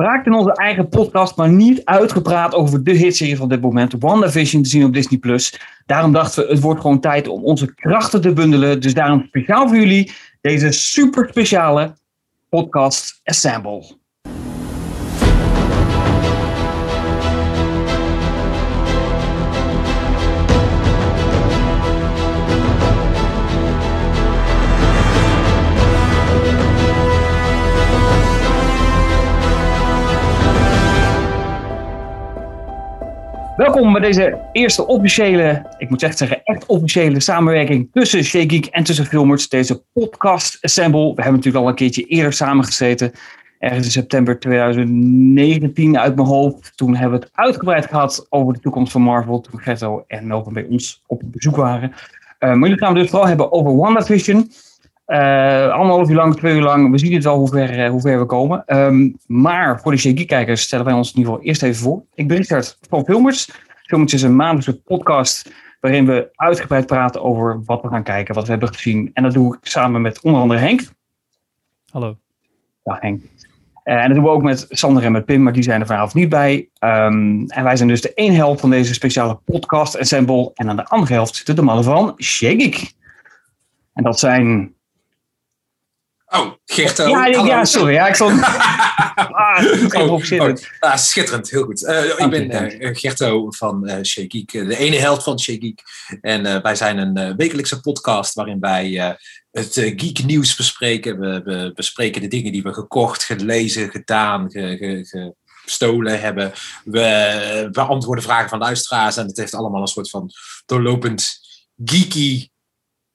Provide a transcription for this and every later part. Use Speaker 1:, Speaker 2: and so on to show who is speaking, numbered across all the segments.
Speaker 1: Raakt in onze eigen podcast, maar niet uitgepraat over de hitserie van dit moment. WandaVision te zien op Disney+. Daarom dachten we, het wordt gewoon tijd om onze krachten te bundelen. Dus daarom speciaal voor jullie deze super speciale podcast Assemble. Welkom bij deze eerste officiële, ik moet echt zeggen, echt officiële samenwerking tussen Shea Geek en tussen Filmers. Deze podcast Assemble. We hebben natuurlijk al een keertje eerder samengezeten. Ergens in september 2019 uit mijn hoofd. Toen hebben we het uitgebreid gehad over de toekomst van Marvel. Toen Gerto en Melvin bij ons op bezoek waren. Uh, maar nu gaan we dus vooral hebben over WandaVision. Uh, anderhalf uur lang, twee uur lang. We zien het wel hoe ver, hoe ver we komen. Um, maar voor de Shaggy-kijkers stellen wij ons in ieder geval eerst even voor. Ik ben Richard van Filmers. Filmers is een maandelijkse podcast waarin we uitgebreid praten over wat we gaan kijken, wat we hebben gezien. En dat doe ik samen met onder andere Henk.
Speaker 2: Hallo.
Speaker 1: Ja, Henk. Uh, en dat doen we ook met Sander en met Pim, maar die zijn er vanavond niet bij. Um, en wij zijn dus de één helft van deze speciale podcast ensemble. En aan de andere helft zitten de mannen van Shaggy. En dat zijn
Speaker 3: Oh, Gerto.
Speaker 1: Ja, ja, ja sorry. Ja, ik stond... ah,
Speaker 3: oh, oh, ah, schitterend, heel goed. Uh, ik ben uh, Gerto van uh, Geek, de ene helft van Shea Geek. En wij zijn een wekelijkse podcast waarin wij het geek nieuws bespreken. We, we, bespreken de dingen die we gekocht, gelezen, gedaan, ge, ge, gestolen hebben. We beantwoorden vragen van luisteraars en het heeft allemaal een soort van doorlopend geeky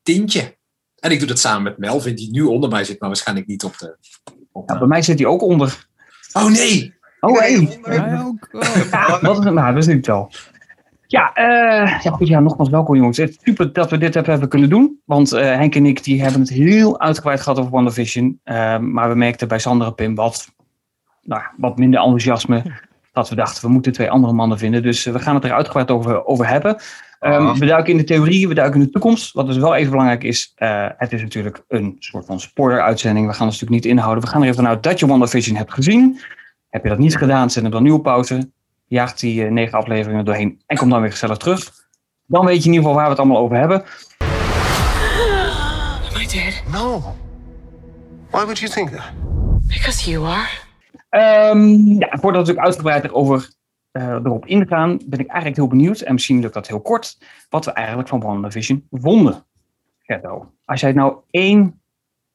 Speaker 3: tintje. En ik doe dat samen met Melvin, die nu onder mij zit, maar waarschijnlijk niet op de.
Speaker 1: Op ja, bij mij zit hij ook onder.
Speaker 3: Oh nee!
Speaker 1: Oh nee! Hey. ook. Oh. Ja, wat is het nou? Dat is niet wel. Ja, uh, ja, goed, ja, nogmaals welkom jongens. Het is super dat we dit hebben kunnen doen. Want uh, Henk en ik die hebben het heel uitgebreid gehad over WandaVision. Uh, maar we merkten bij Sander en Pim wat, nou, wat minder enthousiasme. Dat we dachten, we moeten twee andere mannen vinden. Dus we gaan het er uitgebreid over, over hebben. Um, we duiken in de theorie, we duiken in de toekomst. Wat dus wel even belangrijk is, uh, het is natuurlijk een soort van spoiler-uitzending. We gaan ons natuurlijk niet inhouden. We gaan er even vanuit dat je WandaVision hebt gezien. Heb je dat niet gedaan, zet hem dan nu op pauze. Jaagt die uh, negen afleveringen doorheen en kom dan weer gezellig terug. Dan weet je in ieder geval waar we het allemaal over hebben.
Speaker 4: Am I dead?
Speaker 5: No. Why would you think that?
Speaker 4: Because you are.
Speaker 1: Um, ja, voordat we uitgebreid erover uh, erop ingaan, ben ik eigenlijk heel benieuwd, en misschien lukt dat heel kort, wat we eigenlijk van WandaVision vonden. Gerdo, als jij het nou één,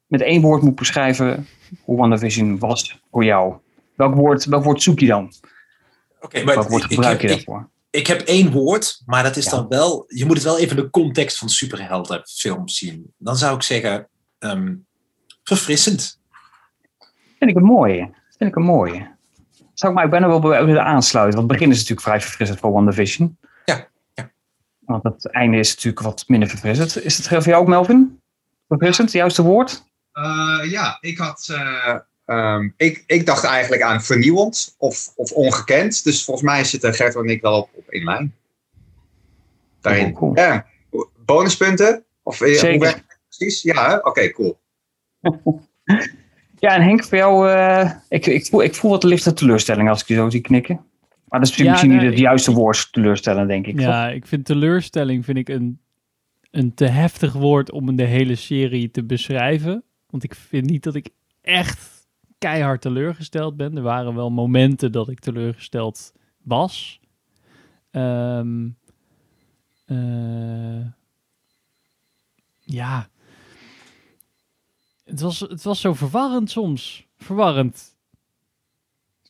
Speaker 1: met één woord moet beschrijven hoe WandaVision was voor jou, welk woord, welk woord zoek je dan?
Speaker 3: Oké, okay, maar welk woord gebruik je daarvoor? Ik, ik, heb één woord, maar dat is ja. dan wel, je moet het wel even in de context van superheldenfilms zien. Dan zou ik zeggen, um, verfrissend.
Speaker 1: Vind ik een mooie. Vind ik een mooie zou ik maar bijna wel willen aansluiten. Want het begin is natuurlijk vrij verfrissend voor WandaVision.
Speaker 3: Ja, ja.
Speaker 1: Want het einde is natuurlijk wat minder verfrissend. Is het voor jou ook, Melvin? Verfrissend, het juiste woord?
Speaker 6: Uh, ja, ik had... Uh, um, ik, ik dacht eigenlijk aan vernieuwend of, of ongekend. Dus volgens mij zitten Gert en ik wel op, op één lijn. Daarin. Oh, cool. Ja. Bonuspunten? Of,
Speaker 1: Zeker.
Speaker 6: precies? Ja, oké, okay, cool.
Speaker 1: Ja, en Henk, voor jou, uh, ik, ik, voel, ik voel wat lichte teleurstelling als ik je zo zie knikken. Maar dat is ja, misschien niet het juiste woord, teleurstellen, denk ik.
Speaker 2: Ja,
Speaker 1: toch?
Speaker 2: ik vind teleurstelling vind ik een, een te heftig woord om de hele serie te beschrijven. Want ik vind niet dat ik echt keihard teleurgesteld ben. Er waren wel momenten dat ik teleurgesteld was. Um, uh, ja, het was, het was zo verwarrend soms. Verwarrend.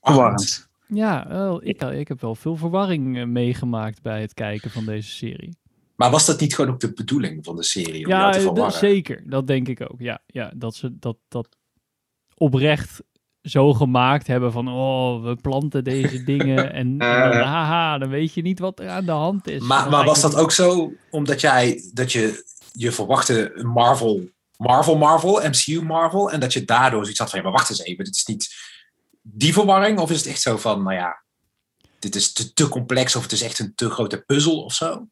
Speaker 1: Verwarrend.
Speaker 2: Ja, wel, ik, ik heb wel veel verwarring eh, meegemaakt bij het kijken van deze serie.
Speaker 3: Maar was dat niet gewoon ook de bedoeling van de serie? Om
Speaker 2: ja,
Speaker 3: jou te
Speaker 2: zeker. Dat denk ik ook. Ja, ja dat ze dat, dat oprecht zo gemaakt hebben van oh, we planten deze dingen en, en dan, haha, dan weet je niet wat er aan de hand is.
Speaker 3: Maar, maar was dat ook zo omdat jij dat je je verwachtte Marvel Marvel Marvel, MCU Marvel. En dat je daardoor zoiets had van, ja, maar wacht eens even, dit is niet die verwarring? Of is het echt zo van, nou ja, dit is te, te complex of het is echt een te grote puzzel of zo?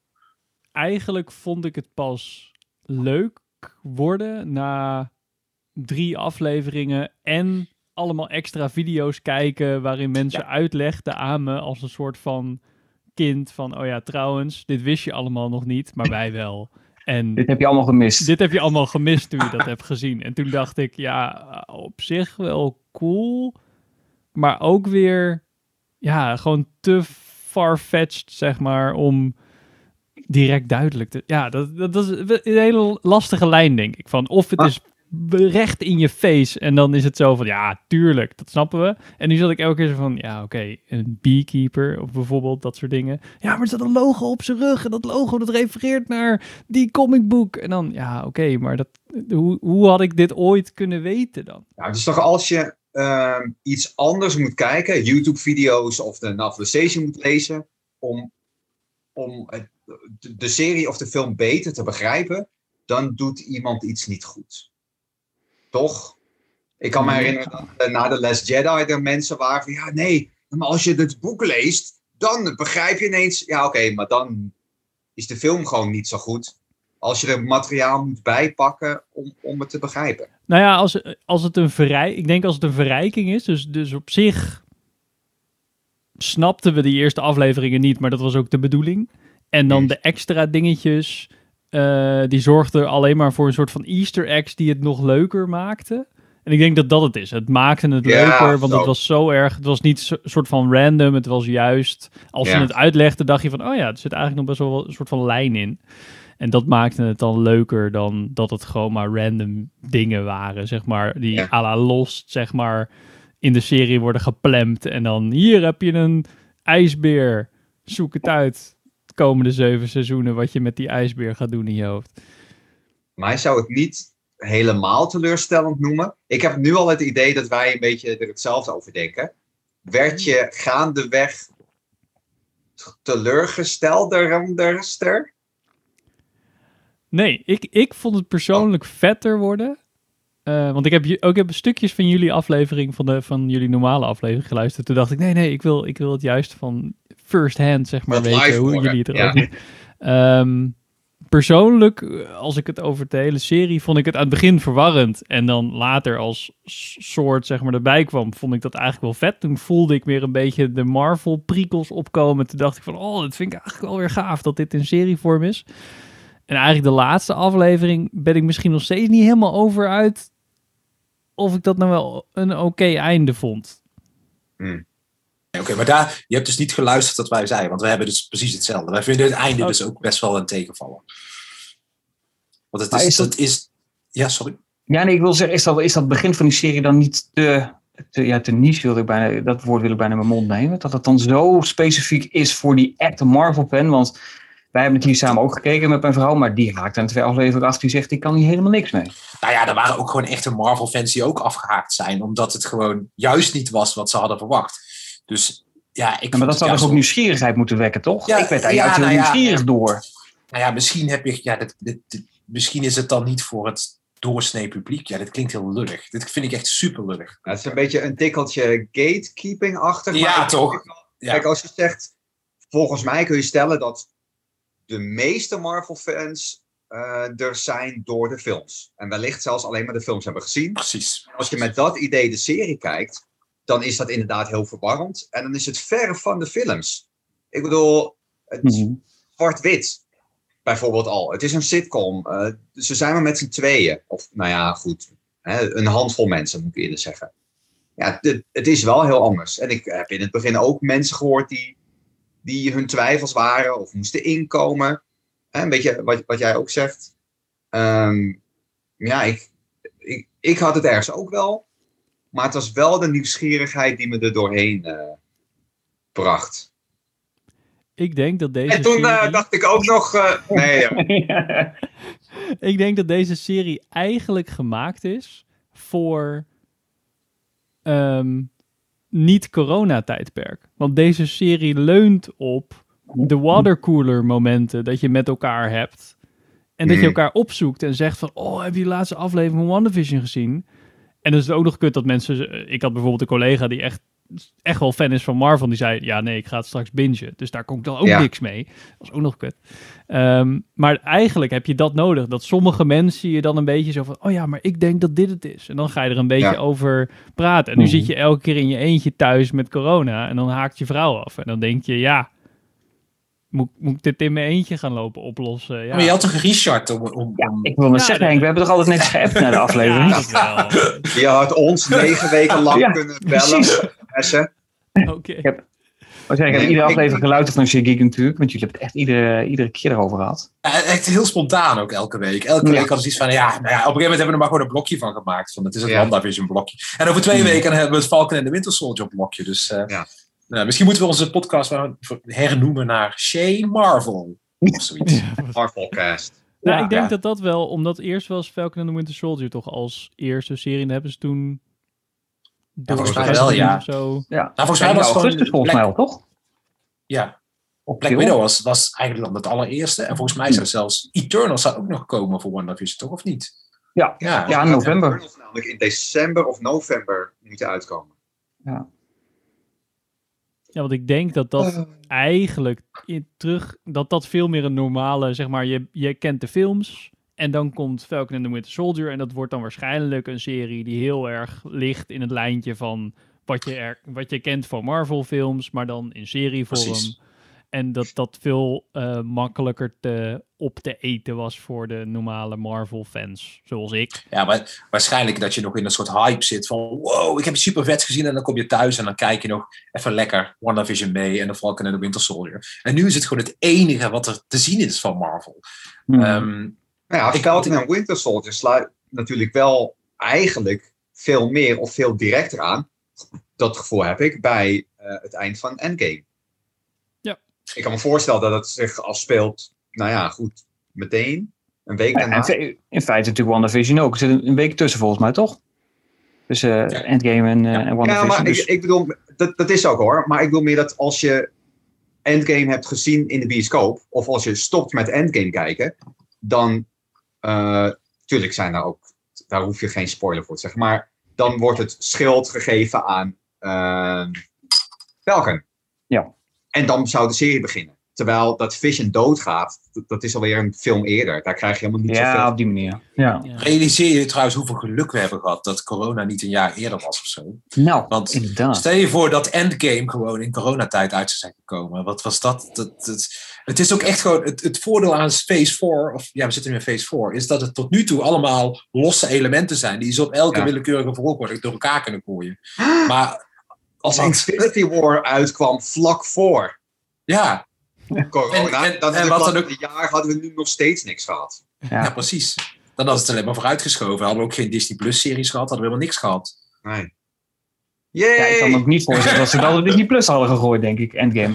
Speaker 2: Eigenlijk vond ik het pas leuk worden na drie afleveringen en allemaal extra video's kijken waarin mensen uitlegden aan me als een soort van kind van, oh ja, trouwens, dit wist je allemaal nog niet, maar wij wel. En
Speaker 1: Dit heb je allemaal gemist.
Speaker 2: dit heb je allemaal gemist toen je dat hebt gezien. En toen dacht ik, ja, op zich wel cool, maar ook weer, ja, gewoon te far-fetched, zeg maar, om direct duidelijk te... Ja, dat, dat, is een hele lastige lijn, denk ik. Van of het
Speaker 6: Ah.
Speaker 2: is recht in je face en dan is het zo van, ja, tuurlijk, dat snappen we. En nu zat ik elke keer zo van, ja, oké, een beekeeper of bijvoorbeeld dat soort dingen. Ja, maar er staat een logo op zijn rug en dat logo dat refereert naar die comicboek. En dan, ja, oké, maar dat, hoe, hoe had ik dit ooit kunnen weten dan?
Speaker 6: Nou, dus toch als je ehm, iets anders moet kijken, YouTube-video's of de novelization moet lezen, om, om het- de serie of de film beter te begrijpen, dan doet iemand iets niet goed. Toch? Ik kan me herinneren dat eh, na de Last Jedi er mensen waren van, ja nee, maar als je het boek leest, dan begrijp je ineens, ja oké, maar dan is de film gewoon niet zo goed. Als je er materiaal moet bijpakken om, om het te begrijpen.
Speaker 2: Nou ja, als, als het een verrij, ik denk als het een verrijking is, dus, dus op zich snapten we die eerste afleveringen niet, maar dat was ook de bedoeling. En dan de extra dingetjes, eh, die zorgden alleen maar voor een soort van easter eggs die het nog leuker maakten. En ik denk dat dat het is. Het maakte het
Speaker 6: Ja,
Speaker 2: leuker, want
Speaker 6: zo.
Speaker 2: het was zo erg. Het was niet een soort van random. Het was juist, als
Speaker 6: Ja.
Speaker 2: je het uitlegde, dacht je van, oh ja, er zit eigenlijk nog best wel een soort van lijn in. En dat maakte het dan leuker dan dat het gewoon maar random dingen waren, zeg maar. Die
Speaker 6: Ja.
Speaker 2: à la Lost, zeg maar, in de serie worden geplemd. En dan, hier heb je een ijsbeer. Zoek het uit. De komende zeven seizoenen wat je met die ijsbeer gaat doen in je hoofd.
Speaker 6: Maar hij zou het niet helemaal teleurstellend noemen. Ik heb nu al het idee dat wij een beetje er hetzelfde over denken. Werd je gaandeweg teleurgesteld daaronder?
Speaker 2: Nee, ik, ik vond het persoonlijk vetter worden. Eh, want ik heb, ook, ik heb stukjes van jullie aflevering, van, de, van jullie normale aflevering geluisterd. Toen dacht ik, nee, nee, ik wil, ik wil het juist van first hand, zeg maar, weten hoe jullie het
Speaker 6: ja.
Speaker 2: erover Ehm, persoonlijk, als ik het over de hele serie, vond ik het aan het begin verwarrend. En dan later als soort, zeg maar, erbij kwam, vond ik dat eigenlijk wel vet. Toen voelde ik weer een beetje de Marvel-prikkels opkomen. Toen dacht ik van, oh, dat vind ik eigenlijk wel weer gaaf dat dit in serievorm is. En eigenlijk de laatste aflevering ben ik misschien nog steeds niet helemaal over uit of ik dat nou wel een oké einde vond.
Speaker 3: Oké, maar daar, je hebt dus niet geluisterd wat wij zeiden, want we hebben dus precies hetzelfde. Wij vinden het einde
Speaker 2: Oh.
Speaker 3: dus ook best wel een tegenvallen. Want het is,
Speaker 1: is dat-
Speaker 3: dat is... Ja, sorry.
Speaker 1: Ja, nee, ik wil zeggen, is dat, is dat begin van die serie dan niet te, te, ja, te niche, wilde ik bijna, dat woord wil ik bijna in mijn mond nemen. Dat het dan zo specifiek is voor die echte Marvel-fan. Want wij hebben het hier samen ook gekeken met mijn vrouw, maar die raakt aan twee afleveringen af. Die zegt, ik kan hier helemaal niks mee.
Speaker 3: Nou ja, er waren ook gewoon echte Marvel-fans die ook afgehaakt zijn, omdat het gewoon juist niet was wat ze hadden verwacht. Dus ja, ik
Speaker 1: Ja, maar dat zou toch ook nieuwsgierigheid moeten wekken, toch?
Speaker 3: Ja,
Speaker 1: ik werd daar
Speaker 3: ja,
Speaker 1: juist heel
Speaker 3: nou ja,
Speaker 1: nieuwsgierig
Speaker 3: ja.
Speaker 1: door.
Speaker 3: Nou ja, misschien heb je, ja, dit, dit, dit- misschien is het dan niet voor het doorsnee publiek. Ja, dit klinkt heel lullig. Dit vind ik echt super lullig.
Speaker 6: Het is een beetje een tikkeltje gatekeeping-achtig. maar
Speaker 3: Ja, toch? Ja.
Speaker 6: Kijk, als je zegt, volgens mij kun je stellen dat de meeste Marvel-fans eh, er zijn door de films. En wellicht zelfs alleen maar de films hebben gezien.
Speaker 3: Precies.
Speaker 6: Als je met dat idee de serie kijkt, dan is dat inderdaad heel verwarrend. En dan is het verre van de films. Ik bedoel, het
Speaker 1: Mhm.
Speaker 6: zwart-wit bijvoorbeeld al. Het is een sitcom. eh, ze zijn maar met z'n tweeën. Of, nou ja, goed. Hè, een handvol mensen, moet ik eerder zeggen. Ja, het, het is wel heel anders. En ik heb in het begin ook mensen gehoord die, die hun twijfels waren of moesten inkomen. Hè, een beetje wat, wat jij ook zegt. Ehm, ja, ik, ik, ik had het ergens ook wel. Maar het was wel de nieuwsgierigheid die me er doorheen eh, bracht.
Speaker 2: Ik denk dat deze
Speaker 6: En toen eh, dacht ik ook nog. eh, nee, ja.
Speaker 2: Ik denk dat deze serie eigenlijk gemaakt is voor ehm, niet-corona-tijdperk. Want deze serie leunt op de watercooler momenten dat je met elkaar hebt. En dat je
Speaker 6: Hmm.
Speaker 2: elkaar opzoekt en zegt van... Oh, heb je de laatste aflevering van WandaVision gezien? En dan is het ook nog kut dat mensen... Ik had bijvoorbeeld een collega die echt echt wel fan is van Marvel, die zei, ja nee, ik ga het straks bingen. Dus daar komt dan ook
Speaker 6: Ja.
Speaker 2: niks mee. Dat is ook nog kut. Ehm, maar eigenlijk heb je dat nodig. Dat sommige mensen je dan een beetje zo van, oh ja, maar ik denk dat dit het is. En dan ga je er een beetje
Speaker 6: Ja.
Speaker 2: over praten. En nu
Speaker 1: Mhm.
Speaker 2: zit je elke keer in je eentje thuis met corona en dan haakt je vrouw af. En dan denk je, ja, moet, moet ik dit in mijn eentje gaan lopen oplossen? Ja,
Speaker 3: Maar je had toch een Richard om... om,
Speaker 1: Ja, ik wil net
Speaker 2: Ja,
Speaker 1: zeggen, Henk, we hebben toch altijd netjes geappt naar de aflevering?
Speaker 2: Ja.
Speaker 6: Je had ons negen weken lang
Speaker 1: Ja,
Speaker 6: kunnen bellen.
Speaker 2: Oké.
Speaker 1: Maar ik heb
Speaker 6: Nee,
Speaker 1: iedere aflevering geluisterd van Shea Geek natuurlijk, want jullie hebben het echt iedere, iedere keer erover gehad.
Speaker 3: Echt heel spontaan ook elke week. Elke
Speaker 1: Ja.
Speaker 3: week hadden ze iets van, ja, nou ja, op een gegeven moment hebben we er maar gewoon een blokje van gemaakt. Van, het is het
Speaker 6: Ja.
Speaker 3: WandaVision blokje. En over twee
Speaker 1: Hmm.
Speaker 3: weken hebben we het Falcon en de Winter Soldier blokje. Dus eh,
Speaker 6: Ja.
Speaker 3: Nou, misschien moeten we onze podcast maar hernoemen naar Shay Marvel. Of zoiets.
Speaker 6: Marvelcast.
Speaker 2: Nou,
Speaker 1: Ja,
Speaker 2: ik denk
Speaker 3: ja.
Speaker 2: dat dat wel, omdat eerst was Falcon and the Winter Soldier toch als eerste serie. En dan hebben ze toen...
Speaker 3: volgens mij wel, ja.
Speaker 2: Of zo.
Speaker 1: Ja,
Speaker 3: Nou, volgens mij was het
Speaker 1: augustus
Speaker 3: gewoon
Speaker 1: volgens mij al, toch?
Speaker 3: ja,
Speaker 1: Op
Speaker 3: Black. Widow was, was eigenlijk dan het allereerste. En volgens mij zou zelfs Eternals zou ook nog komen voor WandaVision, toch? Of niet?
Speaker 1: Ja.
Speaker 3: Ja,
Speaker 1: Ja, in november.
Speaker 6: Eternals namelijk in december of november moeten uitkomen.
Speaker 2: Ja, want ik denk dat dat
Speaker 6: Eh.
Speaker 2: eigenlijk in terug... Dat dat veel meer een normale, zeg maar, je, je kent de films... En dan komt Falcon and the Winter Soldier. En dat wordt dan waarschijnlijk een serie die heel erg ligt in het lijntje van wat je, er, wat je kent van Marvel films, maar dan in serievorm.
Speaker 3: Precies.
Speaker 2: En dat dat veel eh, makkelijker te, op te eten was voor de normale Marvel fans, zoals ik.
Speaker 3: Ja, maar waarschijnlijk dat je nog in een soort hype zit van wow, ik heb het super vet gezien en dan kom je thuis en dan kijk je nog even lekker WandaVision mee en de Falcon en de Winter Soldier. En nu is het gewoon het enige wat er te zien is van Marvel. Ehm,
Speaker 6: Nou ja,
Speaker 3: Ik-
Speaker 6: Falcon en Winter Soldier sluit natuurlijk wel eigenlijk veel meer of veel directer aan. Dat gevoel heb ik bij eh, het eind van Endgame.
Speaker 2: Ja.
Speaker 6: Ik kan me voorstellen dat het zich afspeelt, nou ja, goed, meteen. Een week
Speaker 1: Ja,
Speaker 6: daarna.
Speaker 1: en fe- in feite natuurlijk WandaVision ook. Er zit een, week tussen volgens mij, toch? Dus eh,
Speaker 3: Ja.
Speaker 1: Endgame en, en
Speaker 6: Ja,
Speaker 1: WandaVision.
Speaker 6: maar
Speaker 1: dus,
Speaker 6: ik, ik bedoel, dat, dat is ook hoor. Maar ik bedoel meer dat als je Endgame hebt gezien in de bioscoop, of als je stopt met Endgame kijken, dan, eh tuurlijk zijn daar ook, daar hoef je geen spoiler voor te zeggen, maar dan wordt het schild gegeven aan eh Falcon.
Speaker 1: Ja.
Speaker 6: En dan zou de serie beginnen. Terwijl dat Vision doodgaat, dat, dat is alweer een film eerder. Daar krijg je helemaal niet
Speaker 1: ja,
Speaker 6: zoveel
Speaker 1: op die manier. Ja.
Speaker 2: Ja.
Speaker 3: realiseer je trouwens hoeveel geluk we hebben gehad dat corona niet een jaar eerder was of zo.
Speaker 1: Nou,
Speaker 3: Want
Speaker 1: inderdaad.
Speaker 3: Stel je voor dat Endgame gewoon in coronatijd uit zou zijn gekomen. Wat was dat? dat, dat het is ook echt gewoon het, het voordeel aan Phase 4, of ja, we zitten nu in Phase 4, is dat het tot nu toe allemaal losse elementen zijn die ze op elke
Speaker 6: Ja.
Speaker 3: willekeurige volgorde door elkaar kunnen gooien. Maar
Speaker 6: Als Infinity War uitkwam vlak voor
Speaker 3: ja,
Speaker 6: corona,
Speaker 3: En- en-
Speaker 6: dan
Speaker 3: en wat
Speaker 6: we
Speaker 3: dan
Speaker 6: een jaar hadden we nu nog steeds niks gehad.
Speaker 3: ja.
Speaker 1: Ja.
Speaker 3: precies. Dan had het alleen maar vooruitgeschoven. Hadden we ook geen Disney Plus series gehad, hadden we helemaal niks gehad.
Speaker 6: Nee.
Speaker 1: Ja, ik kan me
Speaker 6: Yay!
Speaker 1: ook niet voorstellen dat ze dat op Disney Plus hadden gegooid, denk ik. Endgame.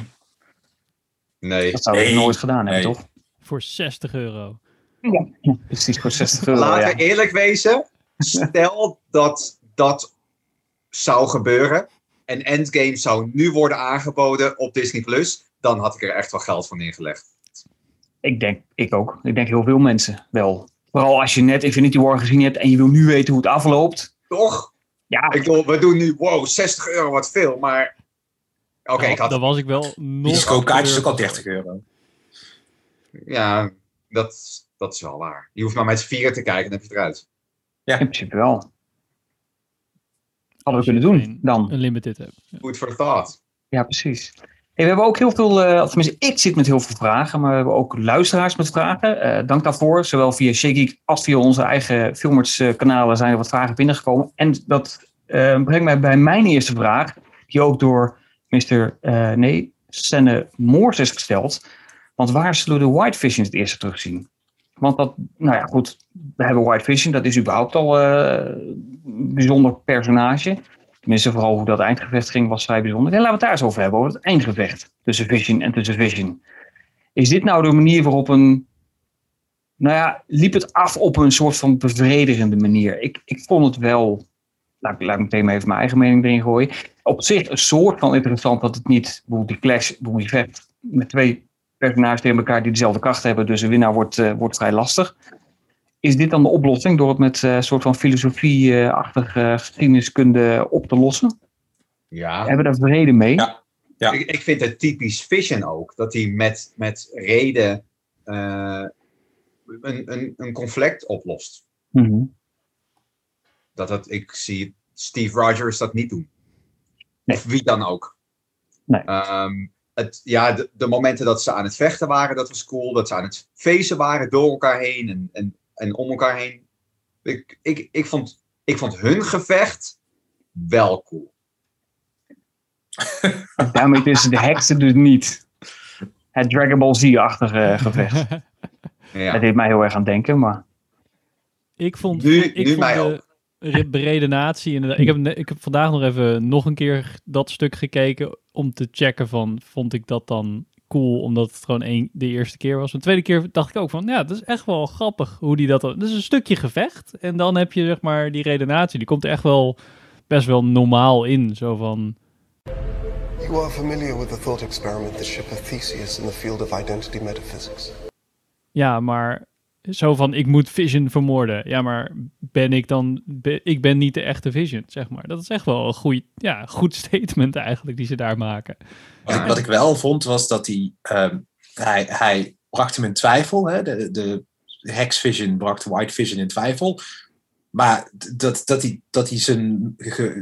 Speaker 6: Nee.
Speaker 1: Dat zouden
Speaker 3: Nee.
Speaker 1: nooit gedaan hebben,
Speaker 3: Nee.
Speaker 1: toch?
Speaker 2: Voor 60 euro.
Speaker 1: Precies, voor 60 euro.
Speaker 6: Laten
Speaker 1: ja.
Speaker 6: we eerlijk wezen. Stel dat dat zou gebeuren en Endgame zou nu worden aangeboden op Disney Plus, dan had ik er echt wel geld voor neergelegd.
Speaker 1: Ik denk, ik ook. Ik denk heel veel mensen wel. Vooral als je net Infinity War gezien hebt en je wil nu weten hoe het afloopt.
Speaker 6: Toch?
Speaker 1: Ja,
Speaker 6: Ik bedoel, we doen nu, wow, 60 euro wat veel, maar. Oké,
Speaker 2: Nou,
Speaker 6: ik had.
Speaker 2: Dan was ik wel nog...
Speaker 3: Is ook al
Speaker 2: teleurgesteld.
Speaker 3: 30 euro.
Speaker 6: Ja, dat, dat is wel waar. Je hoeft maar met z'n vieren te kijken en dan heb je het eruit.
Speaker 1: in principe wel. Hadden we kunnen doen dan.
Speaker 2: Unlimited hebt. Ja.
Speaker 6: Food for thought.
Speaker 1: Ja, precies. Hey, we hebben ook heel veel, eh, of tenminste ik zit met heel veel vragen, maar we hebben ook luisteraars met vragen. Eh, dank daarvoor. Zowel via Shaky als via onze eigen Filmers eh, kanalen zijn er wat vragen binnengekomen. En dat eh, brengt mij bij mijn eerste vraag, die ook door Mr. eh nee, Senne Moors is gesteld. Want waar zullen we de White Vision het eerste terugzien? Want dat, nou ja, goed, we hebben White Vision, dat is überhaupt al eh, een bijzonder personage. Tenminste, vooral hoe dat eindgevecht ging, was vrij bijzonder. En laten we het daar eens over hebben, over het eindgevecht tussen Vision en tussen Vision. Is dit nou de manier waarop een. Nou ja, liep het af op een soort van bevredigende manier? Ik, ik vond het wel. Laat, laat ik meteen even mijn eigen mening erin gooien. Op zich een soort van interessant dat het niet. bijvoorbeeld Die clash, bijvoorbeeld die vecht met twee personages tegen elkaar die dezelfde kracht hebben. Dus een winnaar wordt, eh, wordt vrij lastig. Is dit dan de oplossing door het met eh, een soort van filosofie-achtige geschiedeniskunde op te lossen?
Speaker 6: Ja.
Speaker 1: We hebben daar vrede mee.
Speaker 3: Ja. Ja.
Speaker 6: Ik, ik vind het typisch Vision ook. Dat hij met, met reden eh, een, een, een conflict oplost.
Speaker 1: Mhm.
Speaker 6: Dat het, ik zie Steve Rogers dat niet doen.
Speaker 1: Nee.
Speaker 6: Of wie dan ook.
Speaker 1: Nee.
Speaker 6: Ehm, het, ja, de, de momenten dat ze aan het vechten waren, dat was cool. Dat ze aan het feesten waren door elkaar heen en, en, en om elkaar heen. Ik, ik, ik, vond, ik vond hun gevecht wel cool.
Speaker 1: Daarmee tussen de heksen dus niet. Het Dragon Ball Z-achtige gevecht.
Speaker 6: Ja.
Speaker 1: Dat deed mij heel erg aan denken, maar...
Speaker 2: Ik vond,
Speaker 6: Nu-
Speaker 2: ik
Speaker 6: nu
Speaker 2: vond
Speaker 6: mij
Speaker 2: de re- beredenatie inderdaad. Ik heb, ik heb vandaag nog even nog een keer dat stuk gekeken om te checken van vond ik dat dan cool omdat het gewoon één, de eerste keer was. De tweede keer dacht ik ook van ja, dat is echt wel grappig hoe die dat. Dat is een stukje gevecht en dan heb je zeg maar die redenatie. Die komt er echt wel best wel normaal in. Zo van
Speaker 5: You are familiar with the thought experiment, the ship of Theseus in the field of identity metaphysics.
Speaker 2: ja, maar zo van ik moet Vision vermoorden. Ja, maar ben ik dan ik ben niet de echte Vision, zeg maar. Dat is echt wel een goed, ja, goed statement eigenlijk die ze daar maken.
Speaker 3: Wat, ik, wat ik wel vond was dat hij, ehm, hij, hij bracht hem in twijfel. Hè? De, de Hex Vision bracht White Vision in twijfel. Maar dat, dat, hij, dat hij zijn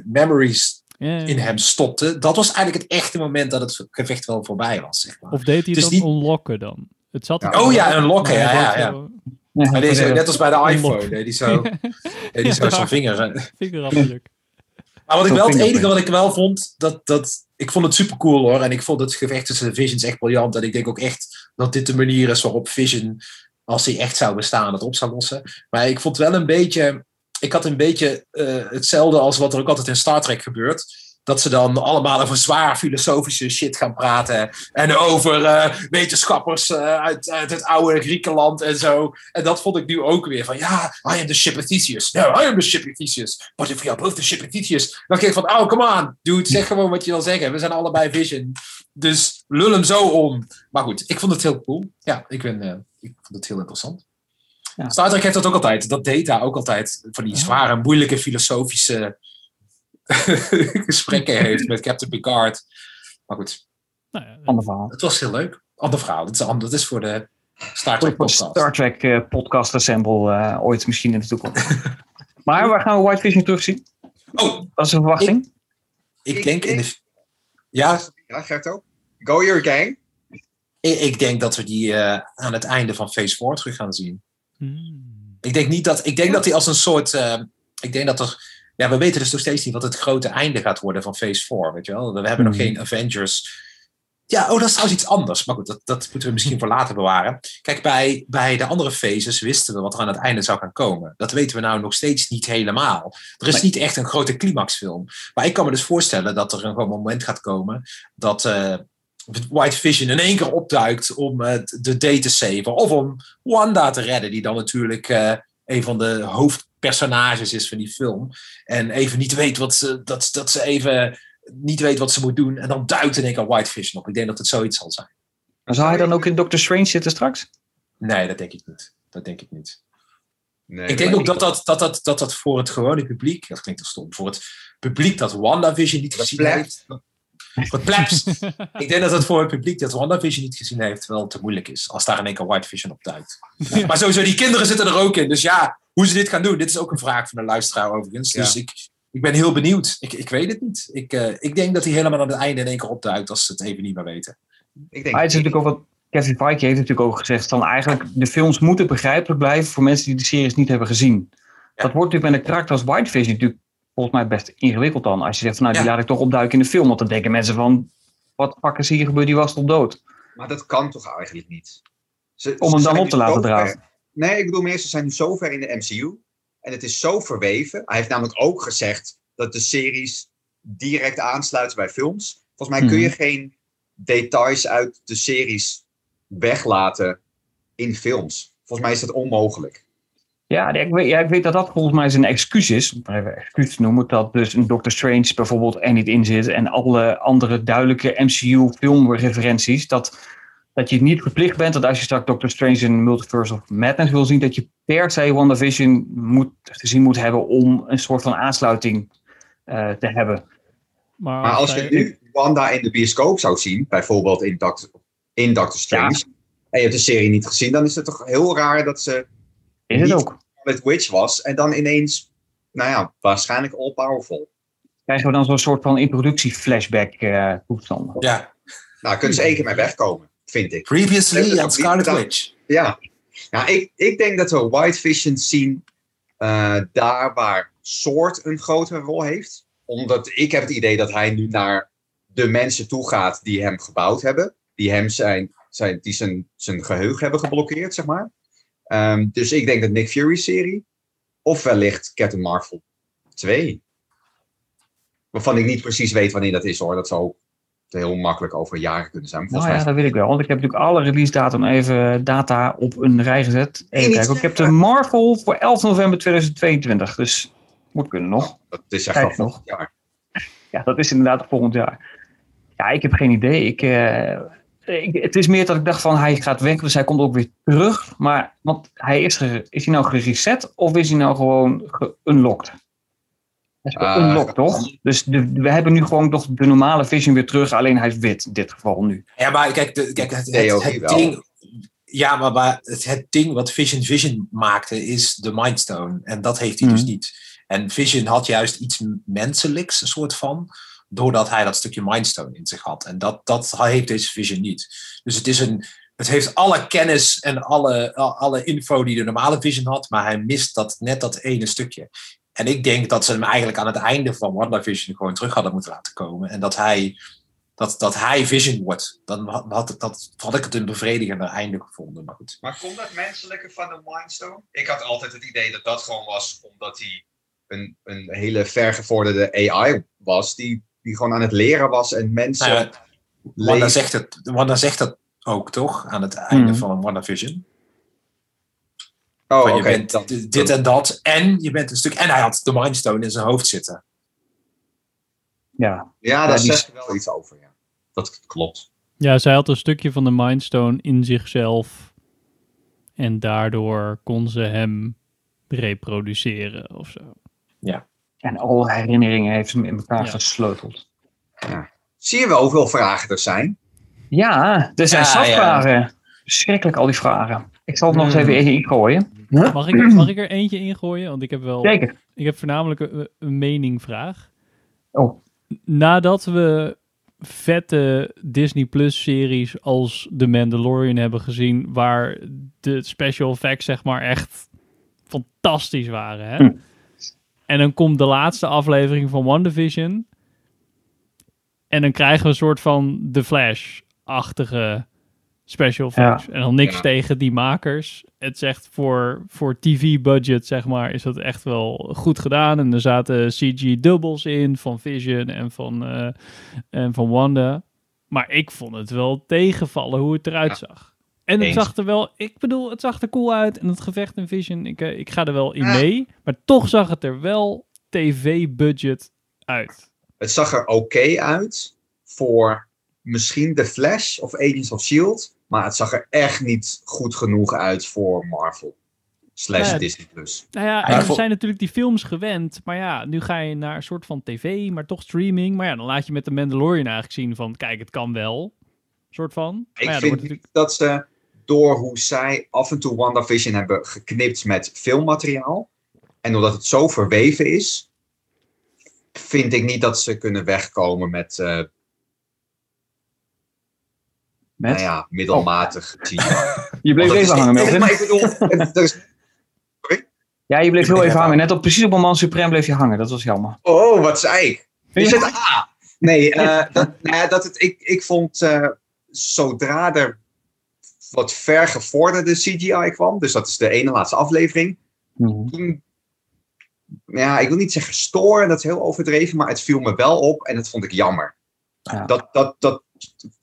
Speaker 3: memories
Speaker 2: Ja, ja.
Speaker 3: in hem stopte, dat was eigenlijk het echte moment dat het gevecht wel voorbij was. Zeg maar.
Speaker 2: Of deed hij
Speaker 3: Dus
Speaker 2: dan
Speaker 3: niet-
Speaker 2: unlocken dan? Het zat
Speaker 6: Ja.
Speaker 3: Oh ja, unlocken,
Speaker 2: Maar
Speaker 3: ja, ja, ja. Maar deze, net als bij de iPhone, deed hij zo, deed hij zo zijn vinger.
Speaker 2: Vingerafdruk.
Speaker 3: Maar wat ik wel, het enige wat ik wel vond, dat, dat, ik vond het super cool hoor. En ik vond het gevecht tussen de Visions echt briljant. En ik denk ook echt dat dit de manier is waarop Vision, als hij echt zou bestaan, het op zou lossen. Maar ik vond wel een beetje, ik had een beetje eh, hetzelfde als wat er ook altijd in Star Trek gebeurt. Dat ze dan allemaal over zwaar filosofische shit gaan praten. En over eh, wetenschappers eh, uit, uit het oude Griekenland en zo. En dat vond ik nu ook weer van, ja, I am the ship of Theseus. No, I am the ship of Theseus. But if we are both the ship of Theseus. Dan denk ik van, oh, come on, dude, zeg gewoon wat je wil zeggen. We zijn allebei Vision. Dus lul hem zo om. Maar goed, ik vond het heel cool. Ja, ik, ben, eh, ik vond het heel interessant.
Speaker 1: Ja.
Speaker 3: Star Trek heeft dat ook altijd. Dat data ook altijd van die zware, moeilijke filosofische gesprekken heeft met Captain Picard. Maar goed,
Speaker 2: Nou ja,
Speaker 1: Ander verhaal.
Speaker 3: het was heel leuk. Ander verhaal. Dat is, ander, dat is voor de Star Trek podcast.
Speaker 1: Star Trek eh, podcast assemble eh, ooit misschien in de toekomst. maar waar gaan we White Vision terugzien?
Speaker 3: Oh,
Speaker 1: Dat is een verwachting.
Speaker 3: ik
Speaker 6: Ik-
Speaker 3: denk in de... Ja,
Speaker 6: Ja, Gerto? Go your gang.
Speaker 3: ik, ik denk dat we die eh, aan het einde van Phase 4 terug gaan zien.
Speaker 2: hmm.
Speaker 3: Ik denk niet dat. Ik denk dat hij als een soort. eh, ik denk dat er. Ja, we weten dus nog steeds niet wat het grote einde gaat worden van Phase 4. Weet je wel? We hebben nog
Speaker 1: Mhm.
Speaker 3: geen Avengers. Ja, oh, dat is trouwens iets anders. Maar goed, dat, dat moeten we misschien voor later bewaren. Kijk, bij, bij de andere phases wisten we wat er aan het einde zou gaan komen. Dat weten we nou nog steeds niet helemaal. Er is
Speaker 1: Nee.
Speaker 3: niet echt een grote climaxfilm. Maar ik kan me dus voorstellen dat er een gewoon moment gaat komen dat eh, White Vision in één keer opduikt om eh, de day te saven. Of om Wanda te redden, die dan natuurlijk eh, een van de hoofdpersonages is van die film. En even niet weet wat ze, dat, dat ze even niet weet wat ze moet doen. En dan duikt in één keer White Vision op. Ik denk dat het zoiets zal zijn.
Speaker 1: Maar zou hij dan ook in Doctor Strange zitten straks?
Speaker 3: Nee, dat denk ik niet. Dat denk ik niet.
Speaker 6: Nee,
Speaker 3: ik denk ook dat dat, dat, dat, dat dat voor het gewone publiek, dat klinkt er stom, voor het publiek dat WandaVision niet
Speaker 6: Dat
Speaker 3: gezien heeft. Voor het plebs. ik denk dat het voor het publiek dat WandaVision niet gezien heeft wel te moeilijk is. Als daar in één keer White Vision op duikt. Maar sowieso, die kinderen zitten er ook in. Dus ja, hoe ze dit gaan doen, dit is ook een vraag van de luisteraar overigens.
Speaker 6: Ja.
Speaker 3: Dus ik, ik ben heel benieuwd. Ik, ik weet het niet. Ik, eh, ik denk dat hij helemaal aan het einde in één keer opduikt als ze het even niet meer weten.
Speaker 6: Ik denk,
Speaker 1: het is natuurlijk ook wat Kevin Feige heeft natuurlijk ook gezegd van eigenlijk de films moeten begrijpelijk blijven voor mensen die de series niet hebben gezien. Dat wordt natuurlijk met een karakter als White Vision natuurlijk volgens mij best ingewikkeld dan. Als je zegt van nou die
Speaker 3: Ja.
Speaker 1: laat ik toch opduiken in de film. Want dan denken mensen van wat fuck is hier gebeurd, die was toch dood.
Speaker 6: Maar dat kan toch eigenlijk niet? Ze-
Speaker 1: Om
Speaker 6: ze
Speaker 1: hem dan op te laten draven.
Speaker 6: Nee, ik bedoel meer, ze zijn nu zo ver in de MCU. En het is zo verweven. Hij heeft namelijk ook gezegd dat de series direct aansluiten bij films. Volgens mij kun je
Speaker 1: Mhm.
Speaker 6: geen details uit de series weglaten in films. Volgens mij is dat onmogelijk.
Speaker 1: Ja, ik weet, ja, ik weet dat dat volgens mij zijn excuus is. om Even excuus te noemen. Dat dus een Doctor Strange bijvoorbeeld er niet in zit. En alle andere duidelijke MCU filmreferenties. Dat, dat je niet verplicht bent dat als je straks Doctor Strange in Multiverse of Madness wil zien. Dat je per se WandaVision moet, gezien moet hebben om een soort van aansluiting eh, te hebben.
Speaker 2: Maar,
Speaker 6: Maar als je nu Wanda in de bioscoop zou zien, bijvoorbeeld in Doctor, in Doctor Strange, en je hebt de serie niet gezien, dan is het toch heel raar dat ze
Speaker 1: Is het
Speaker 6: Niet-
Speaker 1: ook.
Speaker 6: met Witch was en dan ineens, nou ja, waarschijnlijk all powerful.
Speaker 1: Krijgen we dan zo'n soort van introductie-flashback eh toestand?
Speaker 3: Ja.
Speaker 6: Nou, kunnen ze één keer mee wegkomen, vind ik.
Speaker 3: Previously on Scarlet Witch.
Speaker 6: Ja, nou, ik, ik denk dat we White Vision zien eh, daar waar Sword een grotere rol heeft. Omdat ik heb het idee dat hij nu naar de mensen toe gaat die hem gebouwd hebben. Die hem zijn, zijn, die zijn, zijn geheugen hebben geblokkeerd, zeg maar. Ehm, dus ik denk dat Nick Fury-serie, of wellicht Captain Marvel 2. Waarvan ik niet precies weet wanneer dat is hoor. Dat zou heel makkelijk over jaren kunnen zijn.
Speaker 1: Nou ja,
Speaker 6: mij
Speaker 1: dat weet ik wel. Want ik heb natuurlijk alle release datum even data op een rij gezet. Even kijken. Ik heb de. Marvel voor 11 november 2022. Dus moet kunnen nog.
Speaker 6: dat is echt
Speaker 1: Kijk
Speaker 6: volgend jaar.
Speaker 1: Ja, dat is inderdaad volgend jaar. Ja, ik heb geen idee. Ik, eh, ik, het is meer dat ik dacht van hij gaat weg, dus hij komt ook weer terug. Maar want hij is, ge- is hij nou gereset of is hij nou gewoon geunlocked? Hij is
Speaker 6: Ah,
Speaker 1: geunlocked, toch? Dus de, we hebben nu gewoon toch de normale Vision weer terug, alleen hij is wit in dit geval nu.
Speaker 3: Ja, maar kijk, de, kijk het, het, ding... Ja, maar, maar het, het ding wat Vision Vision maakte is de Mindstone. En dat heeft hij dus
Speaker 1: Mhm.
Speaker 3: niet. En Vision had juist iets menselijks, een soort van, doordat hij dat stukje Mindstone in zich had. En dat, dat heeft deze Vision niet. Dus het is een... Het heeft alle kennis en alle, alle info die de normale Vision had, maar hij mist dat, net dat ene stukje. En ik denk dat ze hem eigenlijk aan het einde van WandaVision gewoon terug hadden moeten laten komen. En dat hij, dat, dat hij Vision wordt. Dan had, dat, had ik het een bevredigender einde gevonden. Maar goed.
Speaker 6: Maar komt dat menselijke van de Mindstone? Ik had altijd het idee dat dat gewoon was omdat hij een, een hele vergevorderde AI was, die, die gewoon aan het leren was en mensen.
Speaker 3: Nou ja, Wanda zegt, het, Wanda zegt dat ook toch aan het einde
Speaker 1: Mhm.
Speaker 3: van WandaVision.
Speaker 6: Oh, oké.
Speaker 3: je bent dit en dat. En je bent een stuk. En hij had de Mindstone in zijn hoofd zitten.
Speaker 1: Ja,
Speaker 6: ja,
Speaker 1: Ja,
Speaker 6: daar zegt je wel iets over. Ja. Dat klopt.
Speaker 2: Ja, zij had een stukje van de Mindstone in zichzelf. En daardoor kon ze hem reproduceren of zo.
Speaker 1: en alle herinneringen heeft hem in elkaar
Speaker 2: Ja.
Speaker 1: gesleuteld.
Speaker 6: Zie je wel hoeveel vragen er zijn?
Speaker 1: Ja, er zijn
Speaker 3: Ja,
Speaker 1: zat
Speaker 3: ja.
Speaker 1: vragen. Schrikkelijk al die vragen. Ik zal het nog eens
Speaker 3: Hmm.
Speaker 1: even ingooien.
Speaker 2: Mag ik, mag ik er eentje ingooien? Want ik heb wel.
Speaker 1: Zeker.
Speaker 2: Ik heb voornamelijk een, een meningvraag.
Speaker 1: Oh,
Speaker 2: Nadat we vette Disney Plus series als The Mandalorian hebben gezien, waar de special effects zeg maar echt fantastisch waren. Hè?
Speaker 1: Hm.
Speaker 2: En dan komt de laatste aflevering van WandaVision. En dan krijgen we een soort van The Flash-achtige special effects. En dan niks
Speaker 6: Ja.
Speaker 2: tegen die makers. Het echt voor, voor TV-budget, zeg maar, is dat echt wel goed gedaan. En er zaten CG-dubbels in van Vision en van, eh, en van Wanda. Maar ik vond het wel tegenvallen hoe het eruit
Speaker 6: Ja.
Speaker 2: zag. En het
Speaker 6: Eens.
Speaker 2: zag er wel, ik bedoel, het zag er cool uit. En het gevecht in Vision, ik, eh, ik ga er wel in
Speaker 6: Ja.
Speaker 2: mee. Maar toch zag het er wel TV-budget uit.
Speaker 6: Het zag er oké uit voor misschien The Flash of Agents of S.H.I.E.L.D. Maar het zag er echt niet goed genoeg uit voor Marvel. Slash
Speaker 2: Ja,
Speaker 6: Disney+. Plus.
Speaker 2: Nou ja, en we zijn natuurlijk die films gewend. Maar ja, nu ga je naar een soort van tv, maar toch streaming. Maar ja, dan laat je met de Mandalorian eigenlijk zien van... Kijk, het kan wel. Soort van.
Speaker 6: Ik
Speaker 2: ja,
Speaker 6: vind niet dat ze door hoe zij af en toe WandaVision hebben geknipt met filmmateriaal. En doordat het zo verweven is, vind ik niet dat ze kunnen wegkomen met, eh
Speaker 1: met?
Speaker 6: nou ja, middelmatig CGI.
Speaker 1: je bleef even hangen, Melvin.
Speaker 6: Maar ik bedoel, het- is-
Speaker 1: Ja, je bleef heel even hangen. Net op precies op moment suprem bleef je hangen. Dat was jammer.
Speaker 6: oh, wat zei ik?
Speaker 1: Je-
Speaker 6: het A? Nee, eh, dat, nou ja, dat het, ik, ik vond eh, zodra er wat vergevorderde CGI kwam, dus dat is de ene laatste aflevering,
Speaker 1: Mhm.
Speaker 6: toen, ja, ik wil niet zeggen storen, dat is heel overdreven, maar het viel me wel op en dat vond ik jammer.
Speaker 1: Ja.
Speaker 6: Dat, dat, dat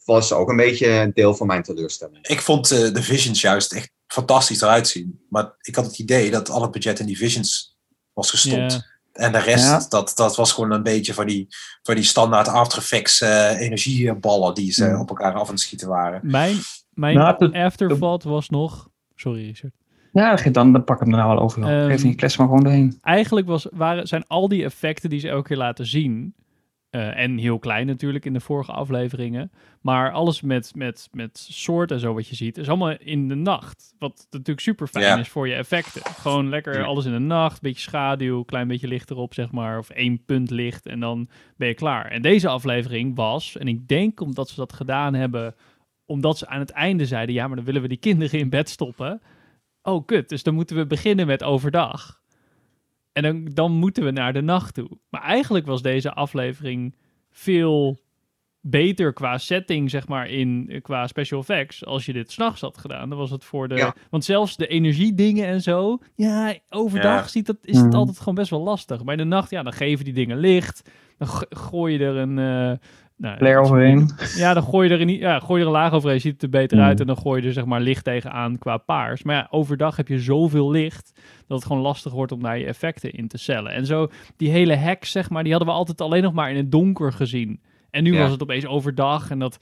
Speaker 6: was ook een beetje een deel van mijn teleurstelling.
Speaker 3: Ik vond eh, de Visions juist echt fantastisch eruit zien. Maar ik had het idee dat al het budget in die Visions was gestopt. En de rest,
Speaker 1: Ja.
Speaker 3: dat, dat was gewoon een beetje van die, van die standaard After Effects eh, energieballen die ze
Speaker 1: Ja.
Speaker 3: op elkaar af aan het schieten waren.
Speaker 2: Mijn, mijn
Speaker 1: Nou,
Speaker 2: afterthought was nog... Sorry, Richard.
Speaker 1: Ja, dan, dan pak ik hem er nou wel over.
Speaker 2: Ehm,
Speaker 1: Geef die klets maar gewoon doorheen.
Speaker 2: Eigenlijk was, waren, zijn al die effecten die ze elke keer laten zien... Eh, en heel klein natuurlijk in de vorige afleveringen. Maar alles met, met, met soort en zo wat je ziet, is allemaal in de nacht. Wat natuurlijk super fijn is voor je effecten. Gewoon lekker alles in de nacht, beetje schaduw, klein beetje licht erop, zeg maar. Of één punt licht en dan ben je klaar. En deze aflevering was, en ik denk omdat ze dat gedaan hebben, omdat ze aan het einde zeiden, ja, maar dan willen we die kinderen in bed stoppen. Oh, kut, dus dan moeten we beginnen met overdag. En dan, dan moeten we naar de nacht toe. Maar eigenlijk was deze aflevering veel beter qua setting, zeg maar, in, qua special effects. Als je dit s'nachts had gedaan, dan was het voor de...
Speaker 6: Ja.
Speaker 2: Want zelfs de energiedingen en zo... Ja, overdag
Speaker 3: Ja.
Speaker 2: Ziet dat, is het
Speaker 1: Mhm.
Speaker 2: altijd gewoon best wel lastig. Maar in de nacht, ja, dan geven die dingen licht. Dan go- gooi je er een... eh nou,
Speaker 1: overheen.
Speaker 2: ja, dan gooi je er een, ja, gooi je er een laag overheen, ziet het er beter
Speaker 1: Mm.
Speaker 2: uit. En dan gooi je er zeg maar licht tegenaan qua paars. Maar ja, overdag heb je zoveel licht dat het gewoon lastig wordt om daar je effecten in te cellen. En zo, die hele hacks, zeg maar, die hadden we altijd alleen nog maar in het donker gezien. En nu
Speaker 6: Ja.
Speaker 2: was het opeens overdag en dat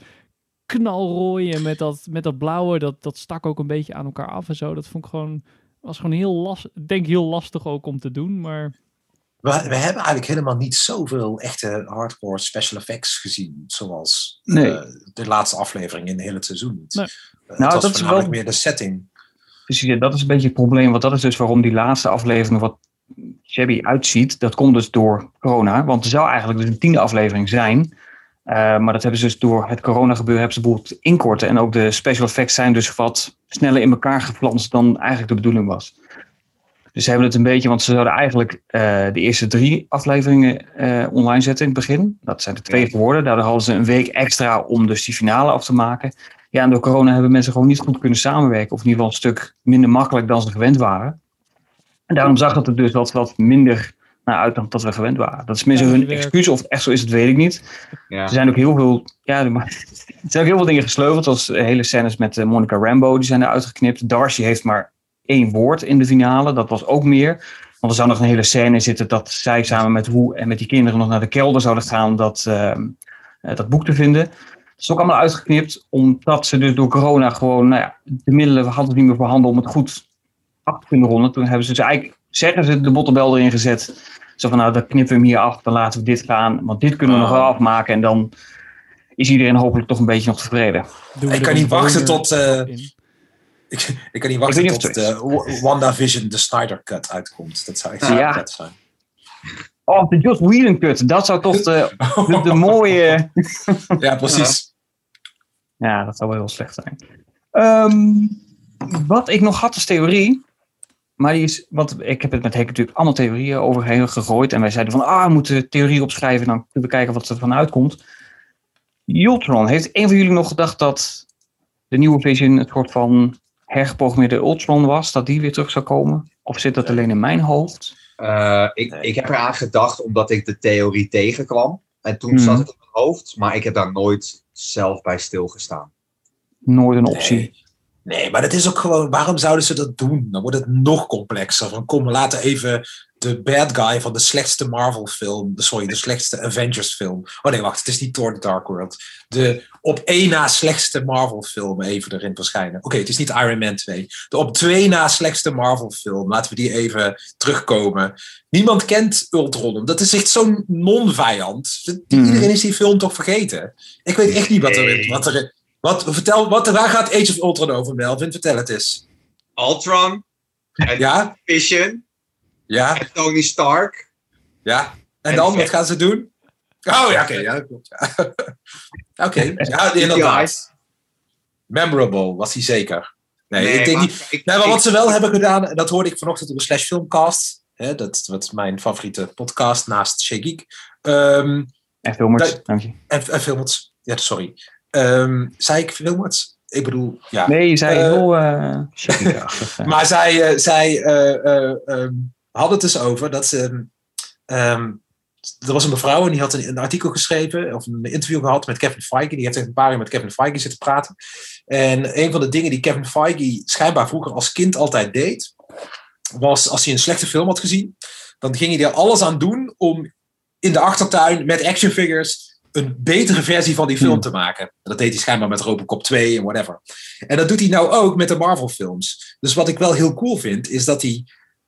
Speaker 2: knalrooien met dat, met dat blauwe, dat, dat stak ook een beetje aan elkaar af en zo. Dat vond ik gewoon, was gewoon heel lastig, ik denk heel lastig ook om te doen, maar...
Speaker 3: We, we hebben eigenlijk helemaal niet zoveel echte hardcore special effects gezien. Zoals
Speaker 1: Nee.
Speaker 3: eh, de laatste aflevering in het hele seizoen niet.
Speaker 2: Nee.
Speaker 3: Eh,
Speaker 1: Nou, dat is wel-
Speaker 3: meer de setting.
Speaker 1: Precies, dat is een beetje het probleem. Want dat is dus waarom die laatste aflevering wat shabby uitziet. Dat komt dus door corona. Want er zou eigenlijk dus een tiende aflevering zijn. Eh, maar dat hebben ze dus door het corona gebeuren hebben ze bijvoorbeeld inkorten. En ook de special effects zijn dus wat sneller in elkaar geflanst dan eigenlijk de bedoeling was. Dus ze hebben het een beetje, want ze zouden eigenlijk eh, de eerste drie afleveringen eh, online zetten in het begin. Dat zijn er twee geworden. Daardoor hadden ze een week extra om dus die finale af te maken. Ja, en door corona hebben mensen gewoon niet goed kunnen samenwerken. Of in ieder geval een stuk minder makkelijk dan ze gewend waren. En daarom zag het er dus wat, wat minder naar uit dan dat we gewend waren. Dat is zo hun excuus. Of echt zo is, het weet ik niet.
Speaker 6: Ja.
Speaker 1: Er zijn ook heel veel, ja, er zijn ook heel veel dingen gesleuveld. Zoals hele scènes met eh, Monica Rambo, die zijn eruit geknipt. Darcy heeft maar één woord in de finale. Dat was ook meer. Want er zou nog een hele scène zitten dat zij samen met Hoe en met die kinderen nog naar de kelder zouden gaan om dat, ehm, eh, dat boek te vinden. Dat is ook allemaal uitgeknipt, omdat ze dus door corona gewoon, nou ja, de middelen hadden niet meer voorhanden om het goed af te kunnen ronden. Toen hebben ze dus eigenlijk, zeggen ze, de bottenbel erin gezet. Zo van, nou, dan knippen we hem hier af, dan laten we dit gaan. Want dit kunnen we nog wel
Speaker 3: Oh.
Speaker 1: afmaken en dan is iedereen hopelijk toch een beetje nog tevreden.
Speaker 3: Ik kan niet wachten tot, eh. Ik, ik kan niet wachten tot de Wa- WandaVision, de Snyder Cut uitkomt. Dat zou echt
Speaker 1: Ja.
Speaker 3: vet zijn.
Speaker 1: Oh, de Joss Whedon cut, dat zou toch de, de, de mooie...
Speaker 3: Ja, precies.
Speaker 1: Ja, dat zou wel heel slecht zijn. Ehm, wat ik nog had als theorie, maar die is, want ik heb het met Henk natuurlijk allemaal theorieën overheen gegooid. En wij zeiden van, ah, we moeten theorie opschrijven en dan kunnen we kijken wat er van uitkomt. Ultron, heeft een van jullie nog gedacht dat de nieuwe Vision een soort van hergeprogrammeerde Ultron was? Dat die weer terug zou komen? Of zit dat alleen in mijn hoofd?
Speaker 6: Eh, ik, ik heb eraan gedacht omdat ik de theorie tegenkwam. En toen
Speaker 1: Mhm.
Speaker 6: zat het in mijn hoofd, maar ik heb daar nooit zelf bij stilgestaan.
Speaker 1: Nooit een optie.
Speaker 3: Nee. nee, maar dat is ook gewoon... Waarom zouden ze dat doen? Dan wordt het nog complexer. Van kom, we laten even de bad guy van de slechtste Marvel film... Sorry, de slechtste Avengers film. Oh nee, wacht. Het is niet Thor The Dark World. De op één na slechtste Marvel film even erin verschijnen. Oké, het is niet Iron Man 2. De op twee na slechtste Marvel film. Laten we die even terugkomen. Niemand kent Ultron. Dat is echt zo'n non-vijand.
Speaker 1: Hmm.
Speaker 3: Iedereen is die film toch vergeten. Ik weet echt niet wat er... Wat er wat, vertel, wat, waar gaat Age of Ultron over, Melvin? Vertel het eens.
Speaker 6: Ultron, en
Speaker 3: Ja?
Speaker 6: Vision,
Speaker 3: Ja?
Speaker 6: en Tony Stark.
Speaker 3: Ja? En
Speaker 6: En
Speaker 3: dan,
Speaker 6: Vet.
Speaker 3: wat gaan ze doen? Oh ja, oké. ja, dat klopt. Ja. Oké, ja, inderdaad. Memorable was hij zeker. Nee, ik denk
Speaker 6: maar
Speaker 3: niet...
Speaker 6: ik-
Speaker 3: Nee, maar
Speaker 6: ik-
Speaker 3: wat ze wel hebben gedaan, en dat hoorde ik vanochtend op de Slash Filmcast. Hè, dat, is mijn favoriete podcast naast Shea Geek. Ehm,
Speaker 1: En filmers,
Speaker 3: Nee.
Speaker 1: dank je.
Speaker 3: en, en Filmers. Ja, sorry. Ehm, zei ik Filmers? Ik bedoel, ja.
Speaker 1: Nee, je zei
Speaker 3: Eh,
Speaker 1: heel uh, eh.
Speaker 3: Maar zij, eh, zij eh, eh, ehm, hadden het dus over dat ze. ehm, er was een mevrouw en die had een, een artikel geschreven of een interview gehad met Kevin Feige. Die heeft een paar uur met Kevin Feige zitten praten. En een van de dingen die Kevin Feige schijnbaar vroeger als kind altijd deed, was als hij een slechte film had gezien, dan ging hij er alles aan doen om in de achtertuin met action figures een betere versie van die film
Speaker 1: Hmm.
Speaker 3: te maken. En dat deed hij schijnbaar met Robocop 2 en whatever. En dat doet hij nou ook met de Marvel films. Dus wat ik wel heel cool vind, is dat hij,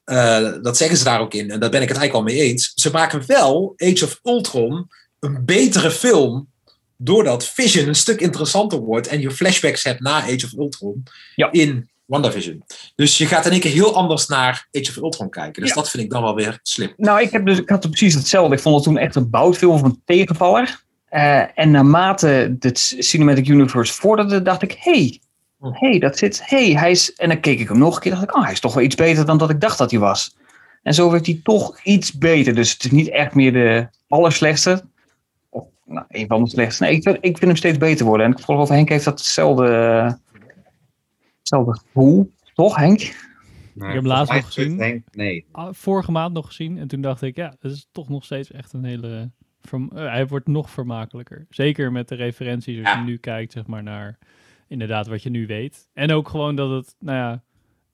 Speaker 3: eh, dat zeggen ze daar ook in, en daar ben ik het eigenlijk al mee eens, ze maken wel Age of Ultron een betere film doordat Vision een stuk interessanter wordt en je flashbacks hebt na Age of Ultron
Speaker 1: Ja.
Speaker 3: in WandaVision. Dus je gaat in één keer heel anders naar Age of Ultron kijken. Dus
Speaker 1: Ja.
Speaker 3: dat vind ik dan wel weer slim.
Speaker 1: Nou, ik, heb dus, ik had precies hetzelfde. Ik vond het toen echt een boutfilm of een tegenvaller. Eh, en naarmate de Cinematic Universe vorderde, dacht ik, hey. Hey, dat zit, hey, hij is... En dan keek ik hem nog een keer, dacht ik, oh, hij is toch wel iets beter dan dat ik dacht dat hij was. En zo werd hij toch iets beter. Dus het is niet echt meer de allerslechtste. Of, nou, een van de slechtste. Nee, ik, vind- ik vind hem steeds beter worden. En ik geloof over Henk heeft dat hetzelfde, hetzelfde gevoel. Toch, Henk?
Speaker 6: Maar
Speaker 2: heb hem laatst nog gezien.
Speaker 6: nee.
Speaker 2: Ah, vorige maand nog gezien. En toen dacht ik, ja, dat is toch nog steeds echt een hele... verm- eh, hij wordt nog vermakelijker. Zeker met de referenties als
Speaker 3: Ja.
Speaker 2: je nu kijkt, zeg maar, naar inderdaad wat je nu weet. En ook gewoon dat het, nou ja,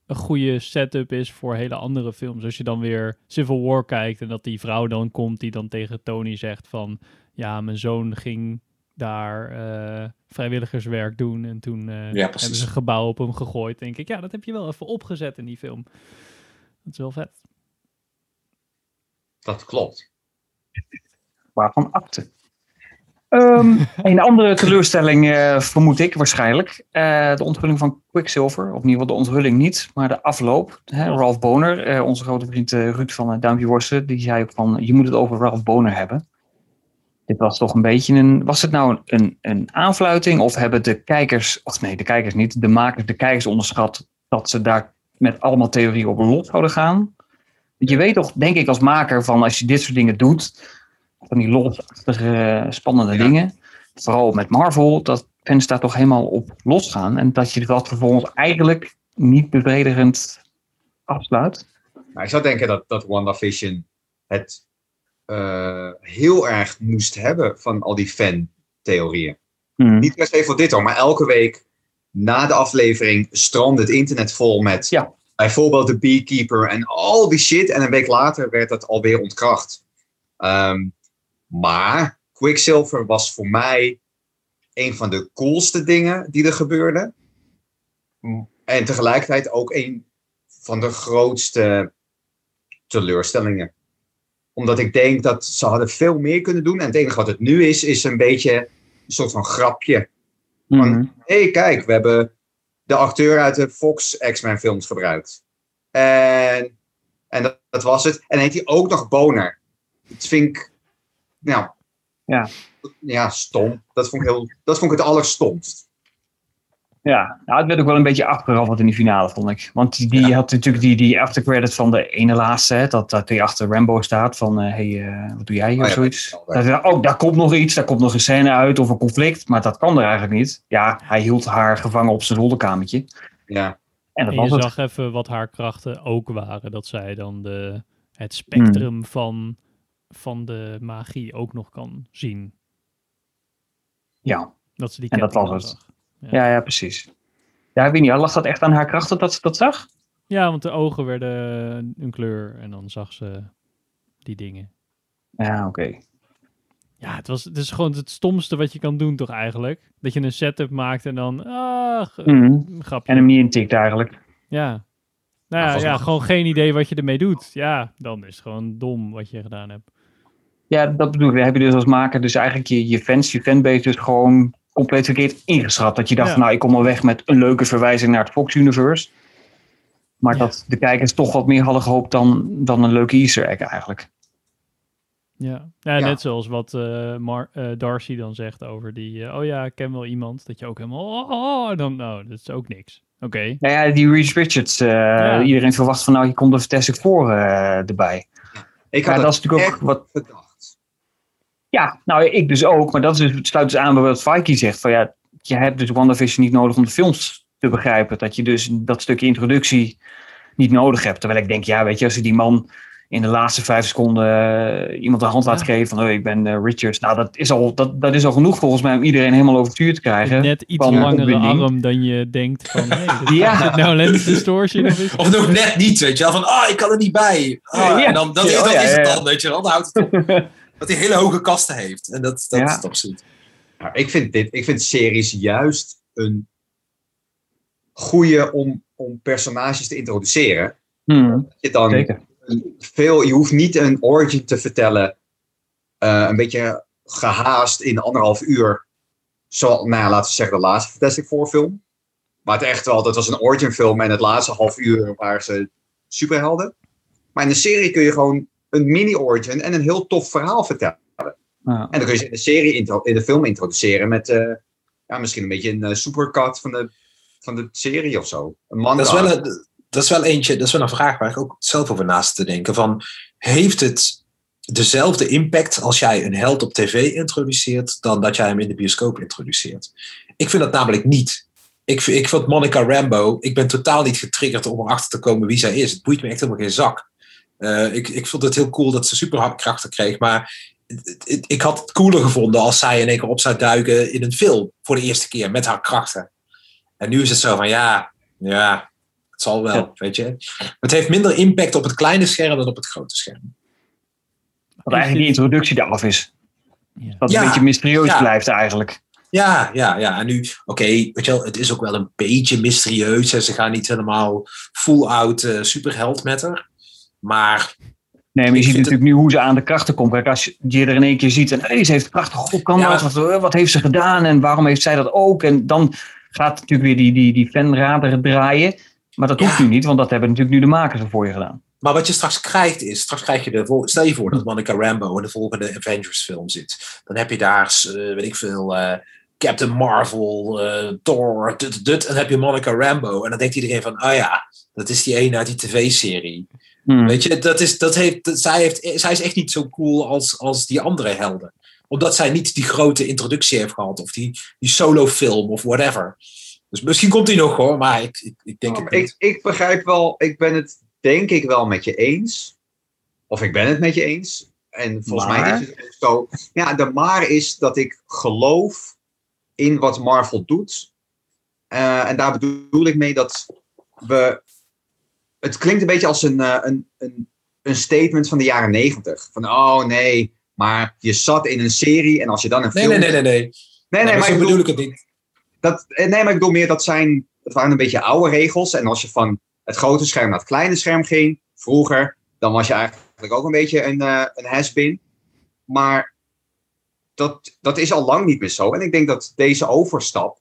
Speaker 2: een goede setup is voor hele andere films. Als je dan weer Civil War kijkt en dat die vrouw dan komt die dan tegen Tony zegt van... Ja, mijn zoon ging daar eh, vrijwilligerswerk doen en toen eh,
Speaker 3: Ja,
Speaker 2: hebben ze een gebouw op hem gegooid. Denk ik, ja, dat heb je wel even opgezet in die film. Dat is wel vet.
Speaker 6: Dat klopt.
Speaker 1: waarvan akte. Ehm, een andere teleurstelling eh, vermoed ik waarschijnlijk. eh, de onthulling van Quicksilver. Geval de onthulling niet, maar de afloop. Hè, Ralph Boner, eh, onze grote vriend Ruud van Duimpje Worsten, die zei ook van, je moet het over Ralph Boner hebben. Dit was toch een beetje een, was het nou een, een aanfluiting of hebben de kijkers, of nee, de kijkers niet, de makers, de kijkers onderschat dat ze daar met allemaal theorieën op los zouden gaan? Want je weet toch, denk ik als maker, van als je dit soort dingen doet, van die losachtige, spannende
Speaker 6: Ja.
Speaker 1: dingen. Vooral met Marvel, dat fans daar toch helemaal op losgaan. En dat je dat vervolgens eigenlijk niet bevredigend afsluit.
Speaker 6: Maar ik zou denken dat, dat WandaVision het eh, heel erg moest hebben van al die fan-theorieën.
Speaker 1: Hmm.
Speaker 6: Niet per se voor dit hoor, maar elke week na de aflevering strandde het internet vol met
Speaker 1: Ja.
Speaker 6: bijvoorbeeld de Beekeeper en al die shit. En een week later werd dat alweer ontkracht. Ehm, maar Quicksilver was voor mij een van de coolste dingen die er gebeurden. En tegelijkertijd ook een van de grootste teleurstellingen. Omdat ik denk dat ze hadden veel meer kunnen doen. En het enige wat het nu is, is een beetje een soort van grapje.
Speaker 1: Mhm.
Speaker 6: Hé, hey, kijk, we hebben de acteur uit de Fox X-Men films gebruikt. En, en dat, dat was het. En heet hij ook nog Boner. Dat vind ik, nou,
Speaker 1: Ja.
Speaker 6: ja, stom. Dat vond ik, heel, dat vond ik het allerstomst.
Speaker 1: Ja, nou, het werd ook wel een beetje afgeraffeld in die finale, vond ik. Want die, die
Speaker 6: Ja.
Speaker 1: had natuurlijk die, die aftercredit van de ene laatste, hè, dat, dat hij achter Rambo staat van, hé, hey, eh, wat doe jij hier
Speaker 6: Oh
Speaker 1: of
Speaker 6: ja,
Speaker 1: zoiets.
Speaker 6: dat
Speaker 1: oh, daar komt nog iets, daar komt nog een scène uit of een conflict, maar dat kan er eigenlijk niet. Ja, hij hield haar gevangen op zijn zolderkamertje.
Speaker 6: Ja.
Speaker 1: En dat
Speaker 2: En
Speaker 1: was
Speaker 2: je
Speaker 1: het.
Speaker 2: zag even wat haar krachten ook waren. Dat zij dan de, het spectrum
Speaker 1: Hmm.
Speaker 2: van, van de magie ook nog kan zien.
Speaker 1: Ja.
Speaker 2: Dat ze die
Speaker 1: En dat was het.
Speaker 2: zag.
Speaker 1: Ja, ja, precies. Ja, ik weet niet, lag dat echt aan haar krachten dat ze dat zag?
Speaker 2: Ja, want de ogen werden een kleur en dan zag ze die dingen.
Speaker 1: Ja, oké.
Speaker 2: Ja, het, was, het is gewoon het stomste wat je kan doen toch eigenlijk? Dat je een setup maakt en dan, ah, een grapje.
Speaker 1: En hem niet intikt eigenlijk.
Speaker 2: Ja. Nou ja, ja, gewoon geen idee wat je ermee doet. Ja, dan is het gewoon dom wat je gedaan hebt.
Speaker 1: Ja, dat bedoel ik. Dan heb je dus als maker dus eigenlijk je, je fans, je fanbase dus gewoon compleet verkeerd ingeschat. Dat je dacht,
Speaker 2: Ja.
Speaker 1: nou, ik kom al weg met een leuke verwijzing naar het Fox Universe. Maar
Speaker 2: Ja.
Speaker 1: dat de kijkers toch wat meer hadden gehoopt dan, dan een leuke easter egg eigenlijk.
Speaker 2: Ja, ja,
Speaker 6: Ja.
Speaker 2: net zoals wat eh, Mar eh, Darcy dan zegt over die, eh, oh ja, ik ken wel iemand. Dat je ook helemaal, oh, oh, dan, nou, dat is ook niks. Oké.
Speaker 1: Nou ja, die Reese Richards. eh, Iedereen verwacht van, nou, hier komt de Fantastic Four eh, erbij.
Speaker 6: Ik
Speaker 1: Ja,
Speaker 6: had
Speaker 1: dat is natuurlijk ook
Speaker 6: echt
Speaker 1: wat...
Speaker 6: gedacht.
Speaker 1: Ja, nou, ik dus ook. Maar dat is, het sluit dus aan bij wat Vikey zegt. Van ja, je hebt dus WandaVision niet nodig om de films te begrijpen. Dat je dus dat stukje introductie niet nodig hebt. Terwijl ik denk, ja, weet je, als je die man in de laatste vijf seconden eh, iemand de hand laat
Speaker 2: Ja.
Speaker 1: geven van, oh, ik ben eh, Richards. Nou, dat is, al, dat, dat is al genoeg volgens mij om iedereen helemaal over het vuur te krijgen.
Speaker 2: Net iets
Speaker 1: Van
Speaker 2: langere arm dan je denkt van, hey,
Speaker 1: Ja.
Speaker 2: is het nou lens distortion of is
Speaker 3: Of nog net niet, weet je wel. Van, ah, ik kan er niet bij. Ah,
Speaker 1: Ja.
Speaker 3: En dan, dat,
Speaker 1: Ja,
Speaker 3: dat
Speaker 1: ja,
Speaker 3: is het
Speaker 1: ja.
Speaker 3: dan, weet je wel. Dan houdt het op. Dat hij hele hoge kasten heeft. En dat, dat
Speaker 1: Ja.
Speaker 3: is toch zoet.
Speaker 6: Nou, ik, vind dit, ik vind series juist een goede om, om personages te introduceren.
Speaker 1: Hmm,
Speaker 6: Je, dan
Speaker 1: zeker.
Speaker 6: veel, je hoeft niet een origin te vertellen. eh, een beetje gehaast in anderhalf uur. Zo, nou ja, laten we zeggen de laatste Fantastic Four film. Maar het echt wel, dat was een origin film en het laatste half uur waren ze superhelden. Maar in de serie kun je gewoon een mini-origin en een heel tof verhaal vertellen.
Speaker 1: Ja.
Speaker 6: En dan kun je ze in de serie, intro- in de film introduceren met eh, ja, misschien een beetje een eh, supercut van de, van de serie of zo. Een manga.
Speaker 3: Dat is, wel een, dat is wel eentje, dat is wel een vraag waar ik ook zelf over naast te denken. Van, heeft het dezelfde impact als jij een held op tv introduceert dan dat jij hem in de bioscoop introduceert? Ik vind dat namelijk niet. Ik, vind- ik vond Monica Rambo, ik ben totaal niet getriggerd om erachter te komen wie zij is. Het boeit me echt helemaal geen zak. Eh, ik, ik vond het heel cool dat ze superkrachten kreeg, maar ik had het cooler gevonden als zij in één keer op zou duiken in een film voor de eerste keer met haar krachten. En nu is het zo van ja, ja, het zal wel,
Speaker 1: Ja.
Speaker 3: weet je. Het heeft minder impact op het kleine scherm dan op het grote scherm.
Speaker 1: Dat eigenlijk die introductie eraf is.
Speaker 2: Ja.
Speaker 1: Dat
Speaker 3: Ja,
Speaker 1: een beetje mysterieus
Speaker 3: ja.
Speaker 1: blijft eigenlijk.
Speaker 3: Ja, ja, ja. En nu, oké, weet je wel, het is ook wel een beetje mysterieus. En ze gaan niet helemaal full-out eh, superheld met haar. Maar
Speaker 1: Nee, maar je ziet natuurlijk nu hoe ze aan de krachten komt. Kijk, als je er in één keer ziet en hey, ze heeft prachtig kan
Speaker 3: Ja.
Speaker 1: Wat, wat heeft ze gedaan en waarom heeft zij dat ook? En dan gaat natuurlijk weer die, die, die fanraderen draaien. Maar dat
Speaker 3: Ja.
Speaker 1: hoeft nu niet, want dat hebben natuurlijk nu de makers er voor je gedaan.
Speaker 3: Maar wat je straks krijgt is, straks krijg je de stel je voor dat Monica Rambo in de volgende Avengers film zit. Dan heb je daar, eh, weet ik veel, eh, Captain Marvel, eh, Thor, dit, dit, en dan heb je Monica Rambo. En dan denkt iedereen van, oh ja, dat is die ene uit die tv-serie.
Speaker 1: Hmm.
Speaker 3: Weet je, dat is, dat heeft, dat- zij, heeft, zij is echt niet zo cool als, als die andere helden. Omdat zij niet die grote introductie heeft gehad, of die, die solo-film of whatever. Dus misschien komt die nog hoor, maar ik, ik, ik denk
Speaker 6: Oh,
Speaker 3: het niet.
Speaker 6: ik, ik begrijp wel, ik ben het denk ik wel met je eens. Of ik ben het met je eens. En volgens mij is het zo. Ja, de maar is dat ik geloof in wat Marvel doet. Eh, en daar bedoel ik mee dat we. Het klinkt een beetje als een, eh, een, een, een statement van de jaren negentig. Van oh nee, maar je zat in een serie en als je dan een
Speaker 3: Nee,
Speaker 6: film.
Speaker 3: nee, nee, nee. nee.
Speaker 6: nee, nee,
Speaker 3: maar
Speaker 6: ik
Speaker 3: bedoel ik het niet.
Speaker 6: dat, eh, nee, maar ik bedoel meer, dat zijn, dat waren een beetje oude regels. En als je van het grote scherm naar het kleine scherm ging, vroeger, dan was je eigenlijk ook een beetje een, eh een has-been. Maar dat, dat is al lang niet meer zo. En ik denk dat deze overstap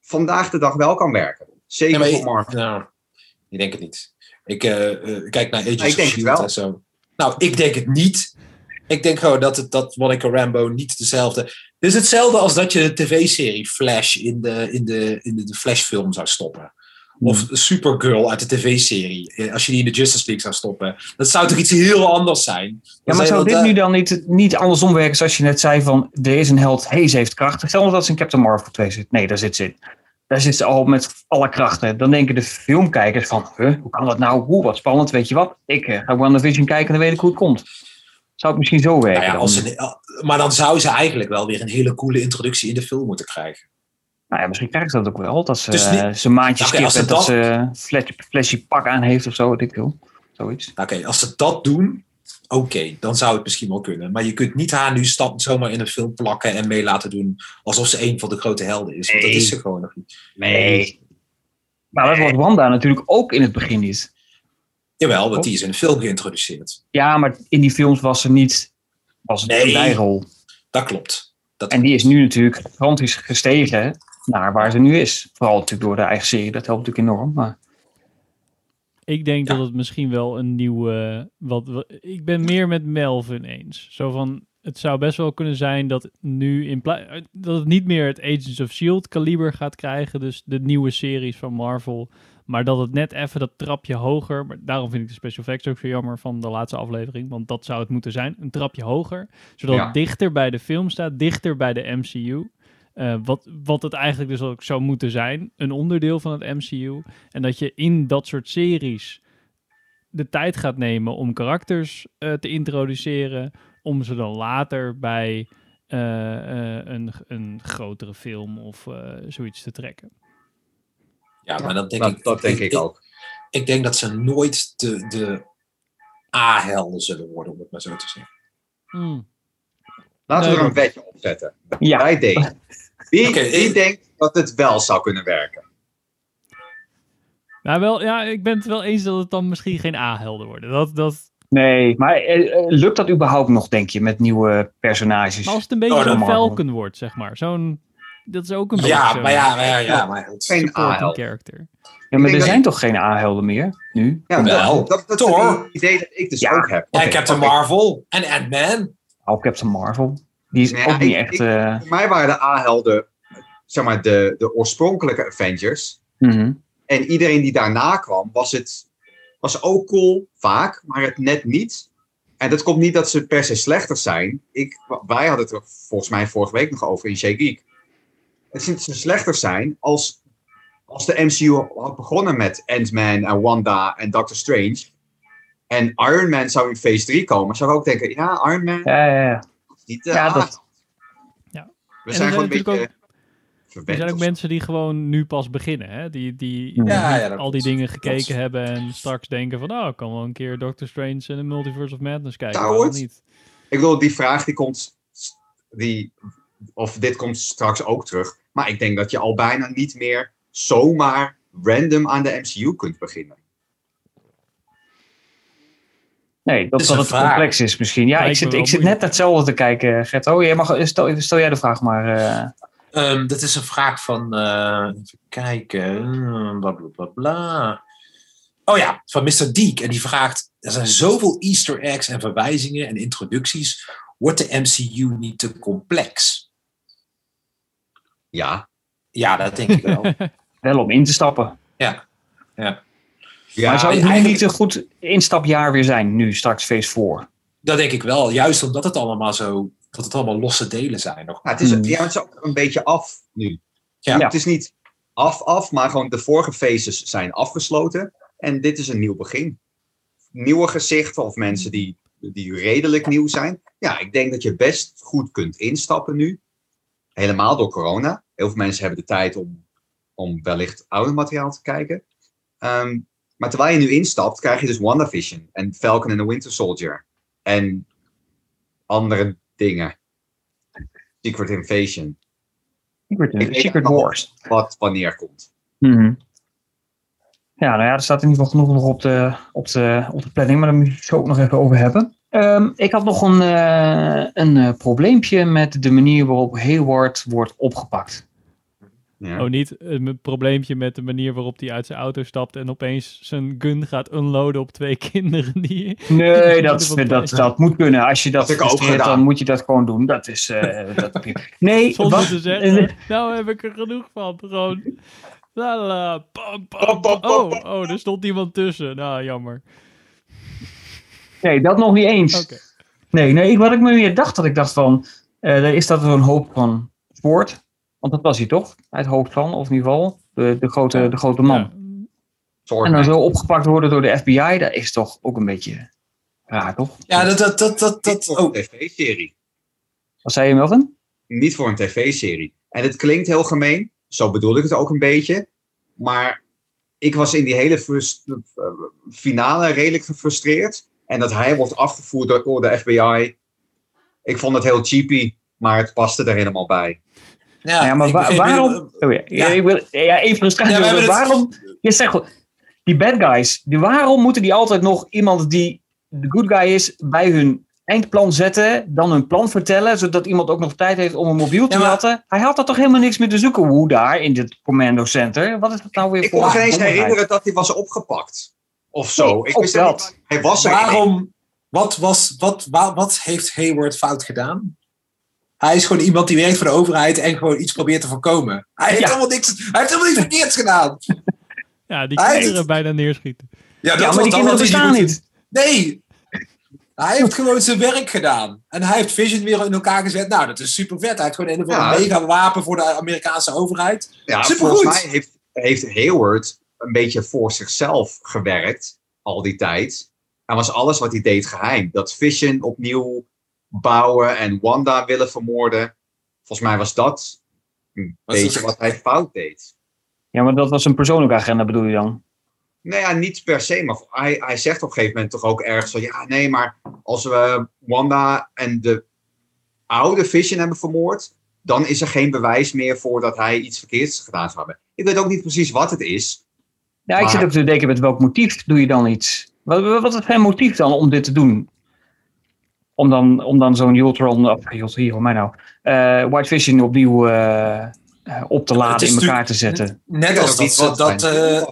Speaker 6: vandaag de dag wel kan werken. Zeker
Speaker 3: Nee,
Speaker 6: voor Marvel.
Speaker 3: Nou, ik denk het niet. Ik eh, eh, kijk naar Agents
Speaker 6: ik
Speaker 3: of
Speaker 6: denk het
Speaker 3: S.H.I.E.L.D. en zo. Nou, ik denk het niet. Ik denk gewoon dat, het, dat Monica Rambo niet dezelfde... Het is hetzelfde als dat je de tv-serie Flash in de, in de, in de, de Flash-film zou stoppen. Of Supergirl uit de tv-serie. eh, Als je die in de Justice League zou stoppen. Dat zou toch iets heel anders zijn?
Speaker 1: Ja, maar
Speaker 3: zou
Speaker 1: dit nu dan niet, niet andersom werken zoals je net zei van er is een held, hey, ze heeft krachten. Stel dat ze in Captain Marvel 2 zit. Nee, daar zit ze in. Daar zit ze al met alle krachten. Dan denken de filmkijkers van, huh, hoe kan dat nou? Hoe, wat spannend, weet je wat? Ik eh, ga WandaVision kijken en dan weet ik hoe het komt. Zou het misschien zo werken
Speaker 3: Nou ja, als ze, maar dan zou ze eigenlijk wel weer een hele coole introductie in de film moeten krijgen.
Speaker 1: Nou ja, misschien krijgen ze dat ook wel. Dat ze
Speaker 3: Dus niet-
Speaker 1: eh, ze een maandje
Speaker 3: Oké,
Speaker 1: skip
Speaker 3: als ze
Speaker 1: en dat
Speaker 3: dat-
Speaker 1: ze een flashy pak aan heeft of zo, weet ik veel. Zoiets.
Speaker 3: Oké, als ze dat doen, oké, dan zou het misschien wel kunnen. Maar je kunt niet haar nu stap, zomaar in een film plakken en mee laten doen alsof ze een van de grote helden is. Want dat
Speaker 6: Nee.
Speaker 3: is ze gewoon nog niet.
Speaker 6: Nee.
Speaker 1: Maar dat was Wanda natuurlijk ook in het begin niet.
Speaker 3: Jawel, want die is in een film geïntroduceerd.
Speaker 1: Ja, maar in die films was ze niet was het
Speaker 3: Nee.
Speaker 1: een bijrol.
Speaker 3: Dat klopt. Dat
Speaker 1: En die is nu natuurlijk gigantisch gestegen naar waar ze nu is. Vooral natuurlijk door de eigen serie, dat helpt natuurlijk enorm. Maar
Speaker 2: Ik denk
Speaker 3: Ja.
Speaker 2: dat het misschien wel een nieuwe. Wat, wat- ik ben meer met Melvin eens. Zo van. Het zou best wel kunnen zijn dat nu in dat het niet meer het Agents of Shield kaliber gaat krijgen, dus de nieuwe series van Marvel, maar dat het net even dat trapje hoger. Maar daarom vind ik de special effects ook zo jammer van de laatste aflevering, want dat zou het moeten zijn, een trapje hoger, zodat
Speaker 6: Ja.
Speaker 2: het dichter bij de film staat, dichter bij de MCU. Eh, wat, wat het eigenlijk dus ook zou moeten zijn, een onderdeel van het MCU. En dat je in dat soort series de tijd gaat nemen om karakters eh, te introduceren, om ze dan later bij eh, eh, een, een grotere film of eh, zoiets te trekken.
Speaker 3: ja, maar dat denk
Speaker 6: dat,
Speaker 3: ik,
Speaker 6: dat denk ik ook.
Speaker 3: Ik denk dat ze nooit de, de A-helden zullen worden, om het maar zo te zeggen.
Speaker 2: Hmm.
Speaker 6: Laten we er een wetje op zetten.
Speaker 1: ja,
Speaker 6: Bij deze. Wie,
Speaker 3: ik-
Speaker 6: denkt dat het wel zou kunnen werken?
Speaker 2: Nou, wel, ja, ik ben het wel eens dat het dan misschien geen A-helden worden. Dat, dat,
Speaker 1: Nee, maar eh, eh, lukt dat überhaupt nog, denk je, met nieuwe personages?
Speaker 2: Maar als het een beetje
Speaker 3: Oh,
Speaker 2: een. Falcon wordt, zeg maar. Zo'n... Dat is ook een beetje
Speaker 3: Ja,
Speaker 2: zo'n
Speaker 3: maar ja, maar ja, ja, maar het-
Speaker 6: Geen
Speaker 2: character.
Speaker 1: ja, maar er zijn toch geen A-helden meer, nu?
Speaker 6: Ja,
Speaker 3: Wel,
Speaker 6: dat, dat, dat is het idee dat ik dus
Speaker 1: Ja.
Speaker 6: ook heb.
Speaker 3: en Captain. Marvel en Ant-Man.
Speaker 1: Al Captain Marvel. Die is
Speaker 6: ja,
Speaker 1: ook niet
Speaker 6: ik-
Speaker 1: echt...
Speaker 6: ik-
Speaker 1: eh,
Speaker 6: Voor mij waren de A-helden, zeg maar, de, de oorspronkelijke Avengers.
Speaker 1: mhm.
Speaker 6: En iedereen die daarna kwam, was het was ook cool, vaak, maar het net niet. En dat komt niet dat ze per se slechter zijn. Ik, wij hadden het er volgens mij vorige week nog over in Shea Geek. Het is niet dat ze slechter zijn als, als de MCU had begonnen met Ant-Man en Wanda en Doctor Strange. En Iron Man zou in phase 3 komen. Zou ik ook denken, ja, Iron Man,
Speaker 1: Ja, ja, ja.
Speaker 6: Niet
Speaker 1: Ja,
Speaker 6: A.
Speaker 1: dat-
Speaker 2: Ja.
Speaker 6: We
Speaker 2: er
Speaker 6: zijn gewoon een beetje
Speaker 2: natuurlijk
Speaker 6: verwend.
Speaker 2: Er zijn ook mensen die gewoon nu pas beginnen. Hè? Die, die
Speaker 1: Ja,
Speaker 3: ja, dat
Speaker 2: al die dingen gekeken hebben en straks denken van... Oh, ik kan wel een keer Doctor Strange en de Multiverse of Madness kijken.
Speaker 6: Nou,
Speaker 2: niet?
Speaker 6: Ik bedoel, die vraag die komt, die, of dit komt straks ook terug. Maar ik denk dat je al bijna niet meer zomaar random aan de MCU kunt beginnen.
Speaker 1: Nee, dat,
Speaker 3: is
Speaker 1: dat
Speaker 3: een
Speaker 1: het
Speaker 3: vraag.
Speaker 1: complex is misschien. Ja, ik
Speaker 2: Lijkt
Speaker 1: zit, ik zit net hetzelfde te kijken, Gert. Oh, jij mag, stel, stel jij de vraag maar. eh.
Speaker 3: Ehm, dat is een vraag van, eh, even kijken, bla bla bla bla. Oh ja, van Mr. Deek. En die vraagt, er zijn zoveel easter eggs en verwijzingen en introducties. Wordt de MCU niet te complex?
Speaker 6: Ja.
Speaker 3: Ja, dat denk ik wel.
Speaker 1: wel om in te stappen.
Speaker 3: ja.
Speaker 6: ja
Speaker 1: maar zou het nu
Speaker 3: eigenlijk-
Speaker 1: niet een goed instapjaar weer zijn, nu straks Phase 4?
Speaker 3: Dat denk ik wel. Juist omdat het allemaal zo, dat het allemaal losse delen zijn. Nog.
Speaker 6: Ja, het is,
Speaker 1: Hmm.
Speaker 6: ja, het is ook een beetje af nu.
Speaker 3: Ja.
Speaker 6: Het is niet af, af, maar gewoon de vorige phases zijn afgesloten. En dit is een nieuw begin. Nieuwe gezichten of mensen die, die redelijk nieuw zijn. Ja, ik denk dat je best goed kunt instappen nu. Helemaal door corona. Heel veel mensen hebben de tijd om, om wellicht ouder materiaal te kijken. Ehm, maar terwijl je nu instapt, krijg je dus WandaVision en Falcon and the Winter Soldier. En andere dingen. Secret Invasion
Speaker 1: Secret,
Speaker 6: Ik weet
Speaker 1: Secret Wars.
Speaker 6: wat wanneer komt.
Speaker 1: Mhm. Ja, nou ja, er staat in ieder geval genoeg nog op de, op de, op de planning, maar daar moet je het zo ook nog even over hebben. Ehm, ik had nog een, eh, een eh, probleempje met de manier waarop Hayward wordt opgepakt.
Speaker 6: Ja.
Speaker 2: Oh, niet een probleempje met de manier waarop hij uit zijn auto stapt en opeens zijn gun gaat unloaden op twee kinderen die...
Speaker 1: Nee, dat, dat, dat moet kunnen. Als je dat
Speaker 6: Dat ik
Speaker 1: frustreert, dan moet je dat gewoon doen. Dat is... eh, dat, nee,
Speaker 2: Zonder
Speaker 1: wat,
Speaker 2: te zeggen, nou heb ik er genoeg van. Gewoon, la. Oh, oh, er stond iemand tussen. Nou, jammer.
Speaker 1: nee, dat nog niet eens.
Speaker 2: Oké.
Speaker 1: Nee, nee, wat ik me weer dacht, dat ik dacht van, eh er is dat zo'n hoop van sport. Want dat was hij toch? Het hoofd van, of in ieder geval, de, de, grote, de grote man.
Speaker 2: Ja.
Speaker 1: En dan zo opgepakt worden door de FBI, dat is toch ook een beetje raar, toch?
Speaker 3: Ja, dat, dat, dat, dat,
Speaker 6: Niet
Speaker 3: dat
Speaker 6: voor
Speaker 3: oh,
Speaker 6: een tv-serie.
Speaker 1: Wat zei je, Melvin?
Speaker 6: Niet voor een tv-serie. En het klinkt heel gemeen. Zo bedoel ik het ook een beetje. Maar ik was in die hele finale redelijk gefrustreerd. En dat hij wordt afgevoerd door, door de FBI. Ik vond het heel cheapy. Maar het paste er helemaal bij.
Speaker 3: Ja,
Speaker 1: Ja, maar
Speaker 3: ik
Speaker 1: wa- waarom- Oh ja,
Speaker 3: Ja.
Speaker 1: ik wil, ja even frustratie.
Speaker 3: Ja, het-
Speaker 1: waarom? Je zegt die bad guys, die, waarom moeten die altijd nog iemand die de good guy is bij hun eindplan zetten, dan hun plan vertellen, zodat iemand ook nog tijd heeft om een mobiel te
Speaker 3: Ja, maar-
Speaker 1: laten? Hij had er toch helemaal niks meer te zoeken, hoe daar in dit commando center? Wat is dat nou weer
Speaker 6: Ik
Speaker 1: voor
Speaker 6: kon me geen eens herinneren dat hij was opgepakt. Of zo.
Speaker 1: Nee,
Speaker 6: ik wist
Speaker 1: dat.
Speaker 6: niet. Hij was er.
Speaker 3: Waarom? Wat, was, wat, wa- wat heeft Hayward fout gedaan? Hij is gewoon iemand die werkt voor de overheid en gewoon iets probeert te voorkomen. Hij heeft,
Speaker 1: Ja.
Speaker 3: helemaal, niks, hij heeft helemaal niks verkeerds gedaan.
Speaker 2: Ja, die
Speaker 3: Hij-
Speaker 2: kinderen bijna neerschieten.
Speaker 3: Ja,
Speaker 1: Ja, maar die kinderen bestaan niet.
Speaker 3: Nee. Hij heeft gewoon zijn werk gedaan. En hij heeft Vision weer in elkaar gezet. Nou, dat is super vet. Hij heeft gewoon een of mega wapen voor de Amerikaanse overheid.
Speaker 6: Ja,
Speaker 3: Supergoed.
Speaker 6: volgens mij heeft, heeft Hayward een beetje voor zichzelf gewerkt. Al die tijd. En was alles wat hij deed geheim. Dat Vision opnieuw bouwen en Wanda willen vermoorden. Volgens mij was dat een
Speaker 3: Was
Speaker 6: beetje
Speaker 3: dat-
Speaker 6: wat hij fout deed.
Speaker 1: Ja, maar dat was een persoonlijke agenda bedoel je dan?
Speaker 6: Nou ja, niet per se, maar hij, hij zegt op een gegeven moment toch ook ergens zo, ja, nee, maar als we Wanda en de oude Vision hebben vermoord, dan is er geen bewijs meer voor dat hij iets verkeerds gedaan zou hebben. Ik weet ook niet precies wat het is.
Speaker 1: Ja, ik zit ook te denken met welk motief doe je dan iets? Wat, wat is zijn motief dan om dit te doen? Om dan, om dan zo'n Ultron, of Ultron, hoe mij nou, eh, White Vision opnieuw eh, eh, op te laden, in elkaar te zetten.
Speaker 3: Net als dat, dat, eh,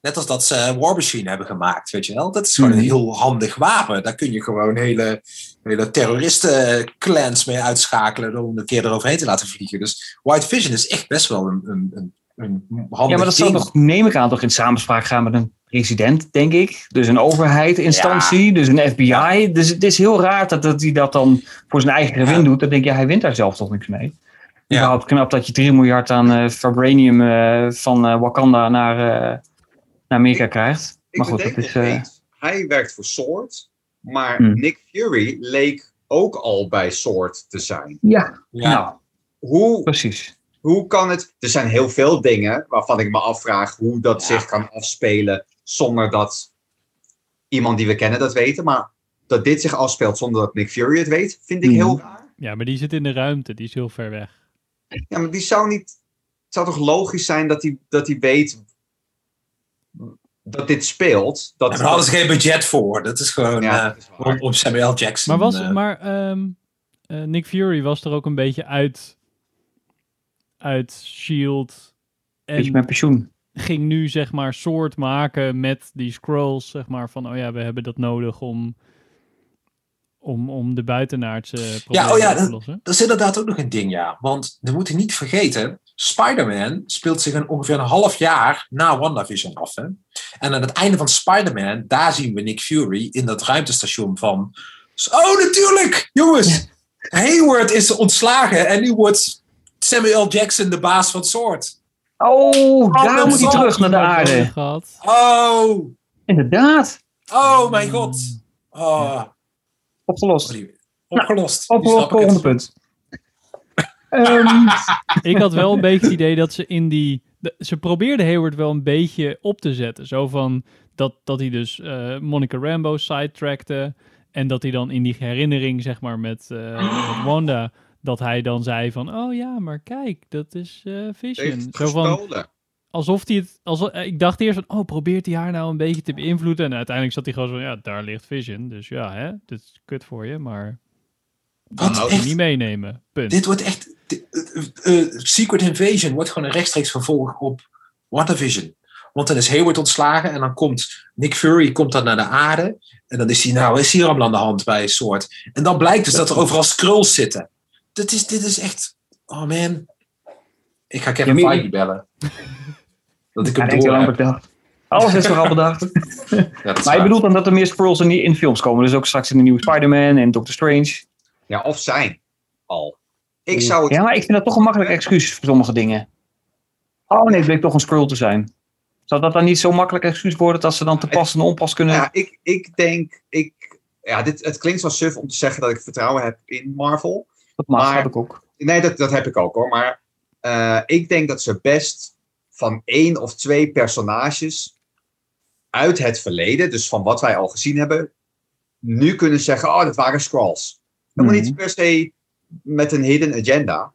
Speaker 3: net als dat ze War Machine hebben gemaakt, weet je wel. Dat is gewoon
Speaker 1: Hmm.
Speaker 3: een heel handig wapen. Daar kun je gewoon hele, hele terroristen-clans mee uitschakelen door hem een keer eroverheen te laten vliegen. Dus White Vision is echt best wel een, een, een,
Speaker 1: Ja, maar dat zou toch, neem ik aan, toch in samenspraak gaan met een president, denk ik. Dus een overheid, instantie, dus een FBI. Dus het is heel raar dat, dat hij dat dan voor zijn eigen gewin
Speaker 3: Ja.
Speaker 1: doet. Dan denk je, hij wint daar zelf toch niks mee.
Speaker 3: Ja.
Speaker 1: Überhaupt knap dat je 3 miljard aan eh, vibranium eh, van eh, Wakanda naar, naar Amerika krijgt.
Speaker 6: Ik
Speaker 1: Maar goed, dat is...
Speaker 6: hij werkt voor Sword, maar
Speaker 1: Hmm.
Speaker 6: Nick Fury leek ook al bij Sword te zijn.
Speaker 1: ja,
Speaker 3: Ja.
Speaker 1: nou,
Speaker 6: Hoe,
Speaker 1: precies.
Speaker 6: hoe kan het... Er zijn heel veel dingen waarvan ik me afvraag hoe dat zich kan afspelen zonder dat iemand die we kennen dat weten. Maar dat dit zich afspeelt zonder dat Nick Fury het weet, vind ik
Speaker 1: Mhm.
Speaker 6: heel raar.
Speaker 2: Ja, maar die zit in de ruimte. Die is heel ver weg.
Speaker 6: Ja, maar die zou niet... Het zou toch logisch zijn dat hij, dat hij weet dat dit speelt? Dat,
Speaker 3: daar hadden ze geen budget voor. Dat is gewoon
Speaker 6: Ja,
Speaker 3: eh,
Speaker 6: dat is
Speaker 3: om Samuel Jackson.
Speaker 2: Maar, was,
Speaker 3: eh,
Speaker 2: maar ehm, eh, Nick Fury was er ook een beetje uit, uit S.H.I.E.L.D.
Speaker 1: Beetje
Speaker 2: En
Speaker 1: met pensioen.
Speaker 2: Ging nu zeg maar soort maken met die scrolls, zeg maar van oh ja, we hebben dat nodig om, om, om de buitenaardse problemen
Speaker 3: oh ja,
Speaker 2: op te
Speaker 3: dat-
Speaker 2: lossen.
Speaker 3: Dat is inderdaad ook nog een ding, ja. Want we moeten niet vergeten, Spider-Man speelt zich een, ongeveer een half jaar na WandaVision af. Hè? En aan het einde van Spider-Man, daar zien we Nick Fury in dat ruimtestation van... Oh, natuurlijk! Jongens! Hayward is ontslagen en nu wordt Samuel Jackson de baas van Sword.
Speaker 1: Oh, daar moet hij terug naar de aarde.
Speaker 2: Gehad.
Speaker 3: Oh!
Speaker 1: Inderdaad,
Speaker 3: Oh, mijn god! Oh,
Speaker 1: opgelost.
Speaker 3: sorry. Opgelost.
Speaker 1: Op
Speaker 3: Nu snap ik
Speaker 1: volgende punt. Ehm,
Speaker 2: Ik had wel een beetje het idee dat ze in die. de- ze probeerden Hayward wel een beetje op te zetten. Zo van dat, dat hij dus eh, Monica Rambo sidetrackte. En dat hij dan in die herinnering, zeg maar, met, eh, met Wanda. Dat hij dan zei van, oh ja, maar kijk, dat is eh, Vision. Zo van, alsof hij het... Alsof, eh, ik dacht eerst van, oh, probeert hij haar nou een beetje te beïnvloeden? En uiteindelijk zat hij gewoon zo, ja, daar ligt Vision. Dus ja, hè, dit is kut voor je, maar...
Speaker 3: Wat
Speaker 2: moet je niet meenemen, punt.
Speaker 3: Dit wordt echt. eh, Secret Invasion wordt gewoon een rechtstreeks vervolg op WandaVision. Want dan is Hayward ontslagen en dan komt Nick Fury komt dan naar de aarde. En dan is hij, nou, is hier allemaal aan de hand bij een soort. En dan blijkt dus dat er overal scrolls zitten. Dit is, dit is echt. Oh man. Ik ga Kevin
Speaker 1: Ja,
Speaker 3: Feige bellen. Dat ik hem
Speaker 1: denkt
Speaker 3: door heb.
Speaker 1: bedacht. Alles is toch al bedacht.
Speaker 3: Ja,
Speaker 1: Maar je bedoelt dan dat er meer scrolls in, in films komen. Dus ook straks in de nieuwe Spider-Man en Doctor Strange.
Speaker 6: Ja, of zijn al. Ik zou het
Speaker 1: Ja, maar ik vind dat toch een makkelijk excuus voor sommige dingen. Oh nee, het bleek toch een scroll te zijn. Zou dat dan niet zo makkelijk excuus worden dat ze dan te pas en onpas kunnen...
Speaker 6: Ja, ik, ik denk, ik, ja, dit, het klinkt zo suf om te zeggen dat ik vertrouwen heb in Marvel.
Speaker 1: Dat mag,
Speaker 6: maar-
Speaker 1: heb ik ook.
Speaker 6: Nee, dat, dat heb ik ook hoor. Maar eh, ik denk dat ze best van één of twee personages uit het verleden, dus van wat wij al gezien hebben, nu kunnen zeggen: Oh, dat waren Skrulls. Helemaal
Speaker 1: Mhm.
Speaker 6: niet per se met een hidden agenda,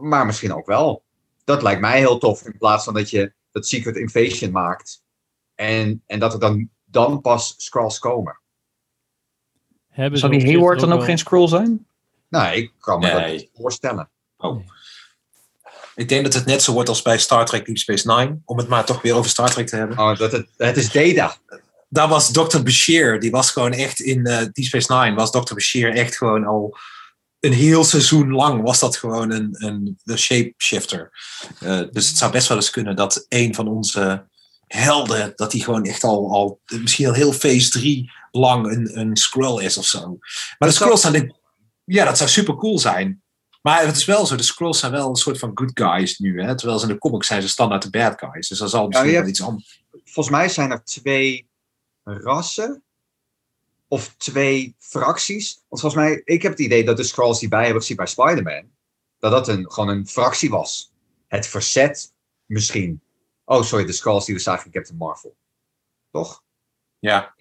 Speaker 6: maar misschien ook wel. Dat lijkt mij heel tof in plaats van dat je dat Secret Invasion maakt en, en dat er dan, dan pas Skrulls komen.
Speaker 2: Hebben
Speaker 1: Zou
Speaker 2: ze
Speaker 1: die Hayward dan ook
Speaker 2: wel-
Speaker 1: geen scroll zijn?
Speaker 6: Nou, ik kan me dat niet voorstellen.
Speaker 3: Oh. Ik denk dat het net zo wordt als bij Star Trek Deep Space Nine. Om het maar toch weer over Star Trek te hebben.
Speaker 6: Oh, dat het, het is Data.
Speaker 3: daar was Dr. Bashir, die was gewoon echt in eh Deep Space Nine, was Dr. Bashir echt gewoon al een heel seizoen lang was dat gewoon een, een, een shapeshifter. Eh, dus het zou best wel eens kunnen dat een van onze helden, dat die gewoon echt al, al misschien al heel phase 3 lang een, een scroll is of zo. Maar de scrolls zijn, ja, dat zou super cool zijn. Maar het is wel zo, de scrolls zijn wel een soort van good guys nu, hè? terwijl ze in de comics zijn ze standaard de bad guys. Dus dat zal misschien wel
Speaker 6: hebt-
Speaker 3: iets anders.
Speaker 6: volgens mij zijn er twee rassen of twee fracties. Want volgens mij, ik heb het idee dat de Skrulls die bij hebben gezien bij Spider-Man, dat dat een, gewoon een fractie was. Het verzet misschien. Oh, sorry, de Skrulls die we zagen in Captain Marvel. Toch?
Speaker 3: Ja.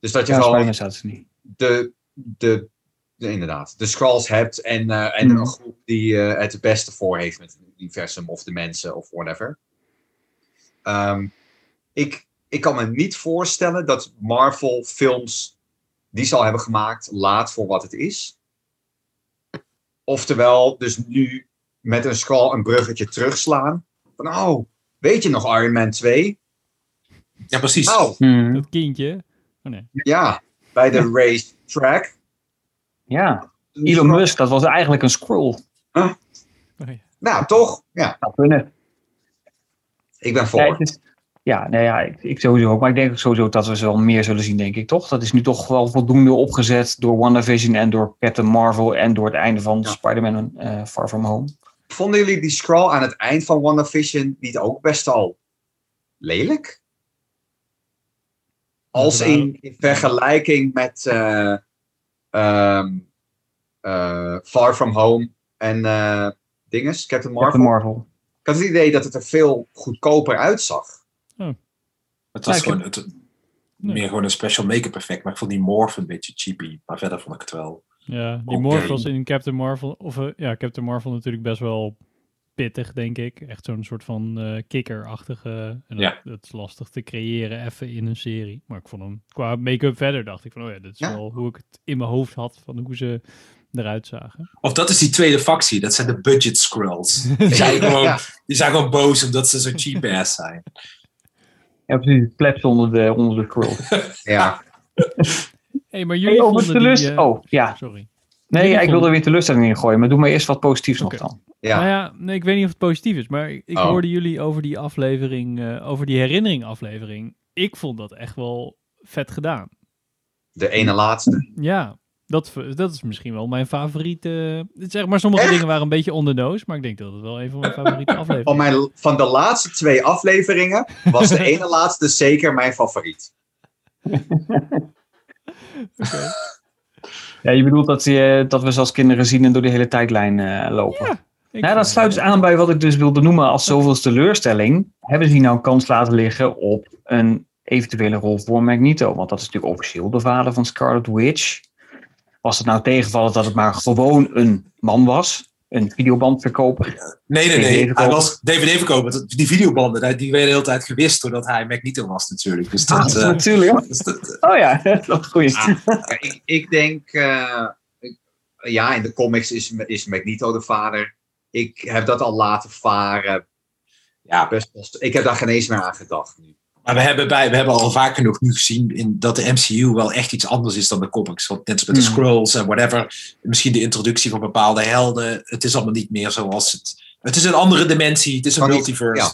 Speaker 6: Dus dat je
Speaker 1: Ja,
Speaker 6: gewoon de, de- inderdaad, de Skrulls hebt en, eh, en
Speaker 1: Mhm.
Speaker 6: een groep die eh, het het beste voor heeft met het universum of de mensen of whatever. Ehm, ik, ik kan me niet voorstellen dat Marvel films die ze al hebben gemaakt laat voor wat het is. Oftewel, dus nu met een scroll een bruggetje terugslaan. Van, oh, weet je nog Iron Man 2?
Speaker 3: Ja, precies.
Speaker 1: Hmm.
Speaker 2: Dat kindje. Oh nee.
Speaker 6: ja, bij de race track.
Speaker 1: Ja, Elon Musk, dat was eigenlijk een scroll.
Speaker 2: Oh, ja.
Speaker 6: Nou, toch? Ja,
Speaker 1: Dat kunnen.
Speaker 6: ik ben
Speaker 1: Ja,
Speaker 6: voor.
Speaker 1: is- ja, nou ja, ik, ik sowieso ook. Maar ik denk sowieso dat we ze wel meer zullen zien, denk ik, toch? Dat is nu toch wel voldoende opgezet door WandaVision en door Captain Marvel en door het einde van
Speaker 6: Ja.
Speaker 1: Spider-Man eh, Far From Home.
Speaker 6: Vonden jullie die scroll aan het eind van WandaVision niet ook best al lelijk? Als in, in vergelijking met eh, ehm, eh, Far From Home en eh dinges, Captain Marvel.
Speaker 1: Captain Marvel.
Speaker 6: Ik had het idee dat het er veel goedkoper uitzag.
Speaker 3: Het was gewoon het, meer gewoon een special make-up effect. Maar ik vond die morph een beetje cheapy. Maar verder vond ik het wel.
Speaker 2: Ja, die
Speaker 3: Oké.
Speaker 2: morph was in Captain Marvel, of eh, ja, Captain Marvel natuurlijk best wel pittig, denk ik. Echt zo'n soort van eh kikkerachtige. En dat,
Speaker 3: Ja.
Speaker 2: dat is lastig te creëren even in een serie. Maar ik vond hem qua make-up verder, dacht ik van, oh ja, dit is
Speaker 6: Ja.
Speaker 2: wel hoe ik het in mijn hoofd had van hoe ze eruit zagen.
Speaker 3: Of dat is die tweede factie. Dat zijn de budget scrolls. Die zijn gewoon,
Speaker 6: Ja.
Speaker 3: die zijn gewoon boos omdat ze zo cheap ass zijn.
Speaker 1: Ja, precies. Plebs onder de, onder de scroll.
Speaker 6: Ja,
Speaker 2: hey, maar
Speaker 1: Hey,
Speaker 2: jullie
Speaker 1: over
Speaker 2: vonden die... eh,
Speaker 1: Oh, ja.
Speaker 2: Sorry.
Speaker 1: Nee, ja, ik wilde
Speaker 2: vonden-
Speaker 1: weer teleurstelling in gooien. Maar doe maar eerst wat positiefs
Speaker 2: Oké.
Speaker 1: nog dan.
Speaker 6: ja.
Speaker 2: Nou ja, nee, ik weet niet of het positief is, maar ik
Speaker 6: Oh.
Speaker 2: hoorde jullie over die aflevering, eh, over die herinnering aflevering. Ik vond dat echt wel vet gedaan.
Speaker 6: de ene laatste.
Speaker 2: Ja, dat, dat is misschien wel mijn favoriete. Zeg maar, sommige
Speaker 6: Echt?
Speaker 2: dingen waren een beetje on the nose, maar ik denk dat het wel een van mijn favoriete
Speaker 6: Van,
Speaker 2: afleveringen
Speaker 6: mijn, van de laatste twee afleveringen was de ene laatste zeker mijn favoriet.
Speaker 2: Oké.
Speaker 1: Ja, je bedoelt dat, je, dat we ze als kinderen zien en door de hele tijdlijn eh, lopen.
Speaker 2: Ja,
Speaker 1: Ja, dat sluit dus aan bij wat ik dus wilde noemen als zoveelste teleurstelling. Hebben ze hier nou kans laten liggen op een eventuele rol voor Magneto? Want dat is natuurlijk officieel de vader van Scarlet Witch. Was het nou tegenvallen dat het maar gewoon een man was? Een videobandverkoper?
Speaker 3: Nee, nee, nee. Hij was DVD-verkoper. Die videobanden, die werden de hele tijd gewist doordat hij Magneto was natuurlijk. Dus dat...
Speaker 1: Ah,
Speaker 3: eh,
Speaker 1: natuurlijk.
Speaker 3: dus dat-
Speaker 1: Oh ja, dat is goeie.
Speaker 6: Ah, ik, ik denk, eh, ik- ja, in de comics is, is Magneto de vader. Ik heb dat al laten varen.
Speaker 3: ja,
Speaker 6: Best ik heb daar geen eens meer aan gedacht nu.
Speaker 3: Maar we hebben, bij, we hebben al vaak genoeg nu gezien in, dat de MCU wel echt iets anders is dan de comics. Want net als met de
Speaker 1: Hmm.
Speaker 3: Scrolls en whatever. Misschien de introductie van bepaalde helden. Het is allemaal niet meer zoals het... Het is een andere dimensie. Het is een multiverse.
Speaker 6: ja.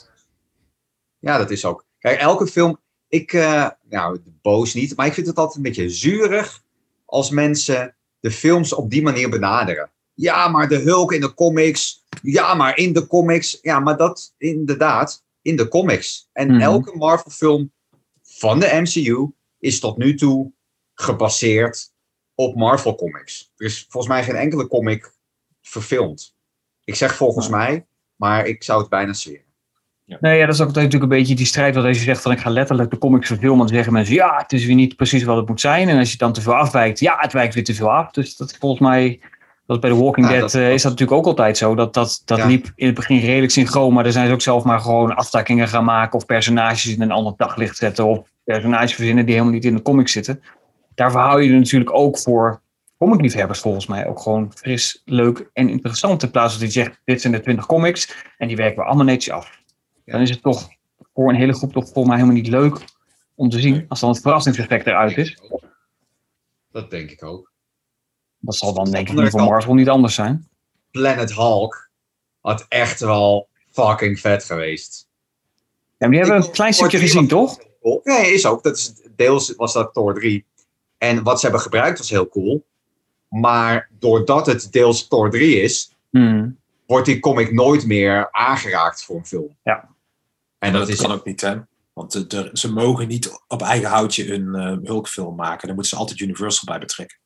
Speaker 6: Ja, dat is ook. Kijk, elke film. Ik, eh, nou, boos niet, maar ik vind het altijd een beetje zurig als mensen de films op die manier benaderen. Ja, maar de Hulk in de comics. Ja, maar in de comics. Ja, maar dat inderdaad in de comics. En
Speaker 1: Mhm.
Speaker 6: elke Marvel-film van de MCU is tot nu toe gebaseerd op Marvel comics. Er is volgens mij geen enkele comic verfilmd. Ik zeg volgens mij, maar ik zou het bijna zweren.
Speaker 1: Nee, ja, dat is ook altijd natuurlijk een beetje die strijd. Wat als je zegt van ik ga letterlijk de comics verfilmen. Dan zeggen mensen ja, het is weer niet precies wat het moet zijn. En als je dan te veel afwijkt, ja, het wijkt weer te veel af. Dus dat is volgens mij, dat bij The Walking
Speaker 6: Ja,
Speaker 1: Dead
Speaker 6: dat-
Speaker 1: eh, is dat natuurlijk ook altijd zo. Dat, dat, dat
Speaker 6: Ja.
Speaker 1: liep in het begin redelijk synchroon. Maar dan zijn ze ook zelf maar gewoon aftakkingen gaan maken. Of personages in een ander daglicht zetten. Of personages verzinnen die helemaal niet in de comics zitten. Daarvoor hou je er natuurlijk ook voor comicliefhebbers volgens mij ook gewoon fris, leuk en interessant. In plaats van dat je zegt, dit zijn de 20 comics en die werken we allemaal netjes af. Dan is het toch voor een hele groep toch volgens mij helemaal niet leuk om te zien. Als dan het verrassingseffect eruit is.
Speaker 6: Dat denk ik ook.
Speaker 1: Dat zal dan denk ik
Speaker 6: Andere
Speaker 1: voor Marvel niet anders zijn.
Speaker 6: Planet Hulk had echt wel fucking vet geweest.
Speaker 1: Ja, maar die hebben
Speaker 6: Ik-
Speaker 1: een klein stukje
Speaker 6: Thor 3
Speaker 1: gezien, toch?
Speaker 6: cool. Nee, is ook. Dat is, deels was dat Thor 3. En wat ze hebben gebruikt was heel cool. Maar doordat het deels Thor 3 is,
Speaker 1: Hmm.
Speaker 6: wordt die comic nooit meer aangeraakt voor een film.
Speaker 1: Ja.
Speaker 6: En dat,
Speaker 3: dat
Speaker 6: is
Speaker 3: kan ook niet, hè? Want de, de- ze mogen niet op eigen houtje een eh Hulkfilm maken. Daar moeten ze altijd Universal bij betrekken.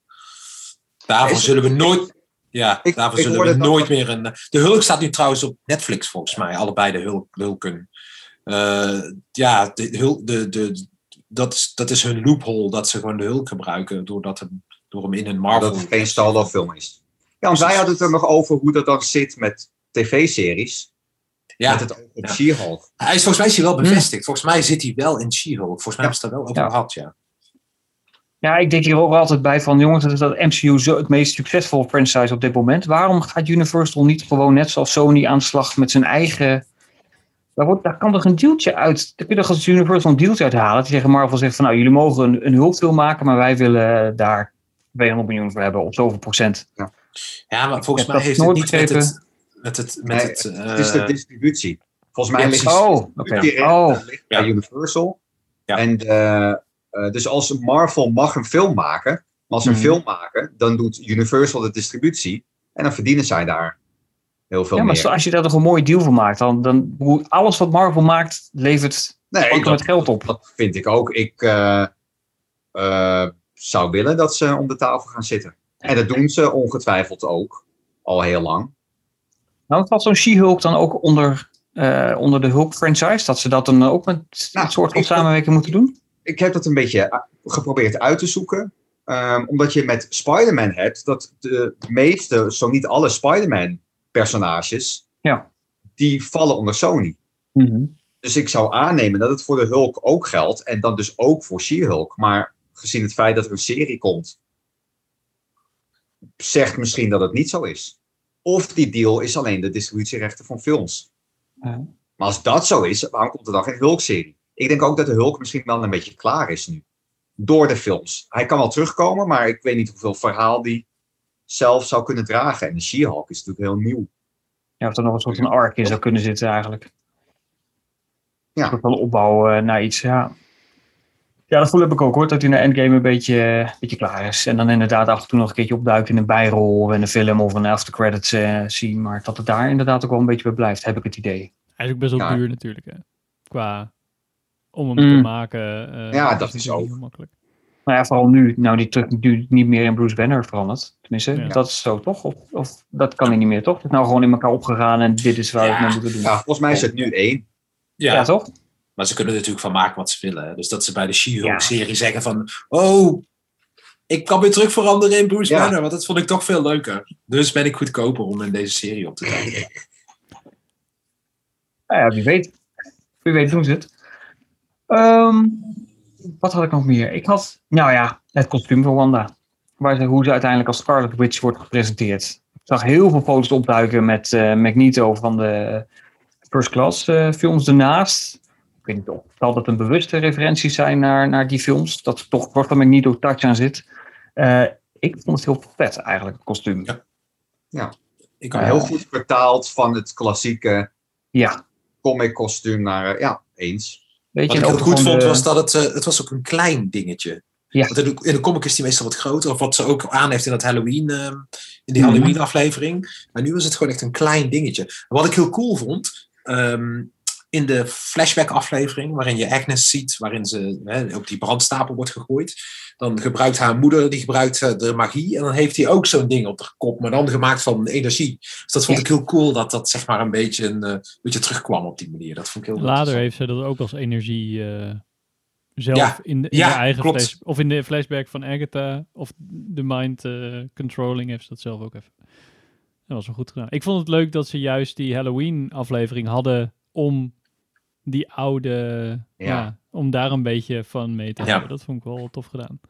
Speaker 3: Daarvoor
Speaker 6: Is-
Speaker 3: zullen we nooit... Ja,
Speaker 6: Ik-
Speaker 3: daarvoor
Speaker 6: ik
Speaker 3: zullen we
Speaker 6: dat-
Speaker 3: nooit meer een... De Hulk staat nu trouwens op Netflix, volgens mij. Allebei de Hulk, Hulken. Eh, ja, de, Hulk, de, de, dat, is, dat is hun loophole dat ze gewoon de Hulk gebruiken. Doordat hem, door hem in een Marvel...
Speaker 6: dat het geen solo film is. Ja, want wij hadden het er nog over hoe dat dan zit met tv-series.
Speaker 3: Ja.
Speaker 6: Met het op
Speaker 3: Ja.
Speaker 6: She-Hulk.
Speaker 3: Hij is volgens mij is hij wel bevestigd. Volgens mij zit hij wel in She-Hulk. Volgens mij hebben ze het daar wel over
Speaker 1: Ja.
Speaker 3: gehad, ja.
Speaker 1: Ja, ik denk hier ook altijd bij van, jongens, dat is dat MCU zo het meest succesvolle franchise op dit moment. Waarom gaat Universal niet gewoon net zoals Sony aan de slag met zijn eigen... Daar, wordt, daar kan toch een deeltje uit... Daar kun je toch als Universal een deeltje uithalen. Die zeggen Marvel zegt van, nou, jullie mogen een, een hulpfilm maken, maar wij willen daar 200 miljoen voor hebben, of zoveel procent.
Speaker 3: Ja, maar volgens mij heeft
Speaker 1: dat
Speaker 3: het
Speaker 1: nooit
Speaker 3: niet met het... Met het, met
Speaker 6: Nee,
Speaker 3: het,
Speaker 6: Het is de
Speaker 3: eh,
Speaker 6: distributie. Volgens mij
Speaker 3: ja,
Speaker 6: ligt.
Speaker 1: Oh, oké.
Speaker 6: distributie
Speaker 1: Oh,
Speaker 6: ligt bij
Speaker 3: Ja.
Speaker 6: Universal.
Speaker 3: Ja.
Speaker 6: En de, eh, dus als Marvel mag een film maken, maar als ze een
Speaker 1: Mhm.
Speaker 6: film maken, dan doet Universal de distributie. En dan verdienen zij daar heel veel
Speaker 1: ja, maar
Speaker 6: meer.
Speaker 1: als je daar toch een mooie deal van maakt, dan, dan hoe- alles wat Marvel maakt, levert
Speaker 6: Nee,
Speaker 1: ook
Speaker 6: dat,
Speaker 1: geld op.
Speaker 6: dat vind ik ook. Ik eh, eh, zou willen dat ze om de tafel gaan zitten. En dat doen ze ongetwijfeld ook. Al heel lang.
Speaker 1: Nou, valt zo'n She-Hulk dan ook onder, onder de Hulk-franchise? Dat ze dat dan ook met
Speaker 6: Nou,
Speaker 1: een soort van samenwerking moeten doen?
Speaker 6: Ik heb dat een beetje eh, geprobeerd uit te zoeken. Ehm, omdat je met Spider-Man hebt dat de meeste, zo niet alle Spider-Man-personages,
Speaker 1: Ja.
Speaker 6: die vallen onder Sony. Dus ik zou aannemen dat het voor de Hulk ook geldt. En dan dus ook voor She-Hulk. Maar gezien het feit dat er een serie komt, zegt misschien dat het niet zo is. Of die deal is alleen de distributierechten van films. Maar als dat zo is, waarom komt er dan geen Hulk-serie? Ik denk ook dat de Hulk misschien wel een beetje klaar is nu. Door de films. Hij kan wel terugkomen, maar ik weet niet hoeveel verhaal die zelf zou kunnen dragen. En de She-Hulk is natuurlijk heel nieuw.
Speaker 1: Ja, of er nog een soort van arc in zou kunnen zitten eigenlijk.
Speaker 6: Ja.
Speaker 1: Een soort van opbouw eh, naar iets, ja. Ja, dat heb ik ook hoor, dat hij naar Endgame een beetje, een beetje klaar is. En dan inderdaad af en toe nog een keertje opduikt in een bijrol of in een film of een after credits eh scene. Maar dat het daar inderdaad ook wel een beetje bij blijft, heb ik het idee.
Speaker 2: Hij is ook best wel
Speaker 6: Ja.
Speaker 2: duur natuurlijk, hè. Qua om hem
Speaker 1: Mm.
Speaker 2: te maken. eh,
Speaker 6: Ja, dat is ook.
Speaker 2: niet heel makkelijk.
Speaker 1: Nou ja, vooral nu, nou die terug nu niet meer in Bruce Banner veranderd. Tenminste,
Speaker 2: Ja.
Speaker 1: dat is zo toch? Of, of dat kan hij niet meer toch? Het is nou gewoon in elkaar opgegaan en dit is waar we het mee moeten doen.
Speaker 6: Ja, volgens mij is het nu één.
Speaker 3: ja,
Speaker 1: ja, toch?
Speaker 3: maar ze kunnen er natuurlijk van maken wat ze willen. Dus dat ze bij de
Speaker 1: Ja.
Speaker 3: She-Hulk-serie zeggen van... Oh, ik kan weer terug veranderen in Bruce
Speaker 6: Ja.
Speaker 3: Banner. Want dat vond ik toch veel leuker. Dus ben ik goedkoper om in deze serie op te kijken.
Speaker 1: Nou ja, wie weet. Wie weet doen ze het. Ehm, wat had ik nog meer? Ik had, nou ja, het kostuum van Wanda. Waar ze, hoe ze uiteindelijk als Scarlet Witch wordt gepresenteerd. Ik zag heel veel foto's opduiken met eh, Magneto van de First Class eh, films ernaast. Ik weet niet of zal dat een bewuste referenties zijn naar, naar die films. Dat er toch van Magneto touch aan zit. Eh, ik vond het heel vet eigenlijk, het kostuum.
Speaker 3: Ja. Ik
Speaker 1: Ja.
Speaker 3: ook.
Speaker 6: Heel goed vertaald van het klassieke
Speaker 1: Ja,
Speaker 6: comic kostuum naar, eh, ja, eens.
Speaker 1: Weet
Speaker 3: Wat
Speaker 1: je.
Speaker 3: ik
Speaker 1: en
Speaker 3: ook goed vond
Speaker 1: de-
Speaker 3: was dat het, eh, het was ook een klein dingetje.
Speaker 1: Ja.
Speaker 3: Want in de, in de comic is die meestal wat groter. Of wat ze ook aan heeft in dat Halloween, eh, in die
Speaker 1: Mhm.
Speaker 3: Halloween aflevering. Maar nu was het gewoon echt een klein dingetje. En wat ik heel cool vond, ehm, in de flashback aflevering, waarin je Agnes ziet, waarin ze hè, op die brandstapel wordt gegooid. Dan gebruikt haar moeder, die gebruikt eh, de magie. En dan heeft hij ook zo'n ding op de kop, maar dan gemaakt van energie. Dus dat vond
Speaker 1: Ja.
Speaker 3: ik heel cool, dat dat zeg maar een beetje, een, eh, beetje terugkwam op die manier. Dat vond ik heel
Speaker 2: Later heeft ze dat ook als energie eh, zelf
Speaker 3: Ja.
Speaker 2: in, de, in
Speaker 3: Ja,
Speaker 2: de eigen
Speaker 3: klopt.
Speaker 2: flash, of in de flashback van Agatha of de mind controlling heeft ze dat zelf ook even. Dat was wel goed gedaan. Ik vond het leuk dat ze juist die Halloween aflevering hadden om die oude, ja.
Speaker 6: Ja.
Speaker 2: om daar een beetje van mee te
Speaker 3: Ja.
Speaker 2: hebben. Dat vond ik wel tof gedaan.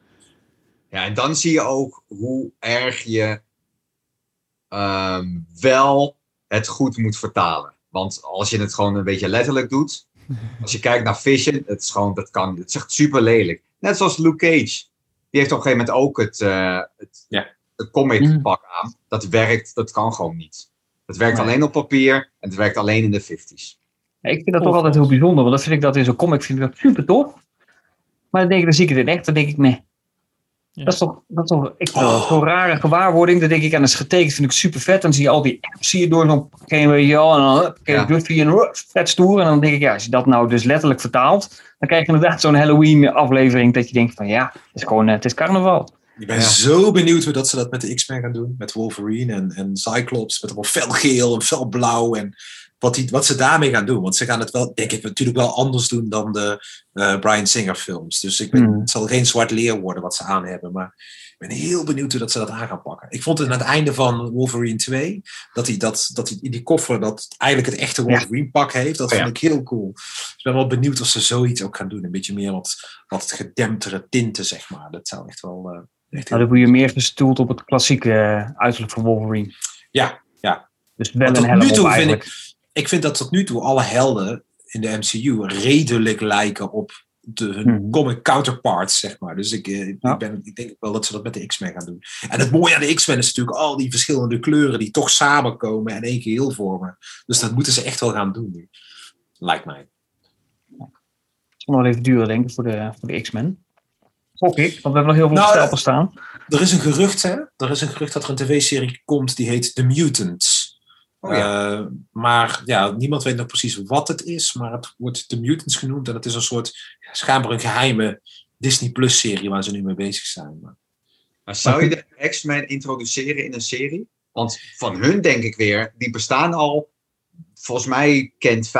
Speaker 6: Ja, en dan zie je ook hoe erg je ehm, wel het goed moet vertalen. Want als je het gewoon een beetje letterlijk doet, als je kijkt naar Vision, het is gewoon, dat kan, het is echt super lelijk. Net zoals Luke Cage. Die heeft op een gegeven moment ook het, eh het,
Speaker 3: Ja.
Speaker 6: het comic
Speaker 1: Mhm.
Speaker 6: pak aan. Dat werkt, dat kan gewoon niet. Het werkt
Speaker 1: Nee.
Speaker 6: alleen op papier en het werkt alleen in de 50s.
Speaker 1: Ja, ik vind dat toch altijd heel bijzonder, want dat vind ik dat in zo'n comic vind ik dat super tof. Maar dan denk ik, dan zie ik het in echt, dan denk ik, nee.
Speaker 2: Ja.
Speaker 1: Dat is toch, dat is toch ik,
Speaker 3: Oh.
Speaker 1: zo'n rare gewaarwording. Dan denk ik, en dat is getekend, vind ik super vet. Dan zie je al die apps zie je door zo'n pakket, weet je wel. En dan
Speaker 6: Ja.
Speaker 1: Buffy en hup, vet stoer. En dan denk ik, ja, als je dat nou dus letterlijk vertaalt, dan krijg je inderdaad zo'n Halloween aflevering dat je denkt van, ja, het is gewoon, eh, het is carnaval.
Speaker 3: Ik ben
Speaker 6: Ja.
Speaker 3: zo benieuwd hoe dat ze dat met de X-Men gaan doen. Met Wolverine en, en Cyclops. Met allemaal felgeel en felblauw. En wat, die, wat ze daarmee gaan doen. Want ze gaan het wel, denk ik, natuurlijk wel anders doen dan de eh, Brian Singer films. Dus ik
Speaker 1: Hmm.
Speaker 3: het zal geen zwart leer worden wat ze aan hebben. Maar Ik ben heel benieuwd hoe dat ze dat aan gaan pakken. Ik vond het aan het einde van Wolverine 2, dat hij, dat, dat hij in die koffer dat eigenlijk het echte Wolverine pak heeft. Dat
Speaker 6: Oh,
Speaker 3: vond ik heel cool. Dus ik ben wel benieuwd of ze zoiets ook gaan doen. Een beetje meer wat, wat gedemptere tinten, zeg maar. Dat zou echt wel... echt
Speaker 1: Nou, dan word je meer gestoeld op het klassieke eh, uiterlijk van Wolverine.
Speaker 3: Ja, ja.
Speaker 1: Dus wel een helm
Speaker 3: nu
Speaker 1: op
Speaker 3: toe vind
Speaker 1: eigenlijk.
Speaker 3: ik, ik vind dat tot nu toe alle helden in de MCU redelijk lijken op de, hun
Speaker 1: Mhm.
Speaker 3: comic counterparts, zeg maar. Dus ik, eh,
Speaker 1: Ja.
Speaker 3: ik, ben, ik denk wel dat ze dat met de X-Men gaan doen. En het mooie aan de X-Men is natuurlijk al die verschillende kleuren die toch samenkomen en één geheel vormen. Dus dat moeten ze echt wel gaan doen nu. Lijkt mij.
Speaker 1: Het zal nog wel even duren, denk ik, voor de, voor de X-Men. Gok ik, want we hebben nog heel veel
Speaker 3: Nou,
Speaker 1: staan.
Speaker 3: Er is een gerucht, hè? Er is een gerucht dat er een tv-serie komt die heet The Mutants.
Speaker 6: Oh ja.
Speaker 3: Eh, maar ja, niemand weet nog precies wat het is, maar het wordt The Mutants genoemd en het is een soort, schijnbaar een geheime Disney Plus serie waar ze nu mee bezig zijn. Maar,
Speaker 6: Maar zou je de X-Men introduceren in een serie? Want van hun denk ik weer, die bestaan al. Volgens mij kent 95%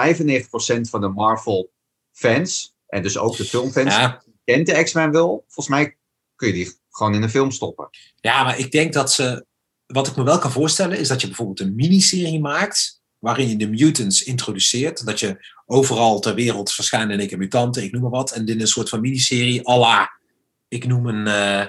Speaker 6: van de Marvel fans, en dus ook de filmfans,
Speaker 3: ja,
Speaker 6: kent de X-Men wel. Volgens mij kun je die gewoon in een film stoppen.
Speaker 3: ja, maar ik denk dat ze, wat ik me wel kan voorstellen, is dat je bijvoorbeeld een miniserie maakt waarin je de mutants introduceert. Dat je overal ter wereld verschijnen in één keer mutanten, ik noem maar wat. En dit is een soort van miniserie à la, ik noem een, eh,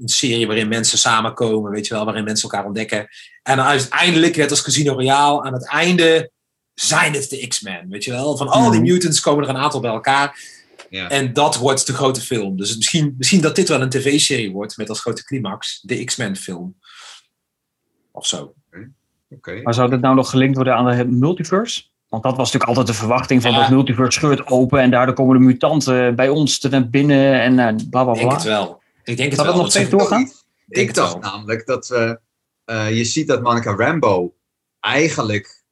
Speaker 3: een serie waarin mensen samenkomen, weet je wel, waarin mensen elkaar ontdekken. En uiteindelijk, net als Casino Royale, aan het einde zijn het de X-Men, weet je wel. Van al die
Speaker 1: Mhm.
Speaker 3: mutants komen er een aantal bij elkaar.
Speaker 6: Ja.
Speaker 3: En dat wordt de grote film. Dus misschien, misschien dat dit wel een tv-serie wordt met als grote climax de X-Men film. Of zo.
Speaker 6: Oké.
Speaker 1: Maar zou dit nou nog gelinkt worden aan de multiverse? Want dat was natuurlijk altijd de verwachting van
Speaker 3: Ja.
Speaker 1: dat multiverse scheurt open en daardoor komen de mutanten bij ons te naar binnen en eh, bla bla
Speaker 3: Ik denk het
Speaker 1: bla.
Speaker 3: wel. Ik denk het
Speaker 1: Zal dat
Speaker 3: wel.
Speaker 1: nog steeds doorgaan?
Speaker 3: denk
Speaker 6: Ik
Speaker 3: het
Speaker 6: dacht
Speaker 3: wel.
Speaker 6: namelijk dat we, eh, je ziet dat Monica Rambo eigenlijk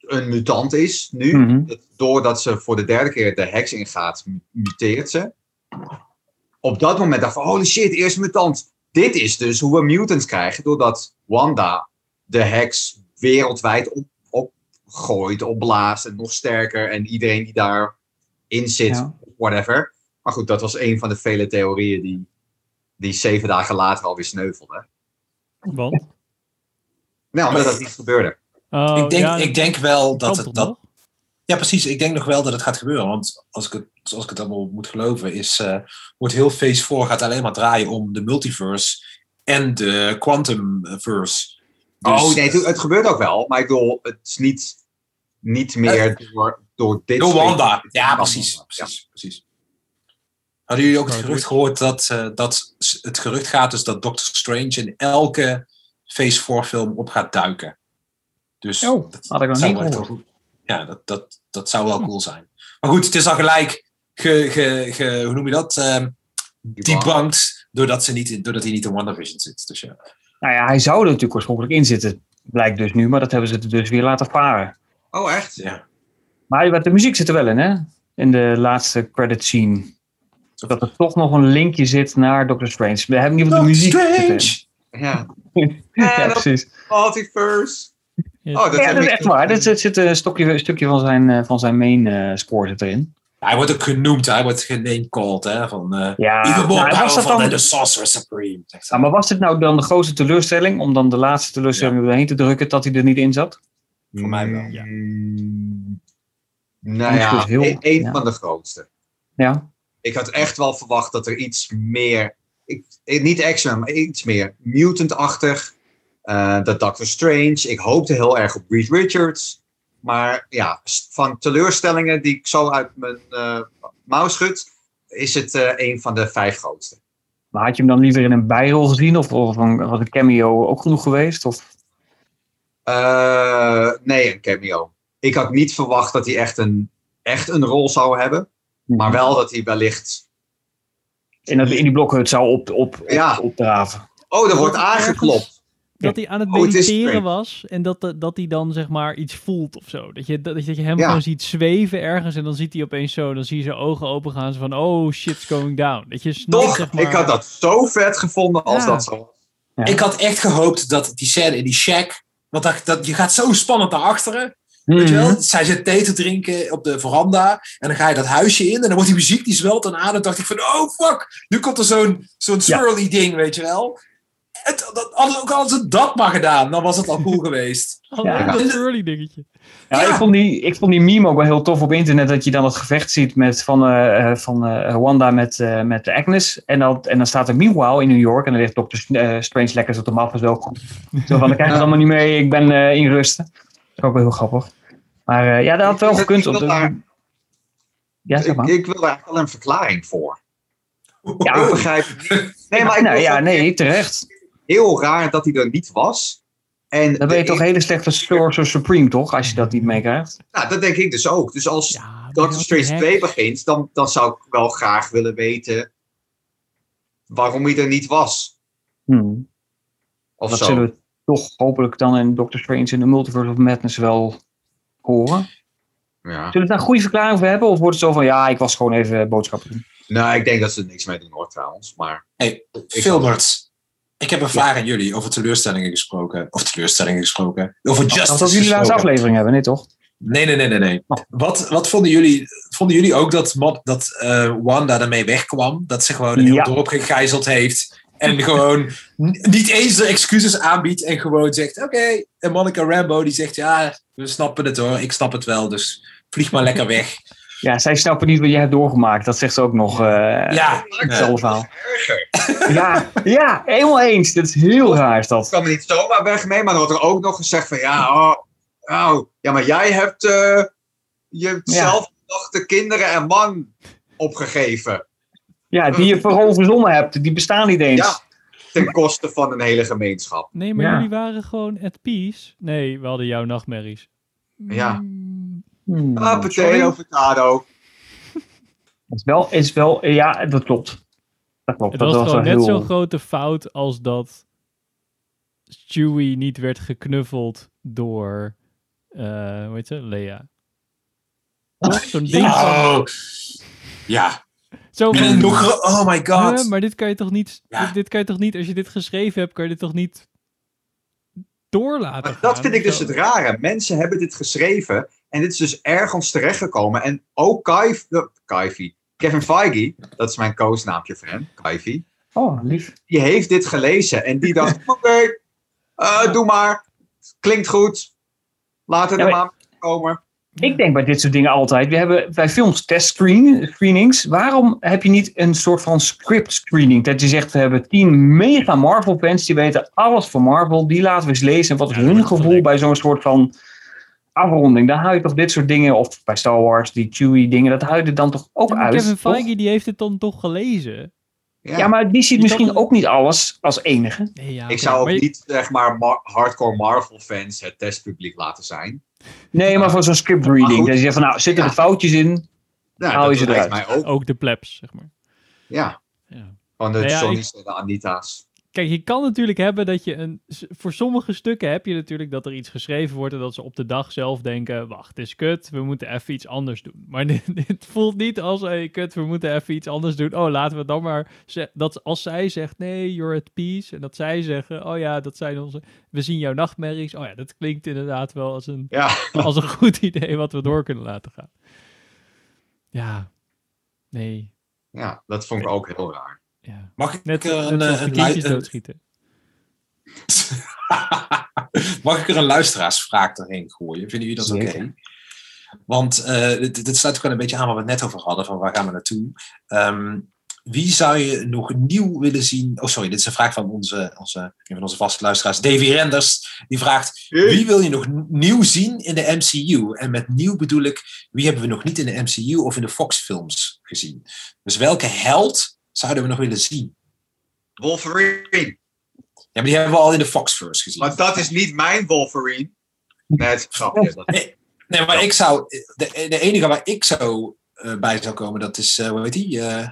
Speaker 6: een mutant is nu.
Speaker 1: Mhm.
Speaker 6: Dat doordat ze voor de derde keer de heks ingaat, mu- muteert ze. Op dat moment dacht ik van, holy shit, eerst mutant. Dit is dus hoe we mutants krijgen, doordat Wanda de heks wereldwijd op, opgooit, opblaast en nog sterker. En iedereen die daarin zit,
Speaker 1: Ja.
Speaker 6: whatever. Maar goed, dat was een van de vele theorieën die, die zeven dagen later alweer sneuvelde.
Speaker 2: Want?
Speaker 6: Nou, omdat dat niet gebeurde.
Speaker 2: Oh,
Speaker 3: ik, denk,
Speaker 2: ja,
Speaker 3: ik denk wel dat het. Dat, ja, precies. Ik denk nog wel dat het gaat gebeuren. Want als ik het, zoals ik het allemaal moet geloven, is, eh, wordt heel Phase 4 gaat alleen maar draaien om de multiverse en de quantumverse. Dus,
Speaker 6: oh nee, het, het gebeurt ook wel. Maar ik bedoel, het is niet, niet meer door, door dit...
Speaker 3: Door
Speaker 6: soort-
Speaker 3: Wanda. Ja,
Speaker 6: Door
Speaker 3: precies.
Speaker 6: Wanda,
Speaker 3: precies, precies. Hadden jullie ook het gerucht gehoord dat, eh, dat het gerucht gaat dus dat Doctor Strange in elke Phase 4 film op gaat duiken? Dus
Speaker 1: Oh,
Speaker 3: dat
Speaker 1: had ik nog niet gehoord.
Speaker 3: Ja, dat, dat, dat zou wel cool zijn. Maar goed, het is al gelijk ge, ge, ge- hoe noem je dat? Ehm
Speaker 6: Die Wanda.
Speaker 3: debunked doordat, ze niet, in- doordat hij niet in WandaVision zit. Dus ja.
Speaker 1: Nou ja, hij zou er natuurlijk oorspronkelijk in zitten, blijkt dus nu, maar dat hebben ze er dus weer laten varen.
Speaker 6: Oh, echt?
Speaker 3: ja.
Speaker 1: Maar de muziek zit er wel in, hè? In de laatste credit scene. Zodat er toch nog een linkje zit naar Doctor Strange. We hebben in ieder geval de muziek
Speaker 3: Strange!
Speaker 6: Ja.
Speaker 1: Ja,
Speaker 6: dat-
Speaker 1: precies.
Speaker 6: Multiverse.
Speaker 2: Ja,
Speaker 6: Oh, dat
Speaker 1: Ja, dat is echt waar. Er zit, zit een, stokje, een stukje van zijn, eh, van zijn main eh, score zit erin.
Speaker 3: Hij wordt ook genoemd, hij wordt genamecalled, hè? Van, eh
Speaker 1: Ja,
Speaker 3: Even more
Speaker 1: nou, was dat
Speaker 3: powerful
Speaker 1: dan,
Speaker 3: than the Sorcerer Supreme.
Speaker 1: Ja, maar was dit nou dan de grootste teleurstelling, om dan de laatste teleurstelling erheen te drukken, dat hij er niet in zat?
Speaker 3: Voor mij wel.
Speaker 2: Ja.
Speaker 6: Mm, Nou ja,
Speaker 1: heel-
Speaker 6: een, een
Speaker 1: ja.
Speaker 6: van de grootste.
Speaker 1: Ja.
Speaker 6: Ik had echt wel verwacht dat er iets meer, ik, eh, niet X-Men, maar iets meer mutant-achtig. eh, dat Doctor Strange. Ik hoopte heel erg op Reed Richards. Maar ja, van teleurstellingen die ik zo uit mijn eh mouw schud, is het eh, een van de vijf grootste.
Speaker 1: Maar had je hem dan liever in een bijrol gezien? Of, of een, was een cameo ook genoeg geweest? Of,
Speaker 6: Eh, nee, een cameo. Ik had niet verwacht dat hij echt een, echt een rol zou hebben. Maar wel dat hij wellicht.
Speaker 1: in, dat, in die blokhut zou op, op, op,
Speaker 6: Ja.
Speaker 1: opdraven.
Speaker 6: Oh, er wordt aangeklopt.
Speaker 2: Dat hij aan het
Speaker 6: Oh,
Speaker 2: mediteren was en dat, dat hij dan zeg maar iets voelt of zo. Dat je, dat, dat je hem
Speaker 6: Ja.
Speaker 2: gewoon ziet zweven ergens en dan ziet hij opeens zo, dan zie je zijn ogen open gaan. Zo van, oh shit's going down. Dat je snapt,
Speaker 6: Toch?
Speaker 2: zeg maar,
Speaker 6: Ik had dat zo vet gevonden als
Speaker 2: Ja.
Speaker 6: dat zo was.
Speaker 1: Ja.
Speaker 3: Ik had echt gehoopt dat die scène in die shack. Want dat, dat, je gaat zo spannend naar achteren. Weet je
Speaker 1: Mhm.
Speaker 3: wel? Zij zit thee te drinken op de veranda. En dan ga je dat huisje in. En dan wordt die muziek die zwelt dan aan. En dan dacht ik van, oh fuck. Nu komt er zo'n zo'n swirly ding, weet je wel. Het, dat, hadden, ook al hadden ze dat maar gedaan, dan was het al cool geweest.
Speaker 2: Alleen
Speaker 1: Ja.
Speaker 2: dat early dingetje.
Speaker 1: Ja,
Speaker 3: Ja.
Speaker 1: Ik, vond die, ik vond die meme ook wel heel tof op internet. Dat je dan het gevecht ziet met, van, eh, eh, van eh, Wanda met, eh, met Agnes. En, dat, en dan staat er Meanwhile in New York. En dan ligt Dr. Strange lekker zo te mappen. Zo, zo van, ik krijg het allemaal niet mee. Ik ben eh, in rust. Dat is ook wel heel grappig. Maar eh, ja, dat had wel
Speaker 6: Ik- ik
Speaker 1: gekund. de-
Speaker 6: daar-
Speaker 1: Ja, zeg
Speaker 6: Ik,
Speaker 1: maar.
Speaker 6: ik wil daar eigenlijk wel een verklaring voor.
Speaker 1: Ja,
Speaker 6: Ik begrijp het niet. Nee, maar ik
Speaker 1: nou, ja, nee, terecht.
Speaker 6: Heel raar dat hij er niet was. En
Speaker 1: Dan ben je
Speaker 6: de-
Speaker 1: toch een hele slechte Sorcerer Supreme, toch? Als je dat niet meekrijgt.
Speaker 6: Nou, dat denk ik dus ook. Dus als
Speaker 2: Ja,
Speaker 6: Doctor Strange 2 begint, dan, dan zou ik wel graag willen weten waarom hij er niet was.
Speaker 1: Hmm.
Speaker 6: Of
Speaker 1: Dat
Speaker 6: zo.
Speaker 1: zullen we toch hopelijk dan in Doctor Strange in the Multiverse of Madness wel horen.
Speaker 6: Ja.
Speaker 1: Zullen we daar een goede verklaring voor hebben? Of wordt het zo van, ja, ik was gewoon even boodschappen doen?
Speaker 6: Nou, ik denk dat ze er niks mee doen hoor, trouwens. Maar
Speaker 3: Hey, Filbert, ik heb een vraag aan jullie over teleurstellingen gesproken. Of teleurstellingen gesproken. Over Justice
Speaker 1: Alsof jullie laatste aflevering hebben, nee toch?
Speaker 3: Nee, nee, nee, nee. nee. Wat, wat vonden jullie? Vonden jullie ook dat, dat eh, Wanda ermee wegkwam? Dat ze gewoon een heel
Speaker 1: Ja.
Speaker 3: dorp gegijzeld heeft. En gewoon niet eens de excuses aanbiedt. En gewoon zegt: Oké. En Monica Rambo die zegt: Ja, we snappen het hoor. Ik snap het wel. Dus vlieg maar lekker weg.
Speaker 1: Ja, zij snappen niet wat jij hebt doorgemaakt. Dat zegt ze ook nog. eh
Speaker 3: Ja,
Speaker 1: Hetzelfde verhaal.
Speaker 6: erger.
Speaker 1: Ja, ja, helemaal eens. Dat is heel raar is
Speaker 6: Ik
Speaker 1: dat.
Speaker 6: kwam er niet zomaar weg mee, maar dan wordt er ook nog gezegd van ja, oh, oh, ja maar jij hebt eh je zelfgedachte kinderen en man opgegeven.
Speaker 1: Ja, die je vooral verzonnen hebt, die bestaan niet eens.
Speaker 6: Ja. Ten koste van een hele gemeenschap.
Speaker 2: Nee, maar
Speaker 1: Ja.
Speaker 2: jullie waren gewoon at peace. Nee, we hadden jouw nachtmerries.
Speaker 6: Ja.
Speaker 2: Mm,
Speaker 1: Hmm,
Speaker 6: Ah, potato, potato.
Speaker 1: Is wel, is wel, ja, dat klopt. Dat klopt.
Speaker 2: Het
Speaker 1: dat
Speaker 2: was
Speaker 1: was
Speaker 2: gewoon net
Speaker 1: heel...
Speaker 2: zo'n grote fout als dat Chewie niet werd geknuffeld door, eh hoe heet ze, Lea. Toch? Zo'n ding van...
Speaker 3: Oh. Ja.
Speaker 2: Zo van,
Speaker 3: nog, oh my god.
Speaker 2: "Huh, maar dit kan je toch niet,
Speaker 3: Ja.
Speaker 2: dit, dit kan je toch niet, als je dit geschreven hebt, kan je dit toch niet door laten
Speaker 6: Maar
Speaker 2: gaan?
Speaker 6: dat vind ik dus
Speaker 2: zo?
Speaker 6: het rare. Mensen hebben dit geschreven en dit is dus ergens terechtgekomen. En ook Kaif, eh, Kaifi, Kevin Feige, dat is mijn koosnaampje voor hem, Kaifi,
Speaker 1: Oh, lief.
Speaker 6: die heeft dit gelezen en die dacht, oké, eh, doe maar, klinkt goed, laat het
Speaker 1: Ja,
Speaker 6: er
Speaker 1: maar-
Speaker 6: komen.
Speaker 1: Ik denk bij dit soort dingen altijd. We hebben bij films testscreen screenings. Waarom heb je niet een soort van script screening? Dat je zegt, we hebben tien mega Marvel fans. Die weten alles van Marvel. Die laten we eens lezen. En wat is
Speaker 2: Ja,
Speaker 1: hun gevoel bij zo'n soort van afronding? Dan haal je toch dit soort dingen. Of bij Star Wars, die Chewie dingen. Dat haal je er dan toch ook uit?
Speaker 2: Kevin
Speaker 1: toch?
Speaker 2: Feige die heeft het dan toch gelezen?
Speaker 1: Ja, maar die ziet
Speaker 2: Die
Speaker 1: misschien
Speaker 2: toch-
Speaker 1: ook niet alles als enige.
Speaker 2: Nee, ja,
Speaker 6: Ik zou ook
Speaker 2: maar je-
Speaker 6: niet, zeg maar, mar- hardcore Marvel-fans het testpubliek laten zijn.
Speaker 1: Nee, maar voor zo'n script reading.
Speaker 6: goed.
Speaker 1: Dat je zegt van, nou, zitten er foutjes in?
Speaker 6: Nou,
Speaker 1: Haal je
Speaker 6: dat
Speaker 1: ze
Speaker 6: lijkt
Speaker 1: eruit.
Speaker 6: mij ook.
Speaker 2: Ook de plebs, zeg maar.
Speaker 6: Ja,
Speaker 2: Ja.
Speaker 6: van de
Speaker 2: Nou
Speaker 6: Johnny's en de Anita's.
Speaker 2: Kijk, je kan natuurlijk hebben dat je een. Voor sommige stukken heb je natuurlijk dat er iets geschreven wordt en dat ze op de dag zelf denken: wacht, het is kut, we moeten even iets anders doen. Maar dit, dit voelt niet als: hey, kut, we moeten even iets anders doen. Oh, laten we dan maar. Dat als zij zegt: nee, you're at peace. En dat zij zeggen: oh ja, dat zijn onze. We zien jouw nachtmerries. Oh ja, dat klinkt inderdaad wel als een,
Speaker 6: Ja,
Speaker 2: als een goed idee wat we door kunnen laten gaan. Ja, nee.
Speaker 6: ja, dat vond ik ook heel raar.
Speaker 2: Ja.
Speaker 3: Mag ik
Speaker 2: Net,
Speaker 3: er
Speaker 2: net
Speaker 3: een, eh,
Speaker 2: de
Speaker 3: een, lui-
Speaker 2: doodschieten.
Speaker 3: Mag ik er een luisteraarsvraag doorheen gooien? Vinden jullie dat oké? Want eh, dit, dit sluit ook wel een beetje aan waar we het net over hadden, van waar gaan we naartoe? Ehm, wie zou je nog nieuw willen zien? Oh, sorry, dit is een vraag van onze, onze, een van onze vaste luisteraars, Davy Renders. Die vraagt, wie wil je nog nieuw zien in de MCU? En met nieuw bedoel ik, wie hebben we nog niet in de MCU of in de Fox-films gezien? Dus welke held zouden we nog willen zien?
Speaker 6: Wolverine.
Speaker 3: Ja, maar die hebben we al in de Fox-verse gezien.
Speaker 6: Maar dat is niet mijn Wolverine. Nee, het is. Dat-
Speaker 3: Nee, maar ik zou. De, de enige waar ik zo eh, bij zou komen, dat is. eh hoe heet die? eh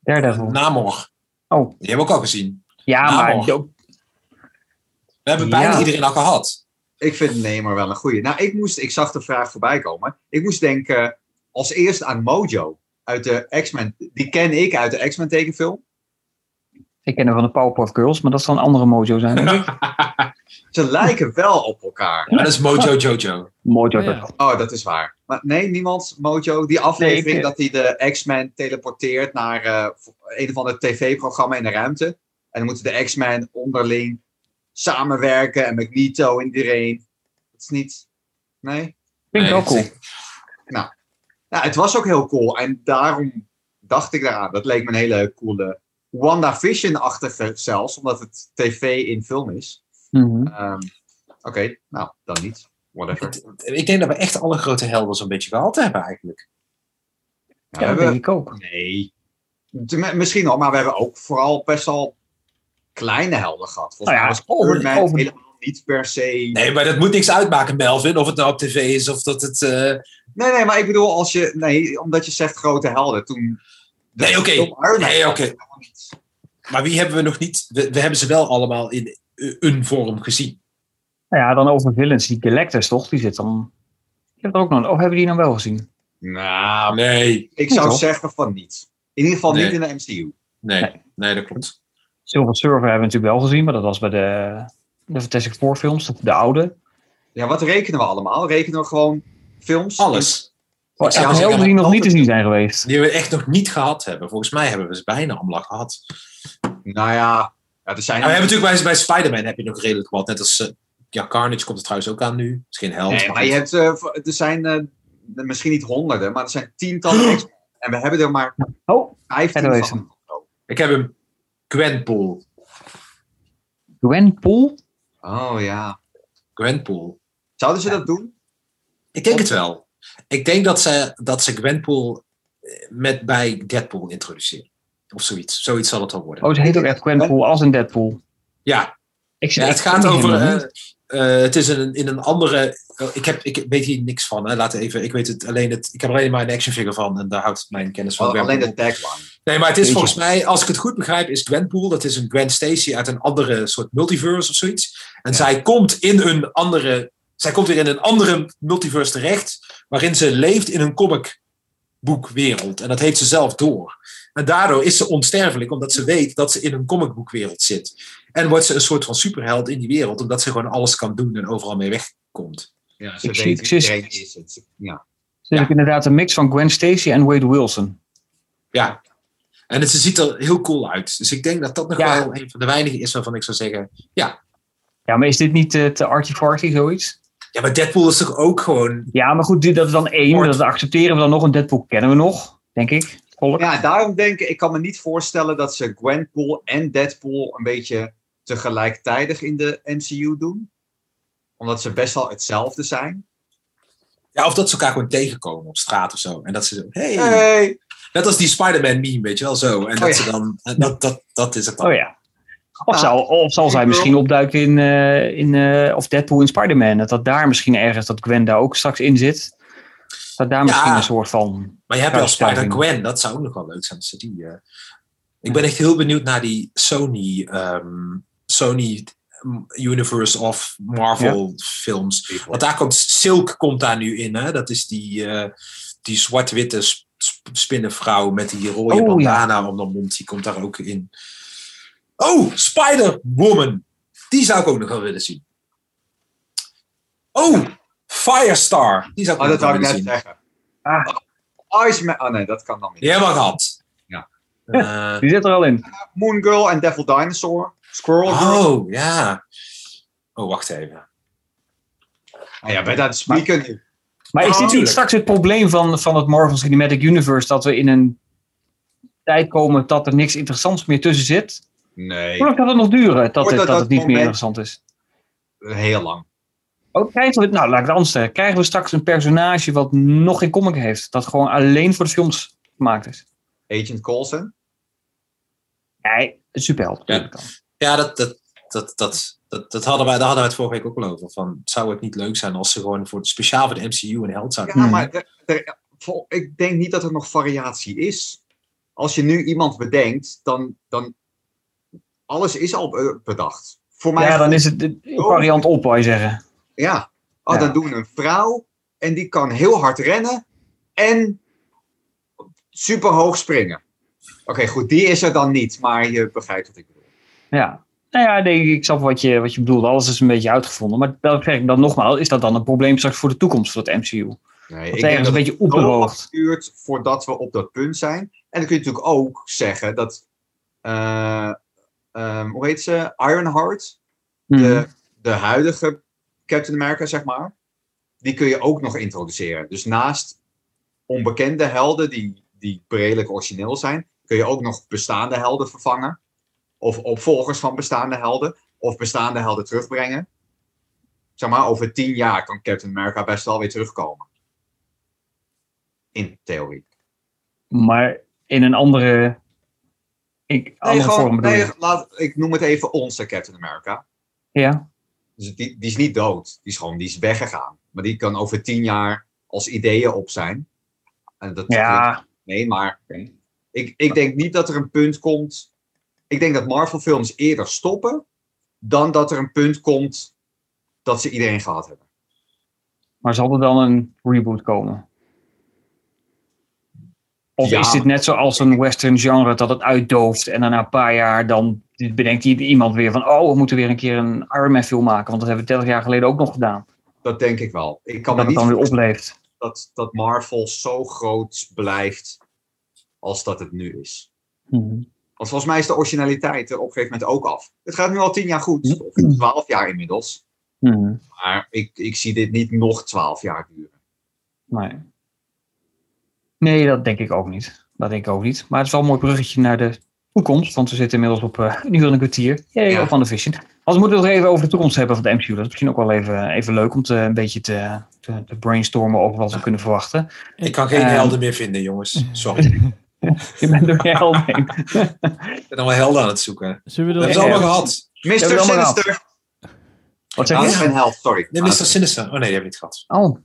Speaker 1: Daredevil.
Speaker 3: Namor.
Speaker 1: Oh.
Speaker 3: Die hebben we ook al gezien.
Speaker 1: Ja, maar...
Speaker 3: We hebben bijna
Speaker 1: Ja.
Speaker 3: iedereen al gehad.
Speaker 6: Ik vind Neymar wel een goeie. Nou, ik, moest, ik zag de vraag voorbij komen. Ik moest denken als eerst aan Mojo uit de X-Men. Die ken ik uit de X-Men tekenfilm.
Speaker 1: Ik ken hem van de Powerpuff Girls, maar dat zal een andere mojo zijn.
Speaker 6: Ze lijken wel op elkaar.
Speaker 3: Maar dat is Mojo Jojo.
Speaker 1: mojo.
Speaker 2: Ja.
Speaker 1: dat-
Speaker 6: Oh, dat is waar. Maar nee, niemand, Mojo. Die aflevering
Speaker 1: Nee, ik-
Speaker 6: dat hij de X-Men teleporteert naar eh, een of ander tv-programma in de ruimte. En dan moeten de X-Men onderling samenwerken en Magneto en iedereen. Dat is niet... Nee?
Speaker 1: Vind ik
Speaker 3: Nee,
Speaker 1: wel cool.
Speaker 3: is-
Speaker 6: Ja, het was ook heel cool. En daarom dacht ik daaraan. Dat leek me een hele coole WandaVision-achtige zelfs. Omdat het tv in film is.
Speaker 1: Mhm.
Speaker 6: Ehm, Oké, nou, dan niet. Whatever.
Speaker 3: Ik denk dat we echt alle grote helden zo'n beetje gehad hebben eigenlijk.
Speaker 6: Ja, we
Speaker 1: Ja, dat
Speaker 6: hebben-
Speaker 1: denk ik ook.
Speaker 6: Nee. Misschien wel, maar we hebben ook vooral best wel kleine helden gehad. Volgens
Speaker 1: Nou ja,
Speaker 6: mij was
Speaker 1: over-
Speaker 6: Iron Man
Speaker 1: over-
Speaker 6: helemaal niet per se... Nee.
Speaker 3: Nee, maar dat moet niks uitmaken, Melvin. Of het nou op tv is of dat het... eh,
Speaker 6: nee, maar ik bedoel, als je... Nee, omdat je zegt grote helden, toen...
Speaker 3: Nee, oké. Nee, oké. Maar wie hebben we nog niet... We, we hebben ze wel allemaal in een vorm gezien.
Speaker 1: Nou ja, dan over villains. Die Galactus toch? Die zit dan... Ik heb er ook nog... Of hebben we die nou wel gezien?
Speaker 6: Nou,
Speaker 3: Nee,
Speaker 6: ik zou zeggen van niet. In ieder geval
Speaker 3: Nee.
Speaker 6: niet in de MCU.
Speaker 3: nee,
Speaker 1: Nee.
Speaker 3: nee, dat klopt.
Speaker 1: Silver Surfer hebben we natuurlijk wel gezien, maar dat was bij de, de Fantastic Four films, de, de oude.
Speaker 6: Ja, wat rekenen we allemaal? Rekenen we gewoon films?
Speaker 3: Alles.
Speaker 1: Oh, elke
Speaker 3: zeggen,
Speaker 1: helden die nog niet te zien zijn geweest.
Speaker 3: Die we echt nog niet gehad hebben. Volgens mij hebben we ze bijna allemaal gehad.
Speaker 6: Nou ja, ja er zijn...
Speaker 3: Nou, we hebben natuurlijk bij, bij Spider-Man heb je nog redelijk wat. Net als... eh, ja, Carnage komt er trouwens ook aan nu. is geen held.
Speaker 6: Nee,
Speaker 3: maar
Speaker 6: maar je hebt, eh, er zijn eh, misschien niet honderden, maar er zijn tientallen. En we hebben er maar
Speaker 1: Oh,
Speaker 6: vijftien van.
Speaker 3: Ik heb hem Gwenpool.
Speaker 1: Gwenpool?
Speaker 6: Oh ja.
Speaker 3: Gwenpool.
Speaker 6: Zouden ze dat doen?
Speaker 3: Ik denk het wel. Ik denk dat ze, dat ze Gwenpool eh, met bij Deadpool introduceren. Of zoiets. Zoiets zal het wel worden.
Speaker 1: Oh, ze heet ook echt Gwenpool als een Deadpool.
Speaker 3: Ja,
Speaker 1: Ik,
Speaker 3: ja
Speaker 1: ik
Speaker 3: het gaat over. eh, eh, het is een, in een andere. oh, ik, heb, ik weet hier niks van. Hè. Laat even. Ik weet het alleen. Het, ik heb alleen maar een action figure van. En daar houdt mijn kennis van.
Speaker 6: Oh, alleen de tagline.
Speaker 3: Nee, maar het is volgens mij, als ik het goed begrijp, is Gwenpool, dat is een Gwen Stacy uit een andere soort multiverse of zoiets. En zij komt in een andere, zij komt weer in een andere multiverse terecht, waarin ze leeft in een comicboekwereld. En dat heeft ze zelf door. En daardoor is ze onsterfelijk, omdat ze weet dat ze in een comicboekwereld zit. En wordt ze een soort van superheld in die wereld, omdat ze gewoon alles kan doen en overal mee wegkomt.
Speaker 6: Ja, ze
Speaker 1: Ik zie-
Speaker 6: weet
Speaker 1: zie-
Speaker 6: is het. Ja.
Speaker 1: Ze is ook inderdaad een mix van Gwen Stacy en Wade Wilson.
Speaker 3: Ja. En het, ze ziet er heel cool uit. Dus ik denk dat dat nog
Speaker 1: Ja.
Speaker 3: wel een van de weinigen is waarvan ik zou zeggen,
Speaker 1: Ja, maar is dit niet eh, te arty-farty zoiets?
Speaker 3: Ja, maar Deadpool is toch ook gewoon.
Speaker 1: Ja, maar goed, dat is dan één. Dat accepteren we dan nog. Een Deadpool kennen we nog, denk ik. Volk.
Speaker 6: ja, daarom denk ik, ik kan me niet voorstellen dat ze Gwenpool en Deadpool een beetje tegelijkertijd in de MCU doen. Omdat ze best wel hetzelfde zijn.
Speaker 3: Ja, of dat ze elkaar gewoon tegenkomen op straat of zo. En dat ze zo. Hey.
Speaker 6: Hey.
Speaker 3: Net als die Spider-Man meme, weet je wel zo. En dat
Speaker 6: ja.
Speaker 3: ze dan. en Dat, dat, dat is het dan.
Speaker 1: Oh ja. Of,
Speaker 6: Ah,
Speaker 1: zal, of zal zij
Speaker 6: wil-
Speaker 1: misschien opduiken in, eh, in eh, of Deadpool in Spider-Man. Dat, dat daar misschien ergens, dat Gwen daar ook straks in zit. Dat daar misschien een soort van...
Speaker 3: Maar je hebt wel. Spider-Gwen. Dat zou ook nog wel leuk zijn. Als ze die, eh, Ik ben echt heel benieuwd naar die Sony. ehm, Sony Universe of Marvel films. Want daar komt Silk komt daar nu in. Hè? Dat is die, eh, die zwart-witte spinnenvrouw met die rode
Speaker 1: Oh,
Speaker 3: bandana om de mond. Die komt daar ook in. Oh, Spider-Woman. Die zou ik ook nog wel willen zien. Oh, Firestar. Die zou ik
Speaker 6: Oh,
Speaker 3: ook
Speaker 6: dat
Speaker 3: nog
Speaker 6: ik
Speaker 3: willen
Speaker 6: net
Speaker 3: zien.
Speaker 6: zeggen.
Speaker 1: Ah.
Speaker 6: Iceman. Oh nee, dat kan dan niet.
Speaker 3: Die hebben we gehad.
Speaker 6: Ja.
Speaker 3: Eh,
Speaker 1: Die zit er al in.
Speaker 6: Moon Girl en Devil Dinosaur. Squirrel Girl.
Speaker 3: oh, ja. Oh, wacht even.
Speaker 6: Ah ja, bij dat spreken
Speaker 1: Maar is
Speaker 3: Oh,
Speaker 1: dit niet straks het probleem van, van het Marvel Cinematic Universe? Dat we in een tijd komen dat er niks interessants meer tussen zit?
Speaker 6: Nee,
Speaker 1: Hoe lang gaat het nog duren dat, het,
Speaker 6: dat
Speaker 1: dat het niet meer interessant is?
Speaker 6: heel lang.
Speaker 1: Ook krijgen we, nou laat ik het anders stellen. Krijgen we straks een personage wat nog geen comic heeft? Dat gewoon alleen voor de films gemaakt is?
Speaker 6: Agent Coulson.
Speaker 1: Nee, een superheld.
Speaker 3: Ja. Ja, dat, dat, dat, dat, dat, dat hadden wij, daar hadden wij het vorige week ook al over. Van, zou het niet leuk zijn als ze gewoon voor, speciaal voor de MCU een held zouden
Speaker 6: Ja, maar er- er- vol- ik denk niet dat er nog variatie is. Als je nu iemand bedenkt, dan, dan alles is al bedacht. Voor mij,
Speaker 1: Ja, dan is het de variant op, wou je zeggen.
Speaker 6: ja. Oh,
Speaker 1: Ja.
Speaker 6: dan doen we een vrouw en die kan heel hard rennen en super hoog springen. Oké, goed, die is er dan niet, maar je begrijpt wat ik bedoel.
Speaker 1: Ja. Nou ja, nee, ik snap wat je, wat je bedoelt. Alles is een beetje uitgevonden. Maar dat zeg ik dan nogmaals, is dat dan een probleem straks voor de toekomst van het MCU?
Speaker 6: Nee,
Speaker 1: Dat
Speaker 6: ik denk
Speaker 1: een
Speaker 6: dat
Speaker 1: beetje
Speaker 6: lang
Speaker 1: opgewoogd.
Speaker 6: duurt voordat we op dat punt zijn. En dan kun je natuurlijk ook zeggen dat, eh, ehm, hoe heet ze, Ironheart,
Speaker 1: Mhm.
Speaker 6: de, de huidige Captain America, zeg maar, die kun je ook nog introduceren. Dus naast onbekende helden die, die redelijk origineel zijn, kun je ook nog bestaande helden vervangen. Of opvolgers van bestaande helden. Of bestaande helden terugbrengen. Zeg maar, over tien jaar kan Captain America best wel weer terugkomen. In theorie.
Speaker 1: Maar in een andere, ik,
Speaker 6: Nee,
Speaker 1: andere
Speaker 6: gewoon,
Speaker 1: vorm
Speaker 6: nee, laat, ik noem het even onze Captain America.
Speaker 1: Ja.
Speaker 6: Dus die, die is niet dood. Die is gewoon die is weggegaan. Maar die kan over tien jaar als ideeën op zijn. En dat
Speaker 1: Ja.
Speaker 6: Nee, maar ik, ik denk niet dat er een punt komt. Ik denk dat Marvel-films eerder stoppen. dan dat er een punt komt dat ze iedereen gehad hebben.
Speaker 1: Maar zal er dan een reboot komen? Of
Speaker 6: Ja.
Speaker 1: is dit net zoals een western genre dat het uitdooft en dan na een paar jaar dan bedenkt iemand weer van oh, we moeten weer een keer een Iron Man film maken, want dat hebben we 30 jaar geleden ook nog gedaan.
Speaker 6: Dat denk ik wel. Ik kan
Speaker 1: dat
Speaker 6: me
Speaker 1: het
Speaker 6: niet
Speaker 1: dan weer opleeft.
Speaker 6: dat, dat Marvel zo groot blijft als dat het nu is.
Speaker 1: Mhm.
Speaker 6: Want volgens mij is de originaliteit er op een gegeven moment ook af. Het gaat nu al tien jaar goed, of twaalf jaar inmiddels.
Speaker 1: Mhm.
Speaker 6: Maar ik, ik zie dit niet nog twaalf jaar duren.
Speaker 1: Nee. nee, dat denk ik ook niet. Dat denk ik ook niet. Maar het is wel een mooi bruggetje naar de toekomst, want we zitten inmiddels op eh een uur en een kwartier. Jee,
Speaker 6: Ja.
Speaker 1: Van de Vision. Als we moeten het nog even over de toekomst hebben van de MCU. Dat is misschien ook wel even, even leuk om te, een beetje te, te, te brainstormen over wat we kunnen verwachten.
Speaker 3: Ik kan geen
Speaker 1: Ehm.
Speaker 3: helden meer vinden, jongens. Sorry.
Speaker 1: Je bent door je heen.
Speaker 3: Ik ben allemaal helden aan het zoeken.
Speaker 2: Zullen we
Speaker 3: Dat hebben ze allemaal gehad.
Speaker 6: Mr. Sinister!
Speaker 1: Wat zeg
Speaker 6: Ah,
Speaker 1: je?
Speaker 6: is mijn held, sorry.
Speaker 3: Nee,
Speaker 6: Ah,
Speaker 3: Mr. Sinister. Oh nee, die hebben we niet gehad.
Speaker 1: Oh.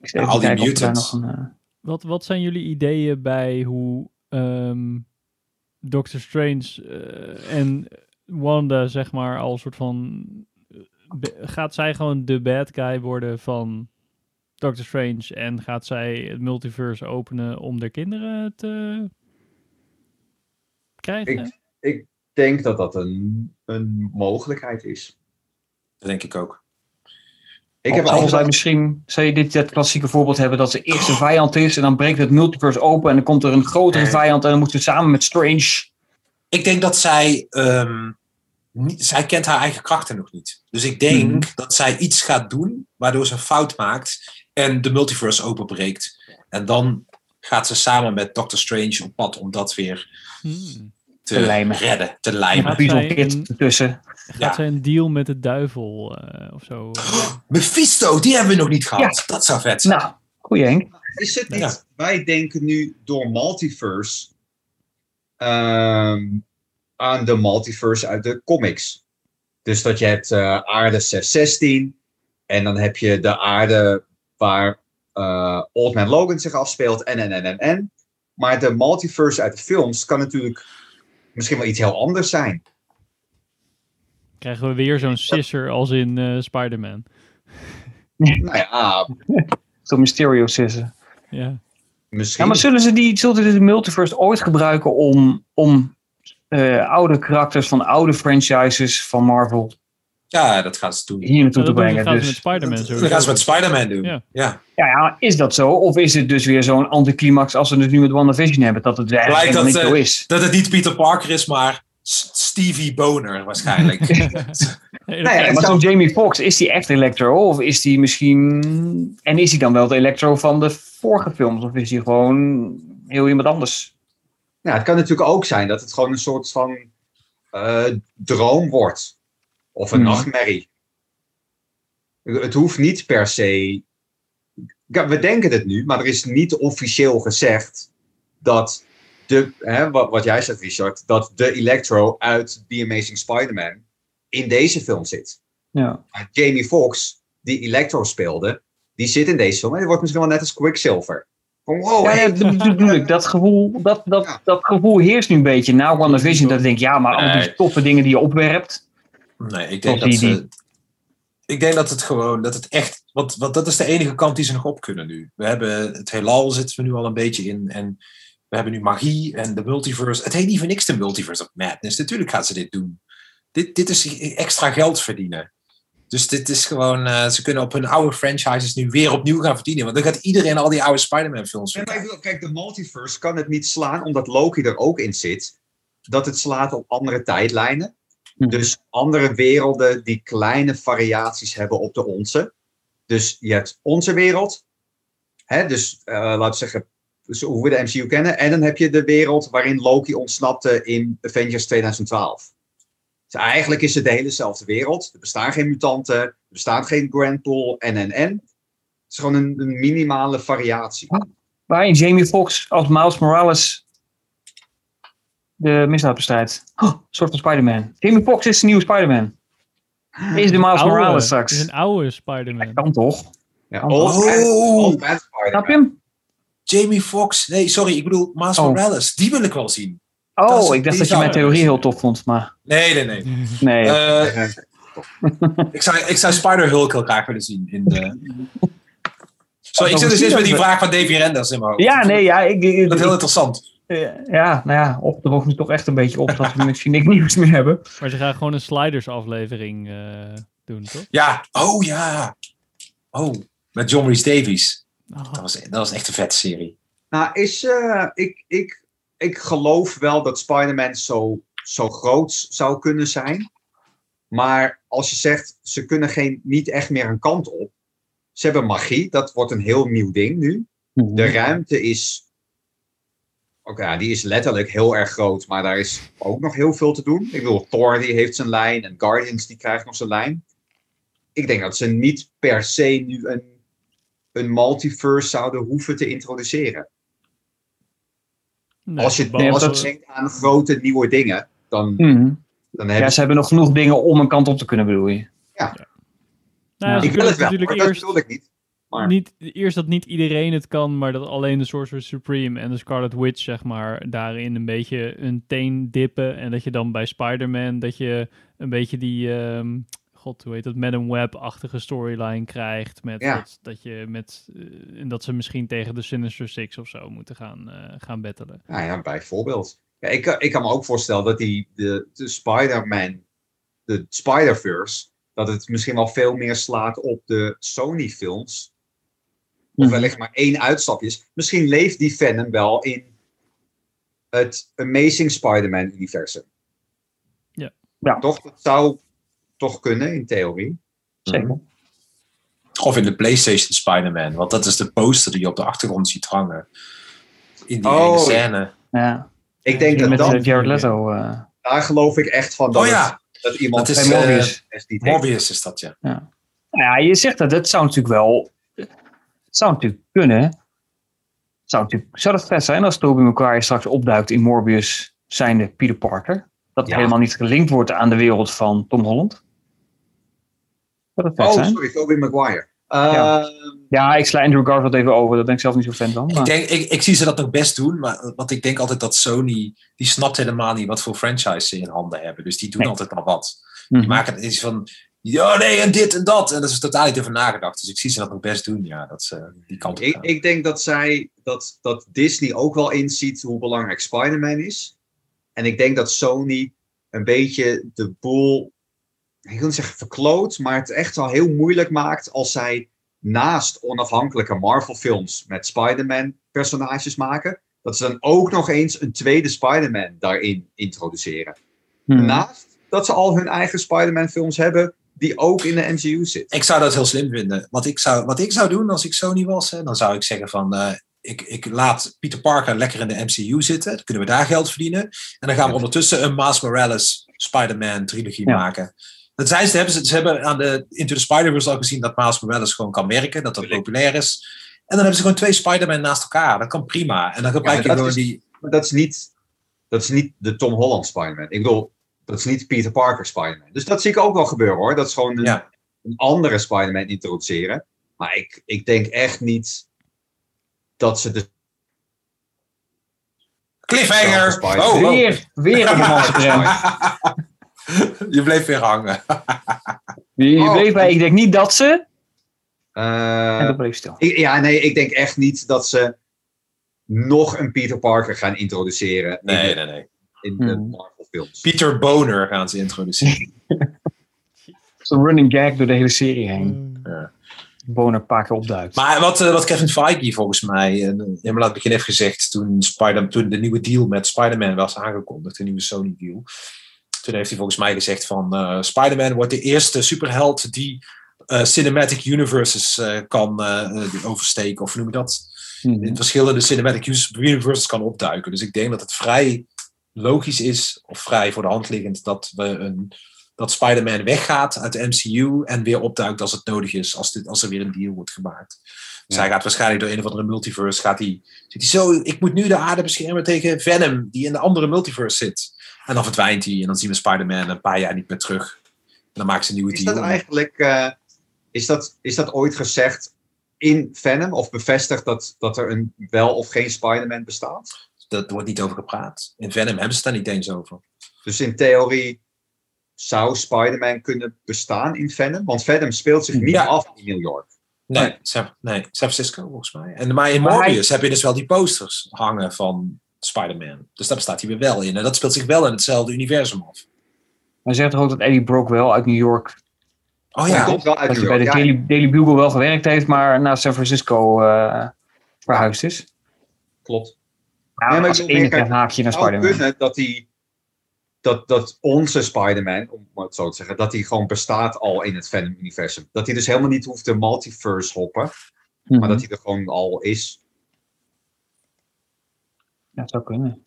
Speaker 1: Ik
Speaker 3: al die mutants.
Speaker 1: een, eh,
Speaker 2: Wat, wat zijn jullie ideeën bij hoe ehm, Doctor Strange eh, en Wanda, zeg maar, al soort van. eh, Gaat zij gewoon de bad guy worden van Doctor Strange en gaat zij het multiverse openen om de kinderen te krijgen?
Speaker 6: Ik- Ik denk dat dat een, een mogelijkheid is.
Speaker 3: Dat denk ik ook.
Speaker 6: Ik heb
Speaker 1: zal zij
Speaker 6: altijd...
Speaker 1: misschien, zou je dit het klassieke voorbeeld hebben dat ze eerst een vijand is en dan breekt het multiverse open en dan komt er een grotere
Speaker 3: Nee.
Speaker 1: vijand en dan moeten ze samen met Strange.
Speaker 3: Ik denk dat zij. ehm, niet, zij kent haar eigen krachten nog niet. Dus ik denk
Speaker 1: Mhm.
Speaker 3: dat zij iets gaat doen waardoor ze een fout maakt en de multiverse openbreekt. En dan gaat ze samen met Doctor Strange op pad om dat weer
Speaker 2: Hmm.
Speaker 3: te,
Speaker 1: Te lijmen.
Speaker 3: redden, te
Speaker 2: Ja.
Speaker 3: lijmen.
Speaker 2: Een-
Speaker 1: ertussen.
Speaker 2: Gaat
Speaker 3: Ja.
Speaker 2: zij een deal met de duivel eh, of zo? eh?
Speaker 3: Mephisto, die hebben we nog niet gehad. Dat zou vet zijn.
Speaker 1: Nou, goeie Henk.
Speaker 6: Is het niet...
Speaker 3: Ja.
Speaker 6: Wij denken nu door multiverse ehm, aan de multiverse uit de comics. Dus dat je hebt eh, aarde 616 en dan heb je de aarde waar eh, Old Man Logan zich afspeelt en en en en en. Maar de multiverse uit de films kan natuurlijk misschien wel iets heel anders zijn.
Speaker 2: Krijgen we weer zo'n sisser als in eh, Spider-Man?
Speaker 6: Nou ja,
Speaker 1: Zo'n Mysterio sissen.
Speaker 2: Ja.
Speaker 6: misschien.
Speaker 1: Ja, maar zullen ze die, zullen ze de multiverse ooit gebruiken om, om eh, oude karakters van oude franchises van Marvel
Speaker 3: Ja, dat gaan ze doen.
Speaker 1: hier naartoe
Speaker 2: dat
Speaker 1: te
Speaker 2: doen ze-
Speaker 1: brengen?
Speaker 2: gaan ze
Speaker 1: Dus,
Speaker 2: met Spider-Man
Speaker 3: Dat
Speaker 2: sowieso.
Speaker 3: gaan ze met Spider-Man doen.
Speaker 2: Ja.
Speaker 3: Ja.
Speaker 1: ja, ja, is dat zo? Of is het dus weer zo'n anticlimax als we het nu met WandaVision hebben? Dat het eigenlijk
Speaker 3: dat,
Speaker 1: niet zo
Speaker 3: eh,
Speaker 1: is.
Speaker 3: Dat het niet Peter Parker is, maar Stevie Boner waarschijnlijk.
Speaker 2: Nee, dat-
Speaker 1: maar
Speaker 6: zou-
Speaker 1: zo'n Jamie Foxx, is die echt Electro? Of is die misschien... En is hij dan wel de Electro van de vorige films? Of is hij gewoon heel iemand anders?
Speaker 6: Nou, het kan natuurlijk ook zijn dat het gewoon een soort van eh, droom wordt. Of een
Speaker 1: Mhm.
Speaker 6: nachtmerrie. Het hoeft niet per se. We denken het nu, maar er is niet officieel gezegd dat de, hè, wat, wat jij zegt, Richard, dat de Electro uit The Amazing Spider-Man in deze film zit.
Speaker 1: Ja.
Speaker 6: Maar Jamie Foxx, die Electro speelde, die zit in deze film. En die wordt misschien wel net als Quicksilver. Van wow,
Speaker 1: Ja,
Speaker 6: hey,
Speaker 1: dat bedoel ik. Dat gevoel, dat, dat,
Speaker 6: Ja.
Speaker 1: dat gevoel heerst nu een beetje. Na WandaVision, dat ik denk, ja, maar al die toffe dingen die je opwerpt.
Speaker 3: Nee, ik denk dat
Speaker 1: die-
Speaker 3: ze... Ik denk dat het gewoon, dat het echt... Want, want dat is de enige kant die ze nog op kunnen nu. We hebben het heelal zitten we nu al een beetje in. En we hebben nu magie en de multiverse. Het heet niet voor niks de multiverse of madness. Natuurlijk gaan ze dit doen. Dit, dit is extra geld verdienen. Dus dit is gewoon, uh, ze kunnen op hun oude franchises nu weer opnieuw gaan verdienen. Want dan gaat iedereen al die oude Spider-Man films
Speaker 6: maar Kijk, de multiverse kan het niet slaan omdat Loki er ook in zit. Dat het slaat op andere tijdlijnen. Hm. Dus andere werelden die kleine variaties hebben op de onze. Dus je hebt onze wereld. Hè, dus uh, laten we zeggen, dus hoe we de MCU kennen. En dan heb je de wereld waarin Loki ontsnapte in Avengers 2012. Dus eigenlijk is het de helezelfde wereld. Er bestaan geen mutanten, er bestaat geen Grand Pool, en, en, en. Het is gewoon een, een minimale variatie.
Speaker 1: Waarin Jamie Foxx als Miles Morales de misdaad bestrijdt. Oh, een soort van Spider-Man. Jamie Foxx is de nieuwe Spider-Man. Is de Miles Morales straks.
Speaker 2: is een oude Spider-Man.
Speaker 1: kan toch?
Speaker 6: Ja, oh, oh.
Speaker 1: Snap je hem?
Speaker 3: Jamie Foxx. Nee, sorry, ik bedoel Miles oh. Morales. Die wil ik wel zien.
Speaker 1: Oh, ik dacht dat je mijn theorie heel tof vond, maar...
Speaker 3: Nee, nee, nee.
Speaker 1: nee.
Speaker 3: Uh, ik, zou, ik zou Spider-Hulk heel graag willen zien. In de... Sorry, ik zit dus eens met die vraag van Davy Renders in mijn hoofd.
Speaker 1: Ja, nee, ja. Ik,
Speaker 3: ik, dat is heel interessant.
Speaker 1: Ja, nou ja, op de nu toch echt een beetje op dat we misschien niks nieuws meer hebben.
Speaker 2: Maar ze gaan gewoon een sliders aflevering uh, doen, toch?
Speaker 3: Ja, oh ja. Oh, met John Rhys Davies. Oh. Dat, was, dat was echt een vette serie.
Speaker 6: Nou, is, uh, ik, ik, ik geloof wel dat Spider-Man zo, zo groot zou kunnen zijn. Maar als je zegt, ze kunnen geen, niet echt meer een kant op. Ze hebben magie, dat wordt een heel nieuw ding nu. Mhm. De ruimte is. Oké, ja, die is letterlijk heel erg groot, maar daar is ook nog heel veel te doen. Ik bedoel, Thor die heeft zijn lijn en Guardians die krijgt nog zijn lijn. Ik denk dat ze niet per se nu een, een multiverse zouden hoeven te introduceren als je, nee, als je denkt aan grote nieuwe dingen, dan,
Speaker 1: mm. dan heb Ja, ze hebben nog genoeg dingen om een kant op te kunnen, bedoel je?
Speaker 6: Ja. ja. Nou, ik wil het wel, natuurlijk eerst, dat ik niet.
Speaker 2: Maar... niet. Eerst dat niet iedereen het kan, maar dat alleen de Sorcerer Supreme en de Scarlet Witch, zeg maar, daarin een beetje een teen dippen. En dat je dan bij Spider-Man, dat je een beetje die... Um, god, hoe heet dat, Madam Web-achtige storyline krijgt. Met dat, dat, je met, uh, en dat ze misschien tegen de Sinister Six of zo moeten gaan, uh, gaan battelen.
Speaker 6: Nou ja, bijvoorbeeld. Ja, ik, ik kan me ook voorstellen dat die, de, de Spider-Man, de Spider-Verse, dat het misschien wel veel meer slaat op de Sony-films. Of mhm. wellicht maar één uitstapje is. Misschien leeft die Venom wel in het Amazing Spider-Man-universum.
Speaker 2: Ja.
Speaker 6: ja. Toch? Dat zou toch kunnen, in theorie.
Speaker 1: Zeker.
Speaker 3: Of in de PlayStation Spider-Man, want dat is de poster die je op de achtergrond ziet hangen. In die oh, scène.
Speaker 1: Ja.
Speaker 6: Ik denk dat
Speaker 1: met
Speaker 6: dat...
Speaker 1: Jared Leto. Uh...
Speaker 6: Daar geloof ik echt van. Dat
Speaker 3: oh ja.
Speaker 6: dat iemand
Speaker 3: dat is, uh, Morbius. Morbius is dat, ja.
Speaker 1: ja. Nou ja, je zegt dat, dat zou natuurlijk wel... zou natuurlijk kunnen. Zou, natuurlijk, zou dat vet zijn als Tobey Maguire straks opduikt in Morbius zijnde Peter Parker? Dat helemaal niet gelinkt wordt aan de wereld van Tom Holland?
Speaker 6: oh, sorry, Tobey Maguire.
Speaker 1: ja. Ehm, ja, ik sla Andrew Garfield even over. Daar ben ik zelf niet zo fan van.
Speaker 3: Maar... Ik, denk, ik, ik zie ze dat nog best doen. Maar, want ik denk altijd dat Sony... Die snapt helemaal niet wat voor franchise ze in handen hebben. Dus die doen altijd maar wat. Die mhm. maken het iets van... Ja, nee, en dit en dat. En dat is totaal niet over nagedacht. Dus ik zie ze dat nog best doen. Ja, dat ze die kant op
Speaker 6: ik, ik, denk dat zij... Dat, dat Disney ook wel inziet hoe belangrijk Spider-Man is. En ik denk dat Sony een beetje de boel ik wil niet zeggen verkloot, maar het echt wel heel moeilijk maakt als zij naast onafhankelijke Marvel-films met Spider-Man-personages maken, dat ze dan ook nog eens een tweede Spider-Man daarin introduceren. Hmm. Naast dat ze al hun eigen Spider-Man-films hebben, die ook in de MCU zitten.
Speaker 3: Ik zou dat heel slim vinden. Wat ik zou, wat ik zou doen als ik Sony was, hè, dan zou ik zeggen van... Uh, ik, ik, laat Peter Parker lekker in de MCU zitten. Dan kunnen we daar geld verdienen. En dan gaan we ondertussen een Miles Morales Spider-Man trilogie maken. Dat zijn ze, hebben ze, ze hebben aan de Into the Spider-Verse al gezien dat Miles Morales gewoon kan werken, dat dat populair is. En dan hebben ze gewoon twee Spider-Man naast elkaar. Dat kan prima. En dan gebruik je gewoon die...
Speaker 6: Maar dat is, niet, dat is niet de Tom Holland Spider-Man. Ik bedoel, dat is niet Peter Parker Spider-Man. Dus dat zie ik ook wel gebeuren hoor. Dat is gewoon een, een andere Spider-Man introduceren. Maar ik, ik denk echt niet dat ze de
Speaker 3: Cliffhanger!
Speaker 1: Oh, weer, weer een
Speaker 3: je bleef weer hangen.
Speaker 1: je, je bleef bij, ik denk niet dat ze.
Speaker 6: Uh,
Speaker 1: en dat bleef stil.
Speaker 6: Ik, ja, nee, ik denk echt niet dat ze. nog een Peter Parker gaan introduceren
Speaker 3: Nee,
Speaker 6: in, de,
Speaker 3: nee, nee.
Speaker 6: in de
Speaker 1: Hmm.
Speaker 6: Films.
Speaker 3: Peter Boner gaan ze introduceren.
Speaker 1: Zo'n running gag door de hele serie heen.
Speaker 3: Ja.
Speaker 1: Boner een paar keer opduikt.
Speaker 3: Maar wat, eh, wat Kevin Feige volgens mij eh, helemaal aan het begin heeft gezegd toen, Spider toen de nieuwe deal met Spider-Man was aangekondigd, de nieuwe Sony deal. Toen heeft hij volgens mij gezegd van eh Spider-Man wordt de eerste superheld die eh, cinematic universes kan oversteken. Of hoe noem je dat?
Speaker 1: Mhm.
Speaker 3: in verschillende cinematic universes kan opduiken. Dus ik denk dat het vrij logisch is, of vrij voor de hand liggend, dat, we een, dat Spider-Man weggaat uit de MCU en weer opduikt als het nodig is, als, dit, als er weer een deal wordt gemaakt. Dus
Speaker 6: Ja.
Speaker 3: hij gaat waarschijnlijk door een of andere multiverse, gaat hij, zit hij zo, ik moet nu de aarde beschermen tegen Venom, die in de andere multiverse zit. En dan verdwijnt hij en dan zien we Spider-Man een paar jaar niet meer terug. En dan maken ze een nieuwe
Speaker 6: Is
Speaker 3: deal.
Speaker 6: dat eigenlijk, eh, is, dat, is dat ooit gezegd in Venom of bevestigd dat, dat er een wel of geen Spider-Man bestaat?
Speaker 3: Dat wordt niet over gepraat. In Venom hebben ze het daar niet eens over.
Speaker 6: Dus in theorie zou Spider-Man kunnen bestaan in Venom? Want Venom speelt zich niet
Speaker 3: Ja.
Speaker 6: af in New York.
Speaker 3: Nee, San, nee, San Francisco volgens mij. En, maar in
Speaker 1: hij-
Speaker 3: Morbius heb je dus wel die posters hangen van Spider-Man. Dus daar bestaat hij weer wel in. En dat speelt zich wel in hetzelfde universum af.
Speaker 1: Hij zegt toch ook dat Eddie Brock wel uit New York,
Speaker 3: Oh ja,
Speaker 6: komt wel uit
Speaker 1: dat
Speaker 6: New
Speaker 1: hij bij de Daily, Daily Bugle wel gewerkt heeft, maar naar San Francisco eh, verhuisd is.
Speaker 6: klopt. Maar ik
Speaker 1: als
Speaker 6: bedoel,
Speaker 1: enige
Speaker 6: kijk,
Speaker 1: haakje naar
Speaker 6: Het zou
Speaker 1: Spider-Man.
Speaker 6: kunnen dat hij dat, dat onze Spider-Man, om het zo te zeggen, dat hij gewoon bestaat al in het Venom-universum. Dat hij dus helemaal niet hoeft de multiverse hoppen,
Speaker 1: Mhm.
Speaker 6: maar dat hij er gewoon al is.
Speaker 1: Ja, dat zou kunnen.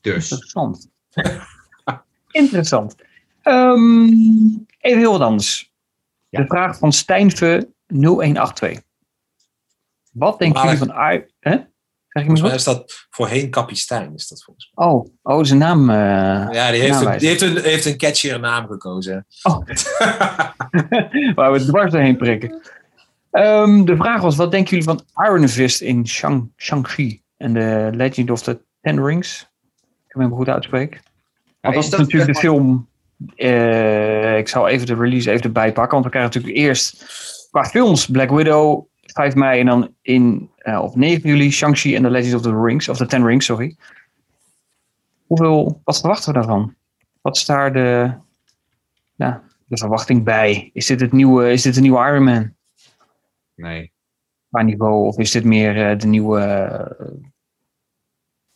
Speaker 6: Dus.
Speaker 1: Interessant. Interessant. Ehm, even heel wat anders.
Speaker 6: Ja.
Speaker 1: De vraag van Stijnve 0182. Wat denken jullie van... I- Hè? Me
Speaker 3: volgens mij is dat voorheen kapitein. Is dat volgens
Speaker 1: Oh, oh, is een naam. eh,
Speaker 3: mij. Ja, die heeft, een, die heeft, een, heeft een catchier naam gekozen.
Speaker 1: Oh. waar we dwars doorheen prikken. Ehm, de vraag was, wat denken jullie van Iron Fist in Shang- Shang-Chi en The Legend of the Ten Rings? Ik hem helemaal goed uitspreek. Want dat
Speaker 6: is dat
Speaker 1: natuurlijk de film. eh, ik zal even de release even erbij pakken. Want we krijgen natuurlijk eerst qua films Black Widow 5 mei. En dan in, eh, op 9 juli Shang-Chi en The Legend of the Rings. Of the Ten Rings, sorry. Hoeveel, wat verwachten we daarvan? Wat is daar de, ja, de verwachting bij? Is dit, het nieuwe, is dit de nieuwe Iron Man?
Speaker 6: Nee.
Speaker 1: Qua niveau? Of is dit meer eh, de nieuwe... eh,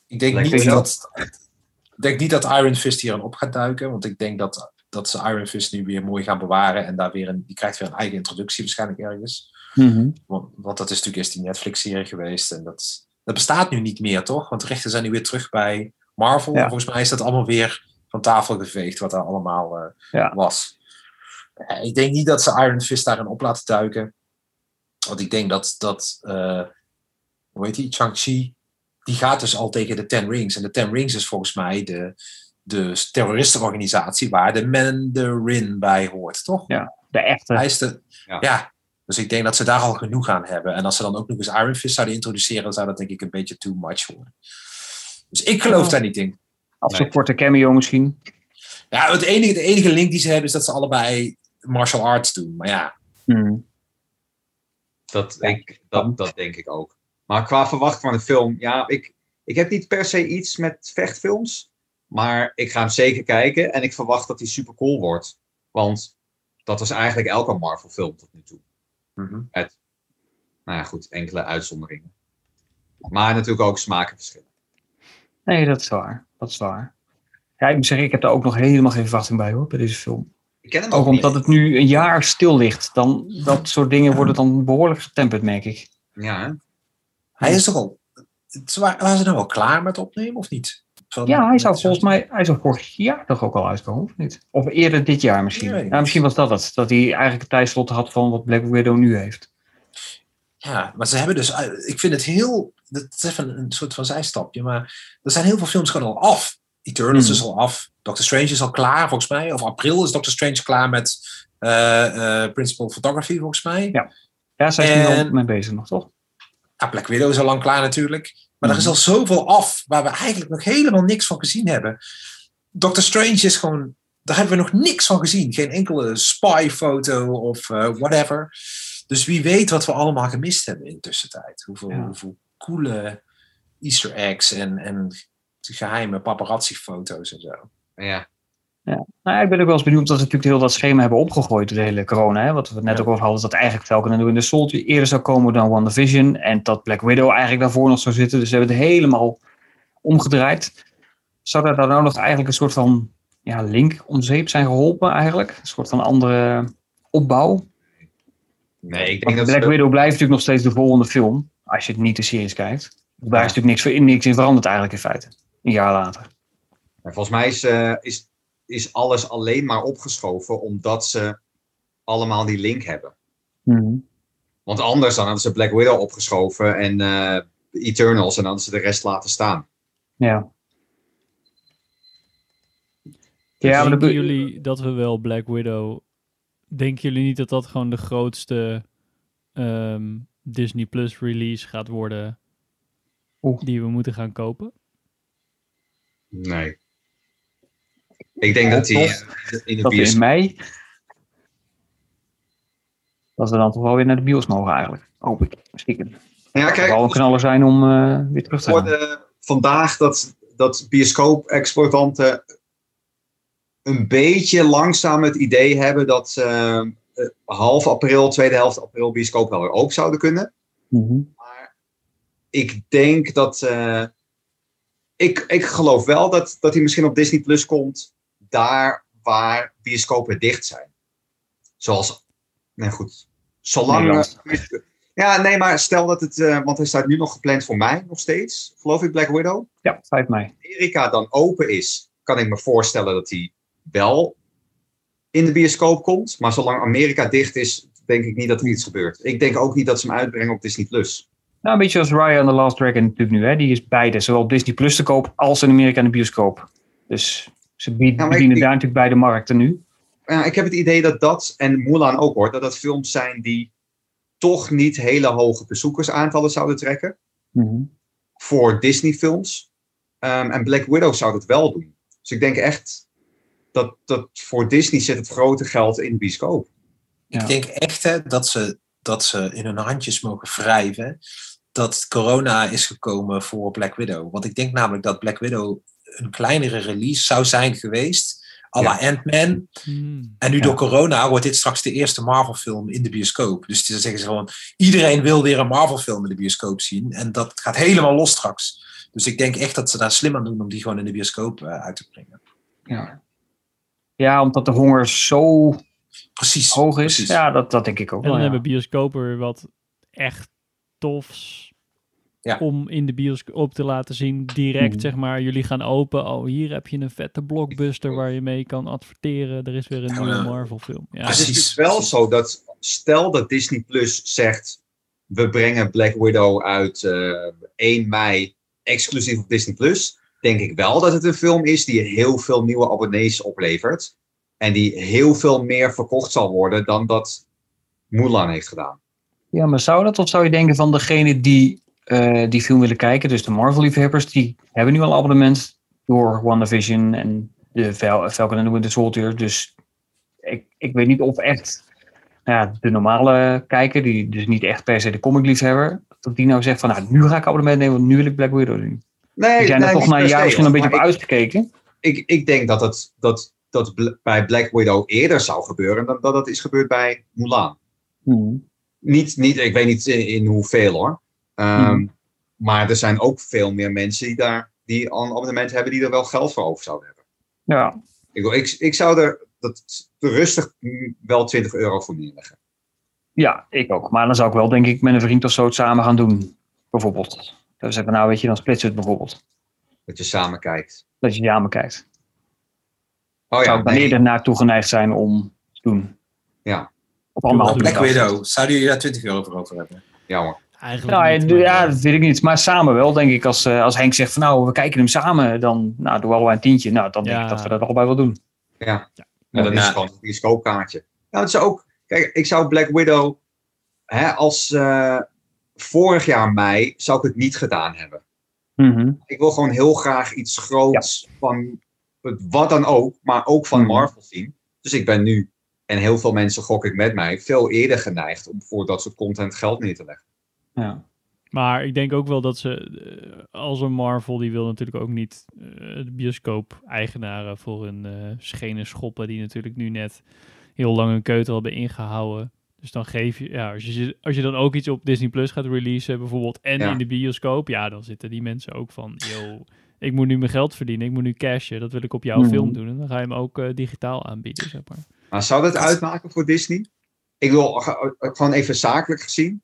Speaker 3: Ik denk,
Speaker 6: Black
Speaker 3: niet dat, ik denk niet dat Iron Fist hier aan op gaat duiken. Want ik denk dat, dat ze Iron Fist nu weer mooi gaan bewaren. En daar weer een, die krijgt weer een eigen introductie waarschijnlijk ergens. Want, want dat is natuurlijk eerst die Netflix-serie geweest. En dat, dat bestaat nu niet meer, toch? Want de rechten zijn nu weer terug bij Marvel.
Speaker 1: Ja.
Speaker 3: En volgens mij is dat allemaal weer van tafel geveegd, wat daar allemaal eh,
Speaker 1: Ja.
Speaker 3: was. Eh, ik denk niet dat ze Iron Fist daarin op laten duiken. Want ik denk dat, dat eh, hoe heet die, Chang-Chi, die gaat dus al tegen de Ten Rings. En de Ten Rings is volgens mij de, de terroristenorganisatie waar de Mandarin bij hoort, toch?
Speaker 1: de echte.
Speaker 3: Hij is de,
Speaker 6: Ja.
Speaker 3: ja. Dus ik denk dat ze daar al genoeg aan hebben. En als ze dan ook nog eens Iron Fist zouden introduceren, dan zou dat denk ik een beetje too much worden. Dus ik geloof daar niet in.
Speaker 1: Als een korte cameo misschien.
Speaker 3: Ja, het enige, de enige link die ze hebben is dat ze allebei martial arts doen. Maar ja,
Speaker 1: Hmm.
Speaker 6: Dat,
Speaker 1: Ja.
Speaker 6: ik, dat, dat denk ik ook. Maar qua verwachting van de film, ja, ik, ik heb niet per se iets met vechtfilms. Maar ik ga hem zeker kijken en ik verwacht dat hij super cool wordt. Want dat was eigenlijk elke Marvel film tot nu toe.
Speaker 3: Mhm.
Speaker 6: Nou ja, goed, enkele uitzonderingen. Maar natuurlijk ook smakenverschillen.
Speaker 1: Nee, dat is waar. Dat is waar. Ja, ik moet zeggen, ik heb daar ook nog helemaal geen verwachting bij hoor, bij deze film.
Speaker 6: Ik ken hem
Speaker 1: Ook
Speaker 6: ook niet.
Speaker 1: omdat het nu een jaar stil ligt. Dan, dat soort dingen worden dan behoorlijk getemperd, merk ik.
Speaker 6: Ja, hè?
Speaker 3: hij is toch al. Waren ze nou wel klaar met opnemen of niet? Van-
Speaker 1: Ja, hij zou volgens mij, hij zou vorig jaar toch ook al uitkomen, of niet? Of eerder dit jaar misschien.
Speaker 3: Nee.
Speaker 1: Ja, misschien was dat het. Dat hij eigenlijk een tijdslot had van wat Black Widow nu heeft.
Speaker 3: Ja, maar ze hebben dus. eh, Ik vind het heel. Dat is even een soort van zijstapje. Maar er zijn heel veel films gewoon al af. Eternals
Speaker 1: Hmm.
Speaker 3: is al af. Doctor Strange is al klaar, volgens mij. Of april is Doctor Strange klaar met eh, Principal Photography, volgens mij.
Speaker 1: Ja. Ja, zij is er nu al mee bezig nog, toch?
Speaker 3: Ja, Black Widow is al lang klaar natuurlijk. Maar er is
Speaker 1: Mhm.
Speaker 3: al zoveel af waar we eigenlijk nog helemaal niks van gezien hebben. Doctor Strange is gewoon. Daar hebben we nog niks van gezien. Geen enkele spy-foto of eh, whatever. Dus wie weet wat we allemaal gemist hebben in de tussentijd. Hoeveel,
Speaker 1: Ja.
Speaker 3: hoeveel coole easter eggs en, en geheime paparazzi-foto's en zo.
Speaker 6: Ja.
Speaker 1: Ja. Nou, ik ben ook wel eens benieuwd dat ze natuurlijk heel dat schema hebben opgegooid, de hele corona. Hè? Wat we het net
Speaker 3: Ja.
Speaker 1: ook over hadden, dat eigenlijk Falcon the Winter Soldier eerder zou komen dan WandaVision. En dat Black Widow eigenlijk daarvoor nog zou zitten. Dus ze hebben het helemaal omgedraaid. Zou daar dan nou nog eigenlijk een soort van ja, link om zeep zijn geholpen eigenlijk? Een soort van andere opbouw?
Speaker 6: Nee, ik denk
Speaker 1: Want
Speaker 6: dat
Speaker 1: Black Widow blijft natuurlijk nog steeds de volgende film, als je het niet de series kijkt. Daar is
Speaker 6: Ja.
Speaker 1: natuurlijk niks, in veranderd eigenlijk in feite. Een jaar later.
Speaker 6: En volgens mij is, eh, is, is alles alleen maar opgeschoven omdat ze allemaal die link hebben. Want anders dan hadden ze Black Widow opgeschoven en eh, Eternals en dan hadden ze de rest laten staan.
Speaker 1: Ja. Ja, maar
Speaker 2: denken jullie dat we wel Black Widow... Denken jullie niet dat dat gewoon de grootste ehm, Disney Plus release gaat worden
Speaker 1: Oeh.
Speaker 2: die we moeten gaan kopen?
Speaker 6: Nee. Ik denk dat die
Speaker 1: Tof.
Speaker 6: in de
Speaker 1: dat we in
Speaker 6: bios...
Speaker 1: mei. Dat we dan toch wel weer naar de bios mogen eigenlijk. Hoop ik. Stiekem.
Speaker 6: Ja, kijk,
Speaker 1: wel een knaller zijn om eh, weer terug te gaan.
Speaker 6: vandaag dat, dat bioscoop-exploitanten een beetje langzaam het idee hebben dat eh, half april, tweede helft april bioscoop wel weer open zouden kunnen.
Speaker 1: Mhm.
Speaker 6: Maar ik denk dat. eh, ik, ik geloof wel dat, dat hij misschien op Disney Plus komt. Daar waar bioscopen dicht zijn. Zoals. Nee, goed. Zolang. Ja, nee, maar stel dat het. eh, want hij staat nu nog gepland voor mij, nog steeds. Geloof ik, Black Widow.
Speaker 1: Ja, 5 mei.
Speaker 6: Amerika dan open is, kan ik me voorstellen dat hij wel in de bioscoop komt. Maar zolang Amerika dicht is, denk ik niet dat er iets gebeurt. Ik denk ook niet dat ze hem uitbrengen op Disney Plus.
Speaker 1: Nou, een beetje als Raya and the Last Dragon natuurlijk nu. Hè. Die is beide, zowel op Disney Plus te koop als in Amerika in de bioscoop. Dus ze bied-
Speaker 6: Ja, maar
Speaker 1: bedienen
Speaker 6: ik-
Speaker 1: daar natuurlijk beide markten nu.
Speaker 6: Ja, ik heb het idee dat dat, en Mulan ook hoor, dat dat films zijn die toch niet hele hoge bezoekersaantallen zouden trekken
Speaker 1: Mhm.
Speaker 6: voor Disney-films. Ehm, en Black Widow zou dat wel doen. Dus ik denk echt dat, dat voor Disney zit het grote geld in de bioscoop.
Speaker 1: Ja.
Speaker 3: Ik denk echt hè, dat, ze, dat ze in hun handjes mogen wrijven dat corona is gekomen voor Black Widow. Want ik denk namelijk dat Black Widow een kleinere release zou zijn geweest. à la Ant-Man.
Speaker 2: Hmm.
Speaker 3: En nu
Speaker 1: Ja.
Speaker 3: door corona wordt dit straks de eerste Marvel-film in de bioscoop. Dus dan zeggen ze gewoon: iedereen wil weer een Marvel-film in de bioscoop zien. En dat gaat helemaal los straks. Dus ik denk echt dat ze daar slim aan doen om die gewoon in de bioscoop eh, uit te brengen.
Speaker 1: Ja. ja, omdat de honger zo
Speaker 3: Precies.
Speaker 1: hoog is.
Speaker 3: precies.
Speaker 1: Ja, dat, dat denk ik ook
Speaker 2: En dan
Speaker 1: wel. ja.
Speaker 2: hebben bioscopen weer wat echt tofs
Speaker 3: Ja.
Speaker 2: om in de bioscoop te laten zien. Direct
Speaker 1: Mhm.
Speaker 2: zeg maar, jullie gaan open. Oh, hier heb je een vette blockbuster waar je mee kan adverteren. Er is weer een
Speaker 3: Ja,
Speaker 2: nieuwe
Speaker 3: maar-
Speaker 2: Marvel film. Ja,
Speaker 3: Precies.
Speaker 6: Het is dus wel zo dat stel dat Disney Plus zegt we brengen Black Widow uit eh 1 mei exclusief op Disney Plus, denk ik wel dat het een film is die heel veel nieuwe abonnees oplevert en die heel veel meer verkocht zal worden dan dat Mulan heeft gedaan.
Speaker 1: Ja, maar zou dat? Of zou je denken van degene die eh, die film willen kijken, dus de Marvel-liefhebbers, die hebben nu al abonnement door WandaVision en de Falcon and the Winter Soldier. Dus ik, ik weet niet of echt nou ja, de normale kijker, die dus niet echt per se de comic-liefhebber, dat die nou zegt van nou, nu ga ik abonnement nemen, want nu wil ik Black Widow zien.
Speaker 6: Nee,
Speaker 1: Die zijn er
Speaker 6: nee,
Speaker 1: toch na een jaar misschien een beetje op
Speaker 6: ik-
Speaker 1: uitgekeken.
Speaker 6: ik, ik denk dat het dat, dat bij Black Widow eerder zou gebeuren dan dat het is gebeurd bij Mulan.
Speaker 1: Hmm.
Speaker 6: Niet, niet, ik weet niet in hoeveel hoor. Ehm,
Speaker 1: Mhm.
Speaker 6: Maar er zijn ook veel meer mensen die daar die een abonnement hebben die er wel geld voor over zouden hebben.
Speaker 1: Ja,
Speaker 6: Ik, wil- ik, ik zou er dat, rustig mm, wel 20 euro voor neerleggen.
Speaker 1: ja, ik ook. Maar dan zou ik wel denk ik met een vriend of zo het samen gaan doen, bijvoorbeeld. Dat we zeggen, nou weet je, dan splitsen we het bijvoorbeeld.
Speaker 6: Dat je samen kijkt.
Speaker 1: Dat je samen kijkt.
Speaker 6: Oh
Speaker 1: zou
Speaker 6: ja,
Speaker 1: ik dan
Speaker 6: nee,
Speaker 1: eerder naartoe geneigd zijn om te doen.
Speaker 6: Ja.
Speaker 1: Op anderhalf
Speaker 3: Black. Widow. Zouden jullie daar 20 euro voor over hebben?
Speaker 6: jammer.
Speaker 2: Eigenlijk
Speaker 1: Nou,
Speaker 2: niet,
Speaker 1: ja,
Speaker 2: maar-
Speaker 1: ja, dat weet ik niet. Maar samen wel, denk ik. Als, eh, als Henk zegt van nou, we kijken hem samen, dan nou, doen we allebei een tientje. Nou, dan denk
Speaker 2: Ja.
Speaker 1: ik dat we dat allebei wel doen.
Speaker 6: Ja, is
Speaker 3: Ja.
Speaker 6: het gewoon een bioscoopkaartje. Nou, het is ook, kijk, ik zou Black Widow, hè, als eh, vorig jaar mei, zou ik het niet gedaan hebben.
Speaker 1: Mhm.
Speaker 6: Ik wil gewoon heel graag iets groots van het- wat dan ook, maar ook van
Speaker 1: Mhm.
Speaker 6: Marvel zien. Dus ik ben nu, en heel veel mensen gok ik met mij, veel eerder geneigd om voor dat soort content geld neer te leggen.
Speaker 1: Ja.
Speaker 2: Maar ik denk ook wel dat ze, eh, als een Marvel, die wil natuurlijk ook niet eh, de bioscoop-eigenaren voor hun eh, schenen schoppen, die natuurlijk nu net heel lang een keutel hebben ingehouden. Dus dan geef je, ja, als je, als je dan ook iets op Disney Plus gaat releasen, bijvoorbeeld, en
Speaker 6: Ja.
Speaker 2: in de bioscoop, ja, dan zitten die mensen ook van, yo, ik moet nu mijn geld verdienen, ik moet nu cashen, dat wil ik op jouw
Speaker 1: Mhm.
Speaker 2: film doen. En dan ga je hem ook digitaal aanbieden, zeg maar.
Speaker 6: Maar zou dat uitmaken voor Disney? Ik wil ge- gewoon even zakelijk gezien.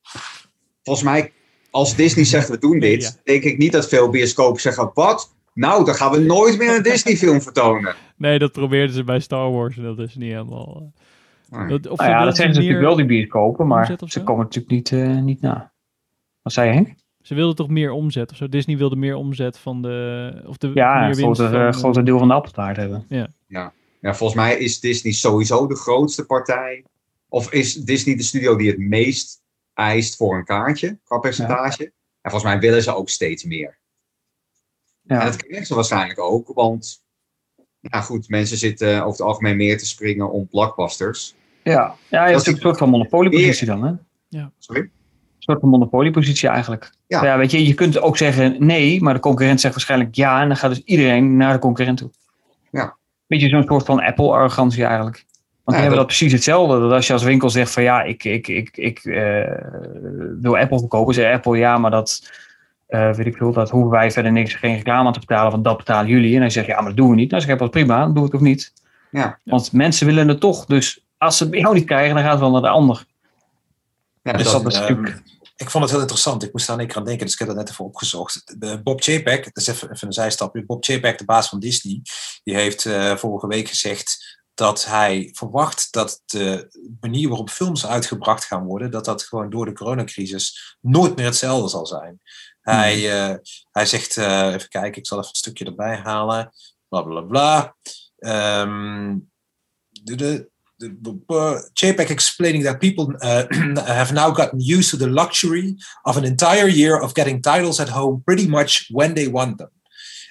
Speaker 6: Volgens mij, als Disney zegt we doen dit,
Speaker 2: Ja.
Speaker 6: denk ik niet dat veel bioscopen zeggen: wat? Nou, dan gaan we nooit meer een Disney-film vertonen.
Speaker 2: Nee, dat probeerden ze bij Star Wars en dat is niet helemaal... eh,
Speaker 6: Nee.
Speaker 2: dat, of
Speaker 1: Nou ja, dat zeggen ze natuurlijk wel, die bioscopen, maar ze komen natuurlijk niet, eh, niet na. Wat zei je, Henk?
Speaker 2: Ze wilden toch meer omzet of zo? Disney wilde meer omzet van de... Of de
Speaker 1: Ja,
Speaker 2: meer
Speaker 1: een
Speaker 2: winst van,
Speaker 1: deel van de appeltaart hebben.
Speaker 6: Ja, volgens mij is Disney sowieso de grootste partij. Of is Disney de studio die het meest eist voor een kaartje, qua percentage. En volgens mij willen ze ook steeds meer. En
Speaker 1: Ja,
Speaker 6: dat krijgen ze waarschijnlijk ook, want ja, goed, mensen zitten over het algemeen meer te springen om blockbusters.
Speaker 1: ja. ja je hebt een soort van monopoliepositie dan, hè?
Speaker 6: Sorry?
Speaker 1: Een soort van monopoliepositie eigenlijk.
Speaker 6: Ja.
Speaker 1: Ja. weet je, je kunt ook zeggen nee, maar de concurrent zegt waarschijnlijk ja. En dan gaat dus iedereen naar de concurrent toe.
Speaker 6: Ja.
Speaker 1: Beetje zo'n soort van Apple-arrogantie eigenlijk. Want
Speaker 6: Ja,
Speaker 1: die hebben
Speaker 6: dat-
Speaker 1: dat precies hetzelfde. Dat als je als winkel zegt van ja, ik, ik, ik, ik eh, wil Apple verkopen. Zegt Apple ja, maar dat eh, weet ik veel. Dat hoeven wij verder niks, geen reclame aan te betalen. Want dat betalen jullie. En dan zeg je ja, maar dat doen we niet. Dan zeg Apple prima, dan doe het ook niet.
Speaker 6: Ja.
Speaker 1: Want mensen willen het toch. Dus als ze het bij jou niet krijgen, dan gaat het wel naar de ander.
Speaker 6: Ja,
Speaker 3: Dus
Speaker 1: dat
Speaker 3: dat,
Speaker 1: is
Speaker 3: ehm,
Speaker 1: natuurlijk-
Speaker 3: ik vond het heel interessant. Ik moest daar één keer aan denken, dus ik heb dat net even opgezocht. De Bob Chapek, dat is even, even een zijstapje. Bob Chapek, de baas van Disney, die heeft eh, vorige week gezegd dat hij verwacht dat de manier waarop films uitgebracht gaan worden, dat dat gewoon door de coronacrisis nooit meer hetzelfde zal zijn. Hij, eh, hij zegt, eh, even kijken, ik zal even een stukje erbij halen. Bla bla bla. De, de, the, uh, JPEG explaining that people uh, have now gotten used to the luxury of an entire year of getting titles at home pretty much when they want them.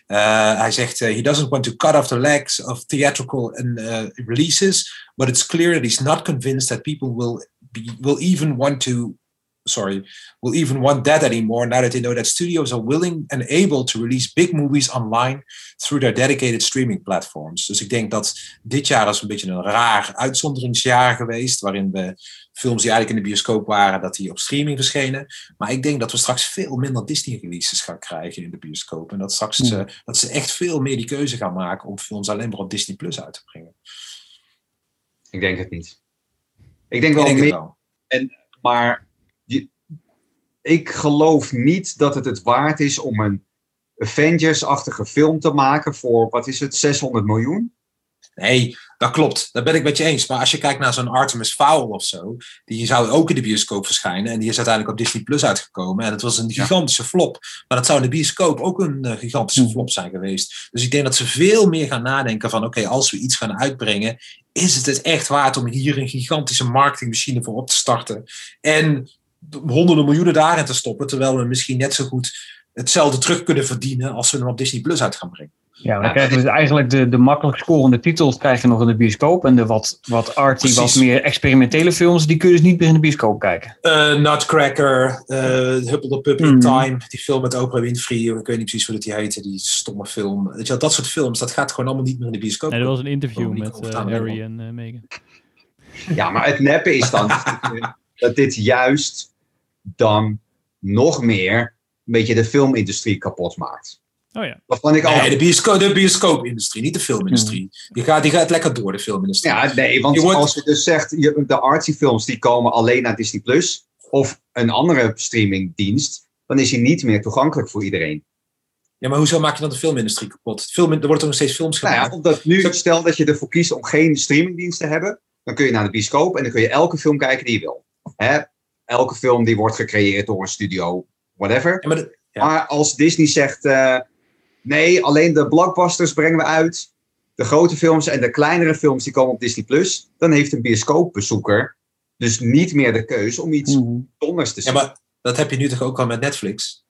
Speaker 3: Uh, hij zegt uh, he doesn't want to cut off the legs of theatrical and, uh, releases, but it's clear that he's not convinced that people will be, will even want to sorry will even want that anymore now that they know that studios are willing and able to release big movies online through their dedicated streaming platforms. Dus ik denk dat dit jaar is een beetje een raar uitzonderingsjaar geweest, waarin we films die eigenlijk in de bioscoop waren, dat die op streaming verschenen. Maar ik denk dat we straks veel minder Disney releases gaan krijgen in de bioscoop. En dat straks
Speaker 1: Hmm.
Speaker 3: eh, dat ze echt veel meer die keuze gaan maken om films alleen maar op Disney Plus uit te brengen.
Speaker 6: Ik denk het niet. Ik denk wel
Speaker 3: ik denk het
Speaker 6: meer,
Speaker 3: wel.
Speaker 6: maar je- ik geloof niet dat het het waard is om een Avengers-achtige film te maken voor, wat is het, 600 miljoen?
Speaker 3: Nee, dat klopt. Dat ben ik met je eens. Maar als je kijkt naar zo'n Artemis Fowl of zo, die zou ook in de bioscoop verschijnen. En die is uiteindelijk op Disney Plus uitgekomen. En het was een gigantische flop. Maar dat zou in de bioscoop ook een eh, gigantische
Speaker 1: Hmm.
Speaker 3: flop zijn geweest. Dus ik denk dat ze veel meer gaan nadenken van, oké, als we iets gaan uitbrengen, is het het echt waard om hier een gigantische marketingmachine voor op te starten? En honderden miljoenen daarin te stoppen, terwijl we misschien net zo goed hetzelfde terug kunnen verdienen als we hem op Disney Plus uit gaan brengen.
Speaker 1: Ja, maar dan
Speaker 6: Ja,
Speaker 1: krijgen we dus eigenlijk de, de makkelijk scorende titels krijg je nog in de bioscoop. En de wat, wat arty,
Speaker 3: Precies.
Speaker 1: wat meer experimentele films, die kun je dus niet meer in de bioscoop kijken.
Speaker 3: Eh, Nutcracker, uh, Huppel the Puppy in
Speaker 1: Mhm.
Speaker 3: Time, die film met Oprah Winfrey, ik weet niet precies hoe dat die heette, die stomme film. Weet je, wel, dat soort films, dat gaat gewoon allemaal niet meer in de bioscoop.
Speaker 2: Nee, er was een interview
Speaker 3: Oh,
Speaker 2: met eh, Harry en eh, Meghan.
Speaker 6: Ja, maar het neppe is dan dat dit juist dan nog meer een beetje de filmindustrie kapot maakt.
Speaker 2: Oh ja.
Speaker 6: Waarvan ik al...
Speaker 3: Nee, de, bioscoop, de bioscoopindustrie, niet de filmindustrie. Die, gaat, die gaat lekker door, de filmindustrie.
Speaker 6: Ja, nee, want
Speaker 3: Je wordt-
Speaker 6: als je dus zegt, je, de artsy films die komen alleen naar Disney Plus of een andere streamingdienst, dan is hij niet meer toegankelijk voor iedereen.
Speaker 3: Ja, maar hoezo maak je dan de filmindustrie kapot? Film, er worden toch nog steeds films
Speaker 6: Nou
Speaker 3: gemaakt?
Speaker 6: ja, omdat nu, stel dat je ervoor kiest om geen streamingdienst te hebben, dan kun je naar de bioscoop en dan kun je elke film kijken die je wil. Hè? Elke film die wordt gecreëerd door een studio, whatever.
Speaker 3: Ja, maar de- Ja.
Speaker 6: Maar als Disney zegt, eh, nee, alleen de blockbusters brengen we uit, de grote films en de kleinere films die komen op Disney Plus, dan heeft een bioscoopbezoeker dus niet meer de keus om iets bijzonders te
Speaker 3: ja,
Speaker 6: zien.
Speaker 3: maar dat heb je nu toch ook al met Netflix?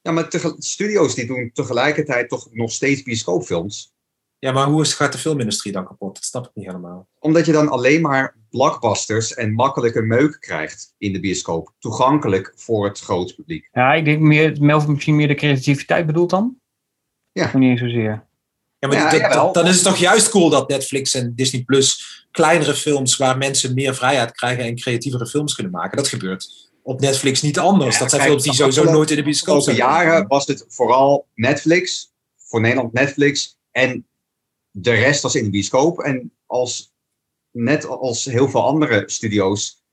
Speaker 6: Ja, maar studio's die doen tegelijkertijd toch nog steeds bioscoopfilms.
Speaker 3: Ja, maar hoe is, gaat de filmindustrie dan kapot? Dat snap ik niet helemaal.
Speaker 6: Omdat je dan alleen maar blockbusters en makkelijke meuk krijgt in de bioscoop. Toegankelijk voor het grote publiek.
Speaker 1: Ja, ik denk meer, Melvin misschien meer de creativiteit bedoelt dan?
Speaker 6: Ja.
Speaker 1: Of niet eens zozeer.
Speaker 3: Ja, maar
Speaker 6: Ja,
Speaker 3: dat-
Speaker 6: jawel.
Speaker 3: dan is het toch juist cool dat Netflix en Disney Plus kleinere films waar mensen meer vrijheid krijgen en creatievere films kunnen maken. Dat gebeurt op Netflix niet anders.
Speaker 6: Ja,
Speaker 3: dat zijn
Speaker 6: kijk,
Speaker 3: films die
Speaker 6: de
Speaker 3: sowieso nooit in de bioscoop
Speaker 6: afgelopen
Speaker 3: zijn.
Speaker 6: jaren was het vooral Netflix, voor Nederland Netflix, en de rest was in de bioscoop. En als, net als heel veel andere studio's,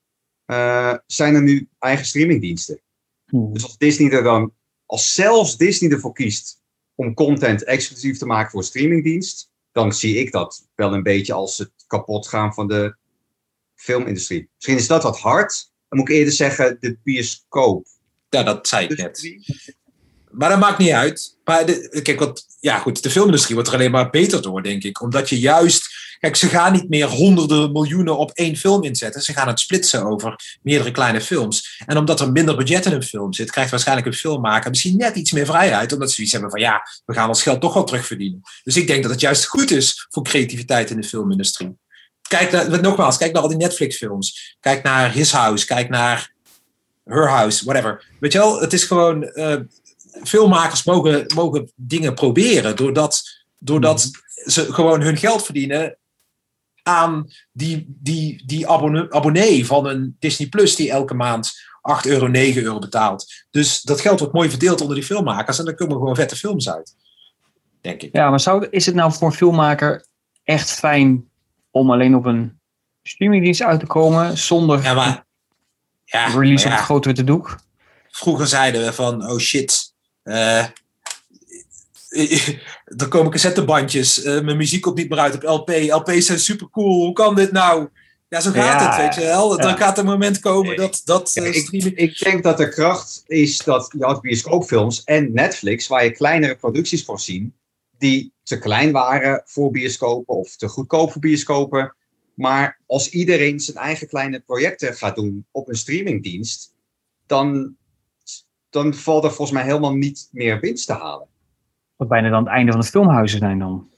Speaker 6: eh, zijn er nu eigen streamingdiensten.
Speaker 1: Hmm.
Speaker 6: Dus als Disney er dan, als zelfs Disney ervoor kiest om content exclusief te maken voor een streamingdienst, dan zie ik dat wel een beetje als het kapotgaan van de filmindustrie. Misschien is dat wat hard. Dan moet ik eerder zeggen de bioscoop.
Speaker 3: Ja, dat zei ik net. Maar dat maakt niet uit. Maar de, kijk, wat, ja, goed, de filmindustrie wordt er alleen maar beter door, denk ik. Omdat je juist. Kijk, ze gaan niet meer honderden miljoenen op één film inzetten. Ze gaan het splitsen over meerdere kleine films. En omdat er minder budget in een film zit, krijgt waarschijnlijk een filmmaker misschien net iets meer vrijheid. Omdat ze zoiets hebben van ja, we gaan ons geld toch wel terugverdienen. Dus ik denk dat het juist goed is voor creativiteit in de filmindustrie. Kijk naar, nogmaals, kijk naar al die Netflix-films. Kijk naar His House, kijk naar Her House, whatever. Weet je wel, het is gewoon. eh, filmmakers mogen, mogen dingen proberen. Doordat, doordat ze gewoon hun geld verdienen aan die, die, die abonne- abonnee van een Disney Plus die elke maand 8 euro, 9 euro betaalt. Dus dat geld wordt mooi verdeeld onder die filmmakers en dan komen gewoon vette films uit. Denk ik.
Speaker 1: Ja, maar zou, is het nou voor een filmmaker echt fijn om alleen op een streamingdienst uit te komen zonder
Speaker 3: Ja, maar. Ja,
Speaker 1: release
Speaker 3: maar
Speaker 1: op het grote witte doek?
Speaker 3: vroeger zeiden we van, oh shit, eh, er komen cassettebandjes, eh, mijn muziek komt niet meer uit op LP, LP's zijn super cool, hoe kan dit nou? Ja, zo gaat
Speaker 1: Ja,
Speaker 3: het, weet je wel.
Speaker 1: ja.
Speaker 3: Er gaat een moment komen dat, dat eh,
Speaker 6: ik,
Speaker 3: streaming...
Speaker 6: ik denk dat de kracht is dat je had bioscoopfilms en Netflix, waar je kleinere producties voor zien, die te klein waren voor bioscopen of te goedkoop voor bioscopen. Maar als iedereen zijn eigen kleine projecten gaat doen op een streamingdienst, dan, dan valt er volgens mij helemaal niet meer winst te halen.
Speaker 1: Wat bijna dan het einde van de filmhuizen zijn dan.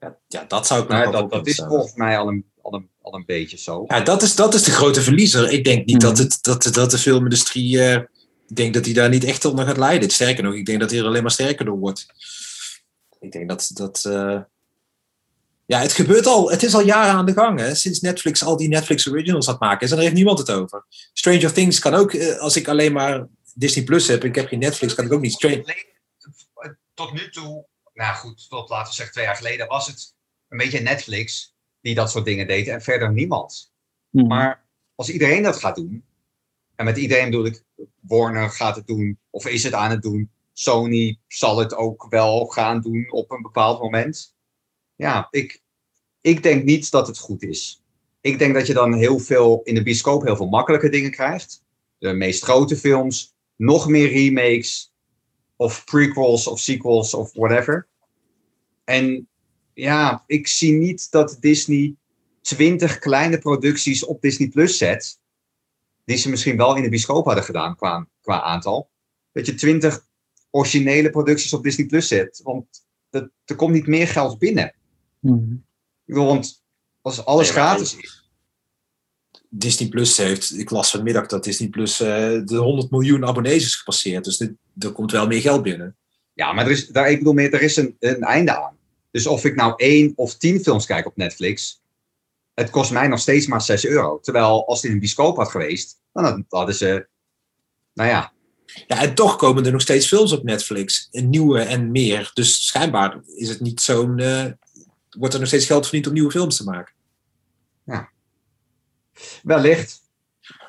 Speaker 3: Ja, ja, dat zou ik
Speaker 6: Nou, dat, dat is volgens mij al een, al een, al een beetje zo.
Speaker 3: Ja, dat is, dat is de grote verliezer. Ik denk niet dat, het, dat, dat de filmindustrie. eh, ik denk dat die daar niet echt onder gaat leiden. Sterker nog, ik denk dat hij er alleen maar sterker door wordt. Ik denk dat. dat eh, ja, het gebeurt al. Het is al jaren aan de gang. Hè? Sinds Netflix al die Netflix originals gaat maken. is, En daar heeft niemand het over. Stranger Things kan ook. eh, als ik alleen maar Disney Plus heb en ik heb geen Netflix, kan ik ook niet. Stranger,
Speaker 6: Tot nu toe, nou goed, tot laten we zeggen twee jaar geleden, was het een beetje Netflix die dat soort dingen deed en verder niemand.
Speaker 1: Mhm.
Speaker 6: Maar als iedereen dat gaat doen, en met iedereen bedoel ik, Warner gaat het doen, of is het aan het doen, Sony zal het ook wel gaan doen op een bepaald moment. Ja, ik, ik denk niet dat het goed is. Ik denk dat je dan heel veel in de bioscoop heel veel makkelijke dingen krijgt. De meest grote films, nog meer remakes, of prequels of sequels of whatever. En ja, ik zie niet dat Disney twintig kleine producties op Disney Plus zet. Die ze misschien wel in de bioscoop hadden gedaan qua, qua aantal. Dat je twintig originele producties op Disney Plus zet. Want dat, er komt niet meer geld binnen.
Speaker 1: Mhm.
Speaker 6: Ik bedoel, want als alles
Speaker 3: Nee,
Speaker 6: gratis is.
Speaker 3: Disney Plus heeft. Ik las vanmiddag dat Disney Plus eh, de 100 miljoen abonnees is gepasseerd. Dus dit, er komt wel meer geld binnen.
Speaker 6: Ja, maar er is, daar, ik bedoel meer, er is een, een einde aan. Dus of ik nou één of tien films kijk op Netflix, het kost mij nog steeds maar 6 euro. Terwijl als het in een bioscoop had geweest, dan had- hadden ze, nou ja,
Speaker 3: Ja, en toch komen er nog steeds films op Netflix. Nieuwe en meer. Dus schijnbaar is het niet zo'n. eh, wordt er nog steeds geld verdiend om nieuwe films te maken.
Speaker 6: wellicht.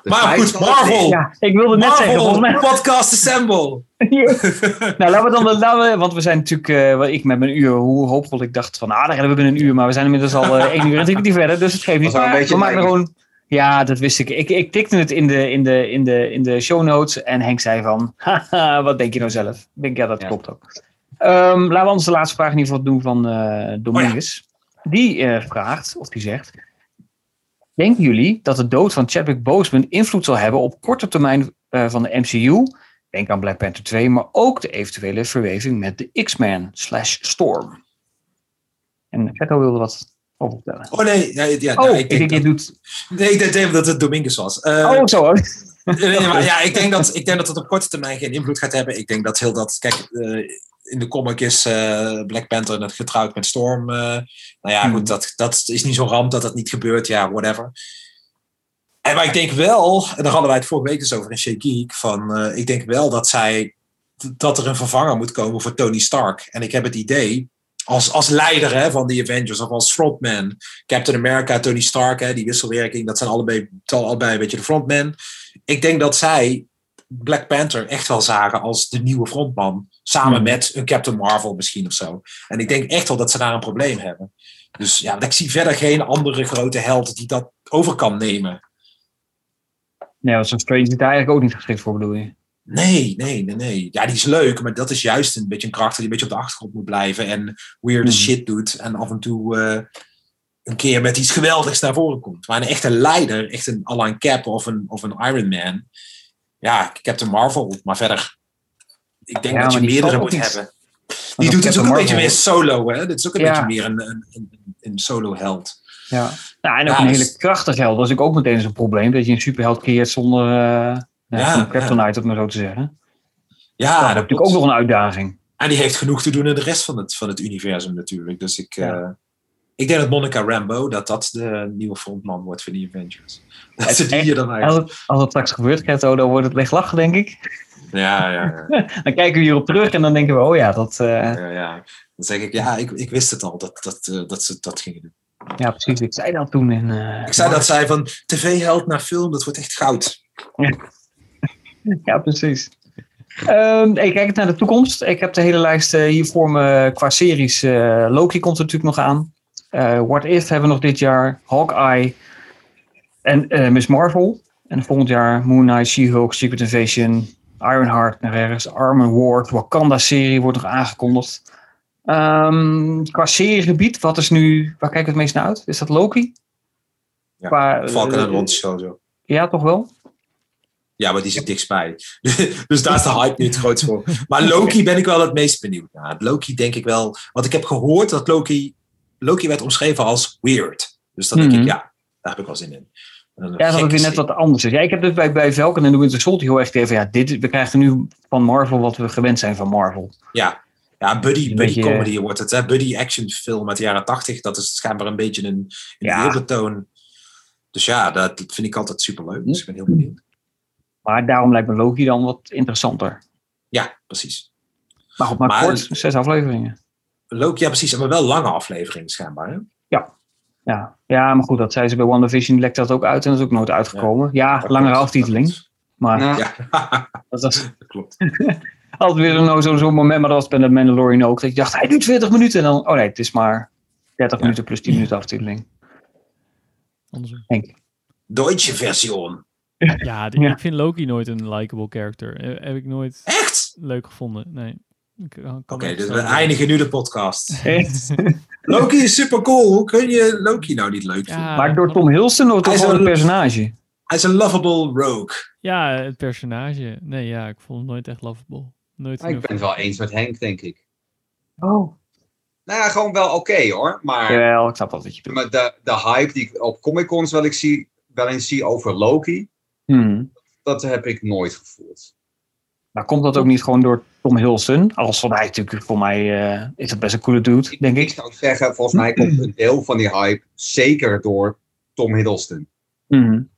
Speaker 3: Maar goed, Marvel!
Speaker 1: Ja, ik wilde net zeggen, volgens mij...
Speaker 3: Podcast Assemble!
Speaker 1: nou, laten we dan, laten we, want we zijn natuurlijk, wel, ik met mijn uur, hoe hoopvol ik dacht van, ah, daar hebben we binnen een uur, maar we zijn inmiddels al eh, één uur en drie kwartier verder, dus het geeft niet. Maar we maken gewoon, ja, dat wist ik. ik. Ik tikte het in de, in, de, in, de, in de show notes en Henk zei van, haha, wat denk je nou zelf? Ik denk, ja, dat
Speaker 6: Ja.
Speaker 1: klopt ook. Ehm, laten we anders de laatste vraag in ieder geval doen van eh Domingus. Die vraagt, of die zegt, denken jullie dat de dood van Chadwick Boseman invloed zal hebben op korte termijn eh, van de MCU? Denk aan Black Panther 2, maar ook de eventuele verweving met de X-Men slash Storm. En Vetto wilde wat over vertellen.
Speaker 3: Oh nee, ja, ja,
Speaker 1: Oh, ik denk je
Speaker 3: dat,
Speaker 1: doet...
Speaker 3: nee, ik denk dat het Dominguez was. Eh,
Speaker 1: Oh, zo.
Speaker 3: Nee, maar ja, ik denk, dat, ik denk dat het op korte termijn geen invloed gaat hebben. Ik denk dat heel dat. Kijk, eh, in de comic is eh, Black Panther net getrouwd met Storm. eh. nou ja,
Speaker 1: Hmm.
Speaker 3: goed, dat, dat is niet zo'n ramp dat dat niet gebeurt. Ja, whatever. En maar ik denk wel, en daar hadden wij het vorige week dus over in Shake Geek, van eh, ik denk wel dat zij dat er een vervanger moet komen voor Tony Stark. En ik heb het idee, als, als leider hè, van de Avengers of als frontman, Captain America, Tony Stark, hè, die wisselwerking, dat zijn allebei, allebei een beetje de frontman. Ik denk dat zij Black Panther echt wel zagen als de nieuwe frontman. Samen met een Captain Marvel misschien of zo. En ik denk echt wel dat ze daar een probleem hebben. Dus ja, ik zie verder geen andere grote held die dat over kan nemen.
Speaker 1: Nee, zo'n Strange is daar eigenlijk ook niet geschikt voor, bedoel je?
Speaker 3: Nee, nee, nee, nee. Ja, die is leuk, maar dat is juist een beetje een karakter die een beetje op de achtergrond moet blijven en weird
Speaker 1: Hmm.
Speaker 3: shit doet en af en toe eh, een keer met iets geweldigs naar voren komt. Maar een echte leider, echt een Alan Cap of een, of een Iron Man, ja, Captain Marvel, maar verder, ik denk
Speaker 1: Ja,
Speaker 3: dat je meerdere moet hebben.
Speaker 1: Want
Speaker 3: Die doet het ook een beetje meer solo, hè? Dit is ook een
Speaker 1: Ja.
Speaker 3: beetje meer een, een, een, een solo-held.
Speaker 1: Ja. Nou, en ook
Speaker 3: Ja,
Speaker 1: een
Speaker 3: dus-
Speaker 1: hele krachtige held. Dat is ook meteen zo'n probleem. Dat je een superheld creëert zonder uh,
Speaker 3: Ja,
Speaker 1: ja, kryptonite, om maar zo te zeggen.
Speaker 3: Ja,
Speaker 1: dat is natuurlijk ook nog een uitdaging.
Speaker 3: En die heeft genoeg te doen in de rest van het, van het universum natuurlijk. Dus ik,
Speaker 1: Ja.
Speaker 3: Ik denk dat Monica Rambo, dat dat de nieuwe frontman wordt voor de Avengers. Dat ze
Speaker 1: is
Speaker 3: die hier dan
Speaker 1: Als
Speaker 3: eigenlijk...
Speaker 1: het, als het straks gebeurt, dan wordt het licht lachen, denk ik.
Speaker 3: Ja, ja, ja.
Speaker 1: Dan kijken we hierop terug en dan denken we, oh ja, dat, eh,
Speaker 3: ja, ja. Dan zeg ik, ja, ik, ik wist het al dat, dat, eh, dat ze dat gingen doen.
Speaker 1: ja, precies. Ik zei dat toen. In, eh,
Speaker 3: Ik zei dat zij van tv-held naar film, dat wordt echt goud.
Speaker 1: Ja, precies. Ehm ik kijk naar de toekomst. Ik heb de hele lijst hier voor me qua series. Loki komt er natuurlijk nog aan. Eh, What If hebben we nog dit jaar. Hawkeye. En eh, Miss Marvel. En volgend jaar Moon Knight, She-Hulk, Secret Invasion, Ironheart naar ergens. Armor Ward, Wakanda-serie wordt nog aangekondigd. Ehm, qua seriegebied, wat is nu, waar kijken we het meest naar uit? Is dat Loki?
Speaker 3: Ja,
Speaker 1: Qua, eh,
Speaker 3: Falcon en Winter Soldier.
Speaker 1: Ja, toch wel?
Speaker 3: Ja, maar die zit dichtstbij. dus daar is de hype nu het grootst voor. Maar Loki ben ik wel het meest benieuwd naar. Loki denk ik wel... Want ik heb gehoord dat Loki... Loki werd omschreven als weird. Dus dan denk
Speaker 1: Mhm.
Speaker 3: ik, ja, daar heb ik wel zin in.
Speaker 1: Ja, dat ook weer net wat anders is. Ja, ik heb dus bij, bij Falcon en de Winter Soldier heel erg even, ja, dit, we krijgen nu van Marvel wat we gewend zijn van Marvel.
Speaker 3: Ja, ja buddy, buddy
Speaker 1: beetje,
Speaker 3: comedy wordt het. Hè? Buddy action film uit de jaren tachtig. Dat is schijnbaar een beetje een, een
Speaker 1: Ja.
Speaker 3: Dus ja, dat, dat vind ik altijd superleuk. Dus ik ben heel benieuwd.
Speaker 1: Maar daarom lijkt me Loki dan wat interessanter.
Speaker 3: Ja, precies.
Speaker 1: Maar goed, maar,
Speaker 3: Maar-
Speaker 1: kort, zes afleveringen.
Speaker 3: Loki, ja precies. Maar wel lange afleveringen schijnbaar. Hè?
Speaker 1: Ja. ja, maar goed, dat zei ze bij WandaVision, lekt dat ook uit en dat is ook nooit uitgekomen. Ja,
Speaker 3: Dat
Speaker 1: langere
Speaker 3: klopt.
Speaker 1: aftiteling. Maar
Speaker 6: Nou,
Speaker 3: Ja,
Speaker 1: dat was
Speaker 3: dat klopt.
Speaker 1: altijd weer zo'n zo, zo'n moment, maar dat was bij de Mandalorian ook. Dat ik dacht, hij duurt 20 minuten en dan, oh nee, het is maar 30
Speaker 3: Ja.
Speaker 1: minuten plus 10 minuten aftiteling. Denk ik.
Speaker 3: Deutsche version.
Speaker 2: Ja,
Speaker 1: Ja.
Speaker 2: ik vind Loki nooit een likable character. Heb ik nooit
Speaker 3: Echt?
Speaker 2: leuk gevonden. Nee. Eh,
Speaker 3: Oké, dus we eindigen nu de podcast.
Speaker 1: Echt?
Speaker 3: Loki is super cool. Hoe kun je Loki nou niet leuk vinden?
Speaker 2: Ja,
Speaker 1: maar door Tom Hiddleston of door
Speaker 3: een-
Speaker 1: personage?
Speaker 3: Hij is een lovable rogue.
Speaker 2: Ja, het personage. Nee, ja, ik vond het nooit echt lovable. Nooit
Speaker 6: ik ben het wel eens met Henk, denk ik.
Speaker 1: Oh.
Speaker 6: Nou ja, gewoon wel oké hoor. Maar,
Speaker 1: Jawel, ik snap wel wat je bedoelt.
Speaker 6: maar de, de hype die ik op Comic Cons wel, ik zie, wel eens zie over Loki,
Speaker 1: Hmm.
Speaker 6: dat heb ik nooit gevoeld.
Speaker 1: Maar komt dat ook niet gewoon door Tom Hiddleston? Als van hij natuurlijk, voor mij eh, is het best een coole dude, denk
Speaker 6: Ik
Speaker 1: ik.
Speaker 6: zou zeggen, volgens mij komt een deel van die hype zeker door Tom Hiddleston.
Speaker 1: Hmm.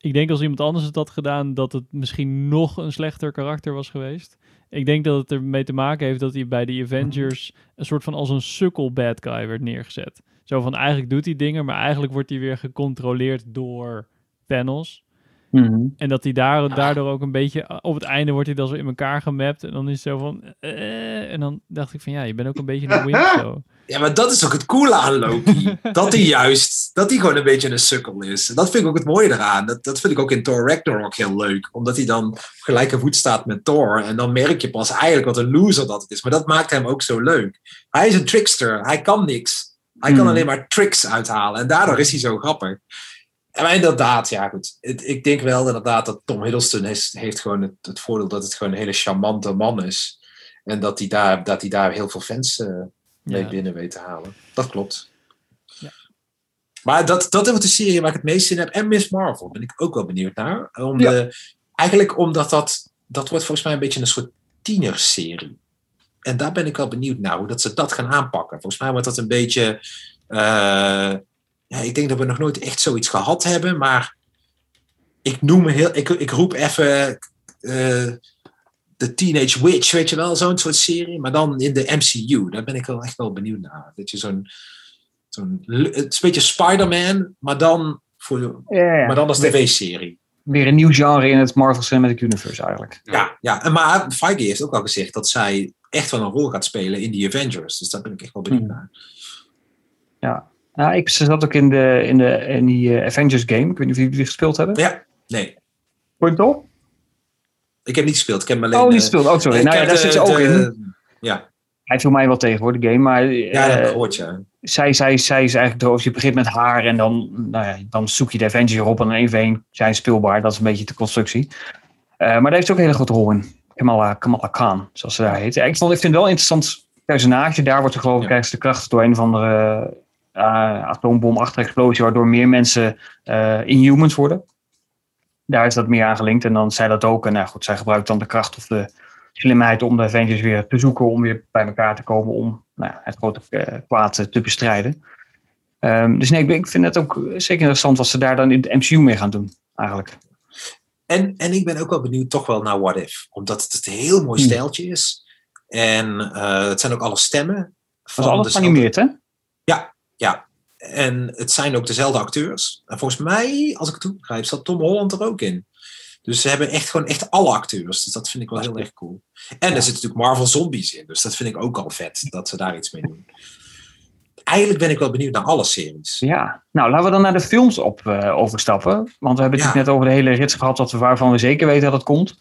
Speaker 2: Ik denk als iemand anders het had gedaan, dat het misschien nog een slechter karakter was geweest. Ik denk dat het ermee te maken heeft dat hij bij de Avengers een soort van als een sukkel bad guy werd neergezet. Zo van eigenlijk doet hij dingen, maar eigenlijk wordt hij weer gecontroleerd door Thanos.
Speaker 1: Hmm.
Speaker 2: En dat hij daar, daardoor ook een beetje, op het einde wordt hij dan zo in elkaar gemapt. En dan is het zo van, eh, en dan dacht ik van ja, je bent ook een beetje een wimp zo.
Speaker 3: Ja, maar dat is ook het coole aan Loki. dat hij juist, dat hij gewoon een beetje een sukkel is. En dat vind ik ook het mooie eraan. Dat, dat vind ik ook in Thor Ragnarok heel leuk. Omdat hij dan op gelijke voet staat met Thor. En dan merk je pas eigenlijk wat een loser dat het is. Maar dat maakt hem ook zo leuk. Hij is een trickster. Hij kan niks. Hij kan
Speaker 1: Hmm.
Speaker 3: alleen maar tricks uithalen. En daardoor is hij zo grappig. En maar inderdaad, ja goed. Ik denk wel inderdaad dat Tom Hiddleston heeft, heeft gewoon het, het voordeel dat het gewoon een hele charmante man is. En dat hij daar, dat hij daar heel veel fans eh, mee
Speaker 2: Ja.
Speaker 3: binnen weet te halen. Dat klopt.
Speaker 2: Ja.
Speaker 3: Maar dat, dat wordt de serie waar ik het meest in heb. En Miss Marvel ben ik ook wel benieuwd naar. Om de, eigenlijk omdat dat, dat wordt volgens mij een beetje een soort tienerserie. En daar ben ik wel benieuwd naar, hoe dat ze dat gaan aanpakken. Volgens mij wordt dat een beetje... eh, ja, ik denk dat we nog nooit echt zoiets gehad hebben, maar ik noem me heel... Ik, ik roep even... eh, de Teenage Witch, weet je wel, zo'n soort serie. Maar dan in de MCU. Daar ben ik wel echt wel benieuwd naar. Dat je zo'n... zo'n het is een beetje Spider-Man, maar dan, voor,
Speaker 1: Ja, ja.
Speaker 3: maar dan als tv-serie.
Speaker 1: Weer een nieuw genre in het Marvel Cinematic Universe eigenlijk.
Speaker 3: Ja, ja. En maar Feige heeft ook al gezegd dat zij echt wel een rol gaat spelen in die Avengers. Dus daar ben ik echt wel benieuwd
Speaker 1: Hmm.
Speaker 3: naar.
Speaker 1: Ja. Nou, ik zat ook in, de, in, de, in die eh, Avengers game. Ik weet niet of jullie die gespeeld hebben.
Speaker 3: Ja, nee.
Speaker 1: Vond je het op?
Speaker 3: Ik heb niet gespeeld. Ik heb hem alleen...
Speaker 1: Oh, niet
Speaker 3: eh,
Speaker 1: gespeeld. Oh, sorry.
Speaker 3: ik
Speaker 1: Nou ja, daar
Speaker 3: de-
Speaker 1: zit ze ook
Speaker 3: de-
Speaker 1: in.
Speaker 3: Ja,
Speaker 1: Hij viel mij wel tegen hoor, de game. Maar eh,
Speaker 3: ja dat heb ik gehoord, ja.
Speaker 1: zij, zij, zij is eigenlijk droog. Je begint met haar en dan, nou ja, dan zoek je de Avengers op en één voor één zijn speelbaar. Dat is een beetje de constructie. Eh, maar daar heeft ze ook een hele grote rol in. Kamala, Kamala Khan, zoals ze daar heet. Ik, vond, ik vind het wel een interessant personage. Daar wordt ze geloof ik,
Speaker 3: Ja.
Speaker 1: de kracht door een of andere atoombomachtige explosie, waardoor meer mensen eh, inhumans worden. Daar is dat meer aan gelinkt. En dan zij dat ook. En nou goed, zij gebruikt dan de kracht of de slimheid om de Avengers weer te zoeken, om weer bij elkaar te komen om nou, het grote eh, kwaad eh, te bestrijden. Ehm, dus nee, ik, vind het ook zeker interessant wat ze daar dan in de MCU mee gaan doen, eigenlijk.
Speaker 3: En, en ik ben ook wel benieuwd toch wel naar What If. Omdat het een heel mooi
Speaker 1: Hmm.
Speaker 3: stijltje is. En eh, het zijn ook alle stemmen.
Speaker 1: Dat is
Speaker 3: van
Speaker 1: alles
Speaker 3: dezelfde-
Speaker 1: geanimeerd, hè?
Speaker 3: Ja. En het zijn ook dezelfde acteurs. En volgens mij, als ik het goed begrijp, zat Tom Holland er ook in. Dus ze hebben echt gewoon echt alle acteurs. Dus dat vind ik wel heel erg cool. En er zitten natuurlijk Marvel Zombies in. Dus dat vind ik ook al vet. Dat ze daar iets mee doen. Eigenlijk ben ik wel benieuwd naar alle series.
Speaker 1: Ja. Nou, laten we dan naar de films op uh, overstappen. Want we hebben het
Speaker 3: Ja.
Speaker 1: net over de hele rits gehad dat we, waarvan we zeker weten dat het komt.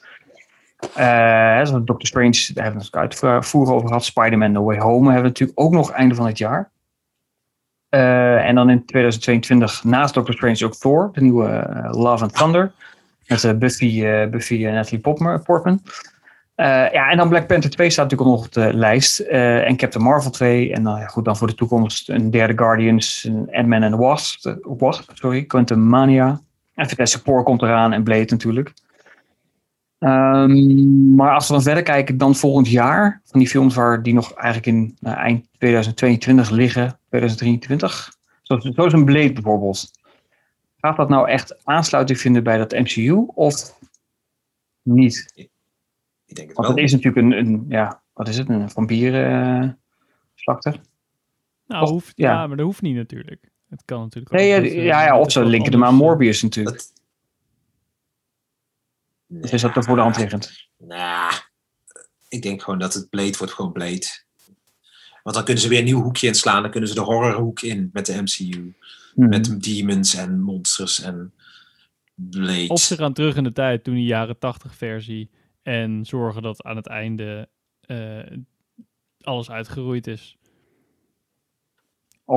Speaker 1: Uh, Doctor Strange, daar hebben we het uitvoerig over gehad. Spider-Man No Way Home hebben we natuurlijk ook nog einde van het jaar. Uh, en dan in 2022 naast Doctor Strange ook Thor, de nieuwe uh, Love and Thunder. Met uh, Buffy, Buffy en Natalie Portman. Ja, en dan Black Panther 2 staat natuurlijk nog op de lijst. en Captain Marvel 2. En dan, ja, goed, dan voor de toekomst een derde Guardians, Ant-Man en Wasp, Wasp, sorry, Quantum Mania. En Fantastic Four komt eraan en Blade natuurlijk. Um, maar als we dan verder kijken, dan volgend jaar, van die films waar die nog eigenlijk in nou, eind 2022 liggen, 2023, zoals, zoals een Blade bijvoorbeeld. Gaat dat nou echt aansluiting vinden bij dat MCU of niet?
Speaker 3: Ik denk het
Speaker 1: Want
Speaker 3: wel.
Speaker 1: het is natuurlijk een, een ja, wat is het, een vampierenslakter.
Speaker 2: Nou,
Speaker 1: Of-
Speaker 2: hoeft,
Speaker 1: ja.
Speaker 2: ja. maar dat hoeft niet natuurlijk. Het kan natuurlijk
Speaker 1: Nee, ja,
Speaker 2: eh,
Speaker 1: ja, ja,
Speaker 2: dat
Speaker 1: of ze linken hem aan
Speaker 2: anders, eh,
Speaker 1: Morbius natuurlijk.
Speaker 3: Dat-
Speaker 1: Dus is dat dan voor de hand liggend?
Speaker 3: Nou, ik denk gewoon dat het Blade wordt gewoon Blade. Want dan kunnen ze weer een nieuw hoekje inslaan. Dan kunnen ze de horrorhoek in met de MCU.
Speaker 1: Hmm.
Speaker 3: Met demons en monsters en Blade.
Speaker 2: Of ze gaan terug in de tijd, doen die jaren 80 versie. En zorgen dat aan het einde eh, alles uitgeroeid is.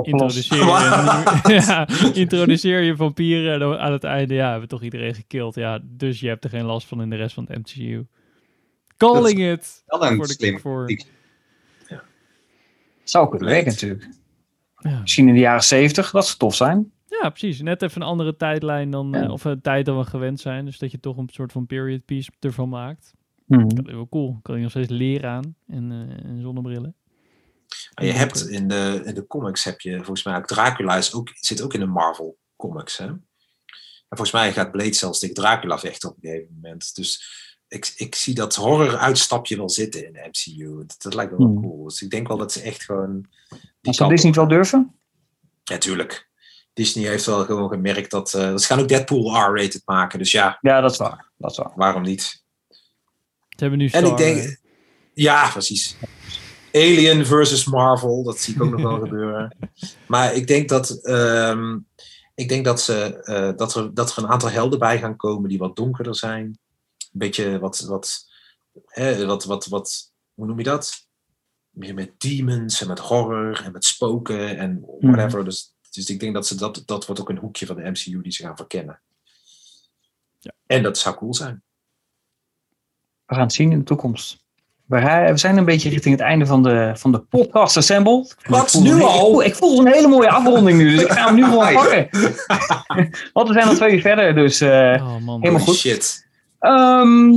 Speaker 2: Introduceer je, ja, introduceer je vampieren en dan aan het einde, ja, hebben we toch iedereen gekild. Ja, dus je hebt er geen last van in de rest van het MCU. Calling it.
Speaker 6: Wel een
Speaker 2: Voor de- voor-.
Speaker 1: Zou kunnen werken natuurlijk.
Speaker 2: Ja.
Speaker 1: Misschien in de jaren 70, dat zou tof zijn.
Speaker 2: ja, precies. Net even een andere tijdlijn dan, eh,
Speaker 1: Ja.
Speaker 2: of een tijd dan we gewend zijn. Dus dat je toch een soort van period piece ervan maakt.
Speaker 1: Hmm.
Speaker 2: Dat is wel cool. Kan je nog steeds leren aan en, eh, en zonnebrillen.
Speaker 3: Maar je hebt in de, in de comics heb je volgens mij ook Dracula is ook, zit ook in de Marvel comics. Hè? En volgens mij gaat Blade zelfs tegen Dracula vechten op een gegeven moment. Dus ik, ik zie dat horror uitstapje wel zitten in de MCU. Dat, dat lijkt me wel
Speaker 1: Hmm.
Speaker 3: cool. Dus ik denk wel dat ze echt gewoon. Die
Speaker 1: Zou Disney wel durven?
Speaker 3: Ja, tuurlijk. Disney heeft wel gewoon gemerkt dat. eh ze gaan ook Deadpool R-rated maken. Dus ja,
Speaker 1: Ja, dat is waar. Dat is waar.
Speaker 3: waarom niet?
Speaker 2: Ze hebben nu
Speaker 3: En
Speaker 2: Star,
Speaker 3: ik denk. Ja, precies. Alien versus Marvel, dat zie ik ook nog wel gebeuren. Maar ik denk dat. ehm, ik denk dat, ze, eh, dat, er, dat er een aantal helden bij gaan komen die wat donkerder zijn. Een beetje wat. wat, hè, wat, wat, wat hoe noem je dat? Meer met demons en met horror en met spoken en whatever. Dus, dus ik denk dat ze dat. Dat wordt ook een hoekje van de MCU die ze gaan verkennen.
Speaker 2: Ja.
Speaker 3: En dat zou cool zijn.
Speaker 1: We gaan het zien in de toekomst. we zijn een beetje richting het einde van de, van de podcast Assemble.
Speaker 3: Wat, nu
Speaker 1: een-
Speaker 3: al?
Speaker 1: Ik voel, ik voel een hele mooie afronding nu, dus ik ga hem nu gewoon pakken. Want we zijn al twee uur verder, dus... eh,
Speaker 2: Oh man.
Speaker 1: Helemaal goed.
Speaker 3: Shit.
Speaker 1: Ehm,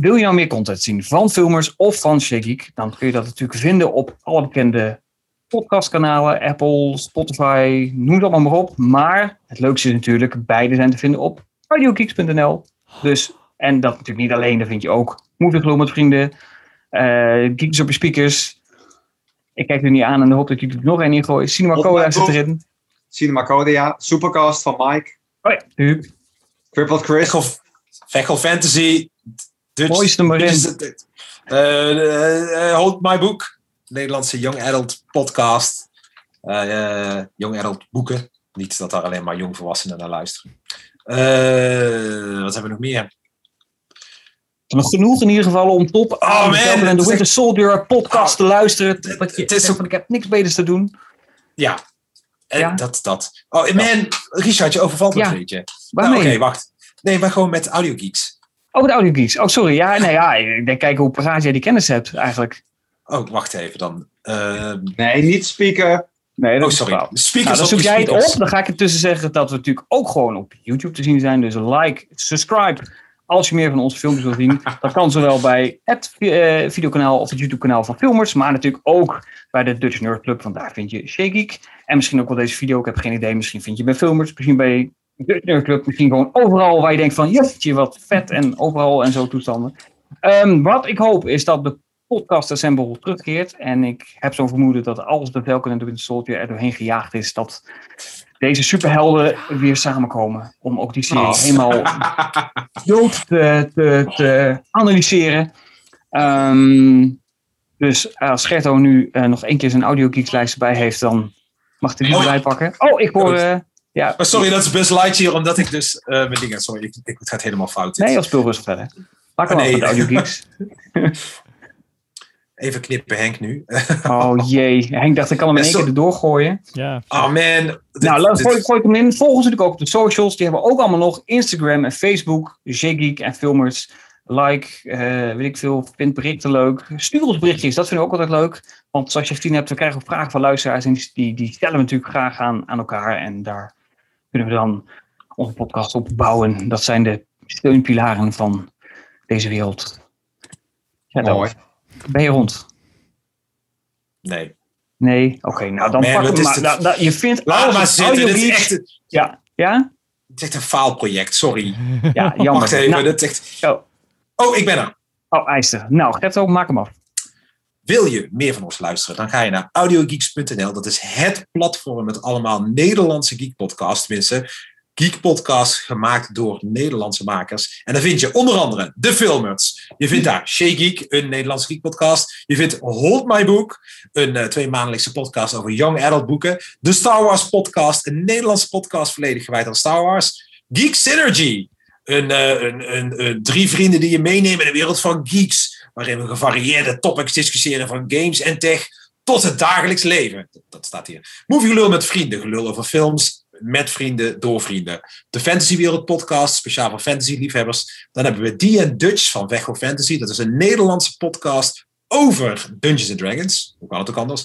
Speaker 1: wil je nou meer content zien van filmers of van Shageek? Dan kun je dat natuurlijk vinden op alle bekende podcastkanalen. Apple, Spotify, noem het allemaal maar op. Maar het leukste is natuurlijk, beide zijn te vinden op audiogeeks.nl. Dus, en dat natuurlijk niet alleen, daar vind je ook Movie Glow met vrienden, eh Geeks op je speakers. Ik kijk er niet aan en hoop dat ik er nog één in gooi. Cinema
Speaker 6: mijn
Speaker 1: zit erin.
Speaker 6: Cinema Codia, Supercast van Mike,
Speaker 1: Oh ja, Huub.
Speaker 6: Crippled Chris.
Speaker 3: Vechel, Vechel Fantasy. Dutch,
Speaker 1: Mooiste maar in.
Speaker 3: Eh, eh, eh, Hold My Book. Nederlandse Young Adult podcast. Young Adult boeken. Niet dat daar alleen maar jongvolwassenen naar luisteren. Wat hebben we nog meer?
Speaker 1: Nog genoeg in ieder geval om top
Speaker 3: Oh, man,
Speaker 1: en de Winter Soldier podcast te luisteren. je
Speaker 3: het is
Speaker 1: zegt
Speaker 3: ook-
Speaker 1: van, ik heb niks beters te doen.
Speaker 3: Ja. En
Speaker 1: Ja.
Speaker 3: Dat, dat. Oh man, Richard, je overvalt me
Speaker 1: Ja.
Speaker 3: een beetje. Nou, Oké, wacht. Nee, maar gewoon met Audio Geeks.
Speaker 1: Oh, de audiogeeks. Oh, sorry. Ja, nee, ja, ik denk kijken hoe paraat jij die kennis hebt eigenlijk.
Speaker 3: Oh, wacht even dan. Ehm,
Speaker 6: Nee, niet speaker.
Speaker 1: Nee, dat
Speaker 3: oh,
Speaker 1: is
Speaker 3: sorry. Speakers
Speaker 1: Nou, dan
Speaker 3: op
Speaker 1: zoek jij het op. Dan ga ik ertussen zeggen dat we natuurlijk ook gewoon op YouTube te zien zijn. Dus like, subscribe. Als je meer van onze filmpjes wil zien. Dat kan zowel bij het eh, videokanaal of het YouTube kanaal van Filmers. Maar natuurlijk ook bij de Dutch Nerd Club. Want daar vind je Shageek. En misschien ook wel deze video. Ik heb geen idee. Misschien vind je bij Filmers. Misschien bij Nerd Club. Misschien gewoon overal waar je denkt van... Jeetje, wat vet. En overal en zo toestanden. Ehm, wat ik hoop is dat de podcast Assemble terugkeert. En ik heb zo'n vermoeden dat als de Falcon en de Winter Soldier er doorheen gejaagd is, dat deze superhelden weer samenkomen. Om ook die serie
Speaker 3: Oh.
Speaker 1: helemaal dood te, te, te analyseren. Ehm, dus als Gerto nu eh, nog één keer zijn audiogeeks bij heeft, dan mag hij die erbij pakken. Oh, ik hoor... eh, ja,
Speaker 3: Maar sorry, dat is Buzz Lightyear, omdat ik dus eh, mijn dingen... Sorry, ik, ik, het gaat helemaal fout.
Speaker 1: nee, als speel rustig verder. Maak hem
Speaker 3: Oh,
Speaker 1: af
Speaker 3: nee.
Speaker 1: met de audiogeeks.
Speaker 3: Even knippen, Henk, nu.
Speaker 1: Oh jee, Henk dacht ik kan hem in één keer erdoor gooien.
Speaker 2: Ja.
Speaker 3: Oh man. Dit-
Speaker 1: nou, laat,
Speaker 3: dit-
Speaker 1: gooi, gooi ik hem in. Volg ons natuurlijk ook op de socials. Die hebben we ook allemaal nog. Instagram en Facebook. J-Geek en Filmers. Like, eh, weet ik veel. Vind berichten leuk. Stuur ons berichtjes. Dat vinden we ook altijd leuk. Want zoals je gezien hebt, we krijgen ook vragen van luisteraars. En die, die, die stellen we natuurlijk graag aan, aan elkaar. En daar kunnen we dan onze podcast op bouwen. Dat zijn de steunpilaren van deze wereld. Ja, dan
Speaker 6: Mooi.
Speaker 1: Ben je rond?
Speaker 3: Nee.
Speaker 1: Nee? Oké, nou dan
Speaker 3: Man,
Speaker 1: pak hem maar. Nou, nou, je vindt
Speaker 3: Laat
Speaker 1: alles
Speaker 3: maar zitten. Dit is echt,
Speaker 1: Ja, ja?
Speaker 3: dit is echt een faalproject, sorry.
Speaker 1: Ja, jammer.
Speaker 3: Wacht even,
Speaker 1: Nou,
Speaker 3: is echt...
Speaker 1: oh,
Speaker 3: Oh, ik ben er.
Speaker 1: oh, IJster. Nou, Gerto, maak hem af.
Speaker 3: Wil je meer van ons luisteren, dan ga je naar audiogeeks.nl. Dat is het platform met allemaal Nederlandse geek podcasts. Tenminste, geek podcasts gemaakt door Nederlandse makers. En dan vind je onder andere De Filmers. Je vindt daar Shea Geek, een Nederlandse geek podcast. Je vindt Hold My Book, een uh, tweemaandelijkse podcast over young adult boeken. De Star Wars podcast, een Nederlandse podcast volledig gewijd aan Star Wars. Geek Synergy, een, een, een, drie vrienden die je meenemen in de wereld van geeks. Waarin we gevarieerde topics discussiëren van games en tech tot het dagelijks leven. Dat, staat hier. Movie gelul met vrienden, gelul over films met vrienden, door vrienden. De Fantasy Wereld podcast, speciaal voor fantasy liefhebbers. Dan hebben we Die Dutch van Vecho Fantasy. Dat is een Nederlandse podcast over Dungeons and Dragons. Hoe kan het ook anders?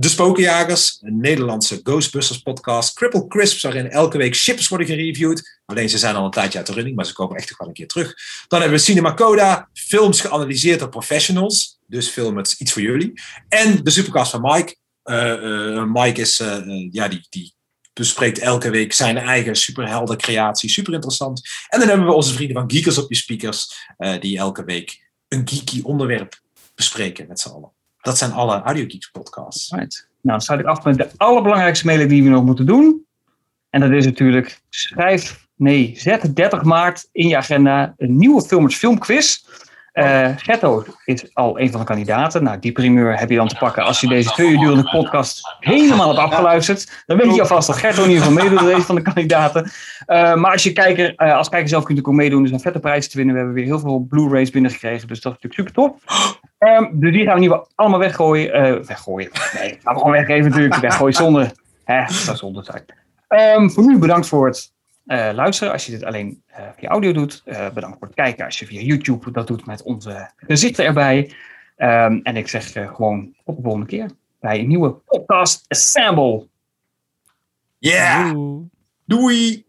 Speaker 3: De Spokenjagers, een Nederlandse Ghostbusters podcast. Cripple Crisps, waarin elke week ships worden gereviewd. Alleen ze zijn al een tijdje uit de running, maar ze komen echt toch wel een keer terug. Dan hebben we Cinema Coda, films geanalyseerd door professionals. Dus film met iets voor jullie. En de supercast van Mike. Uh, uh, Mike is, uh, ja, die, die bespreekt elke week zijn eigen superhelden creatie. Super interessant. En dan hebben we onze vrienden van Geekers op je speakers. Die elke week een geeky onderwerp bespreken met z'n allen. Dat zijn alle Audio Geeks podcasts.
Speaker 1: Right. Nou, dan sluit ik af met de allerbelangrijkste mailing die we nog moeten doen. En dat is natuurlijk schrijf, nee, zet 30 maart in je agenda een nieuwe Filmers Filmquiz. Uh, Getto is al een van de kandidaten. Nou, die primeur heb je dan te pakken als je deze twee uur durende podcast helemaal hebt afgeluisterd. Dan weet je alvast dat Gerto in ieder geval meedoet met deze van de kandidaten. Uh, maar als je kijker, uh, als kijker zelf kunt ook meedoen, dus een vette prijs te winnen. We hebben weer heel veel Blu-rays binnengekregen, dus dat is natuurlijk super tof. Um, dus die gaan we in ieder geval allemaal weggooien. Uh, weggooien. Nee, gaan we gewoon weggeven natuurlijk. Weggooien zonder. Hè, dat zou zonde zijn. Um, voor nu bedankt voor het uh, luisteren. Als je dit alleen uh, via audio doet. Uh, bedankt voor het kijken. Als je via YouTube dat doet met onze gezichten erbij. Ehm, en ik zeg eh, gewoon tot de volgende keer bij een nieuwe podcast Assemble.
Speaker 3: Yeah! Doei!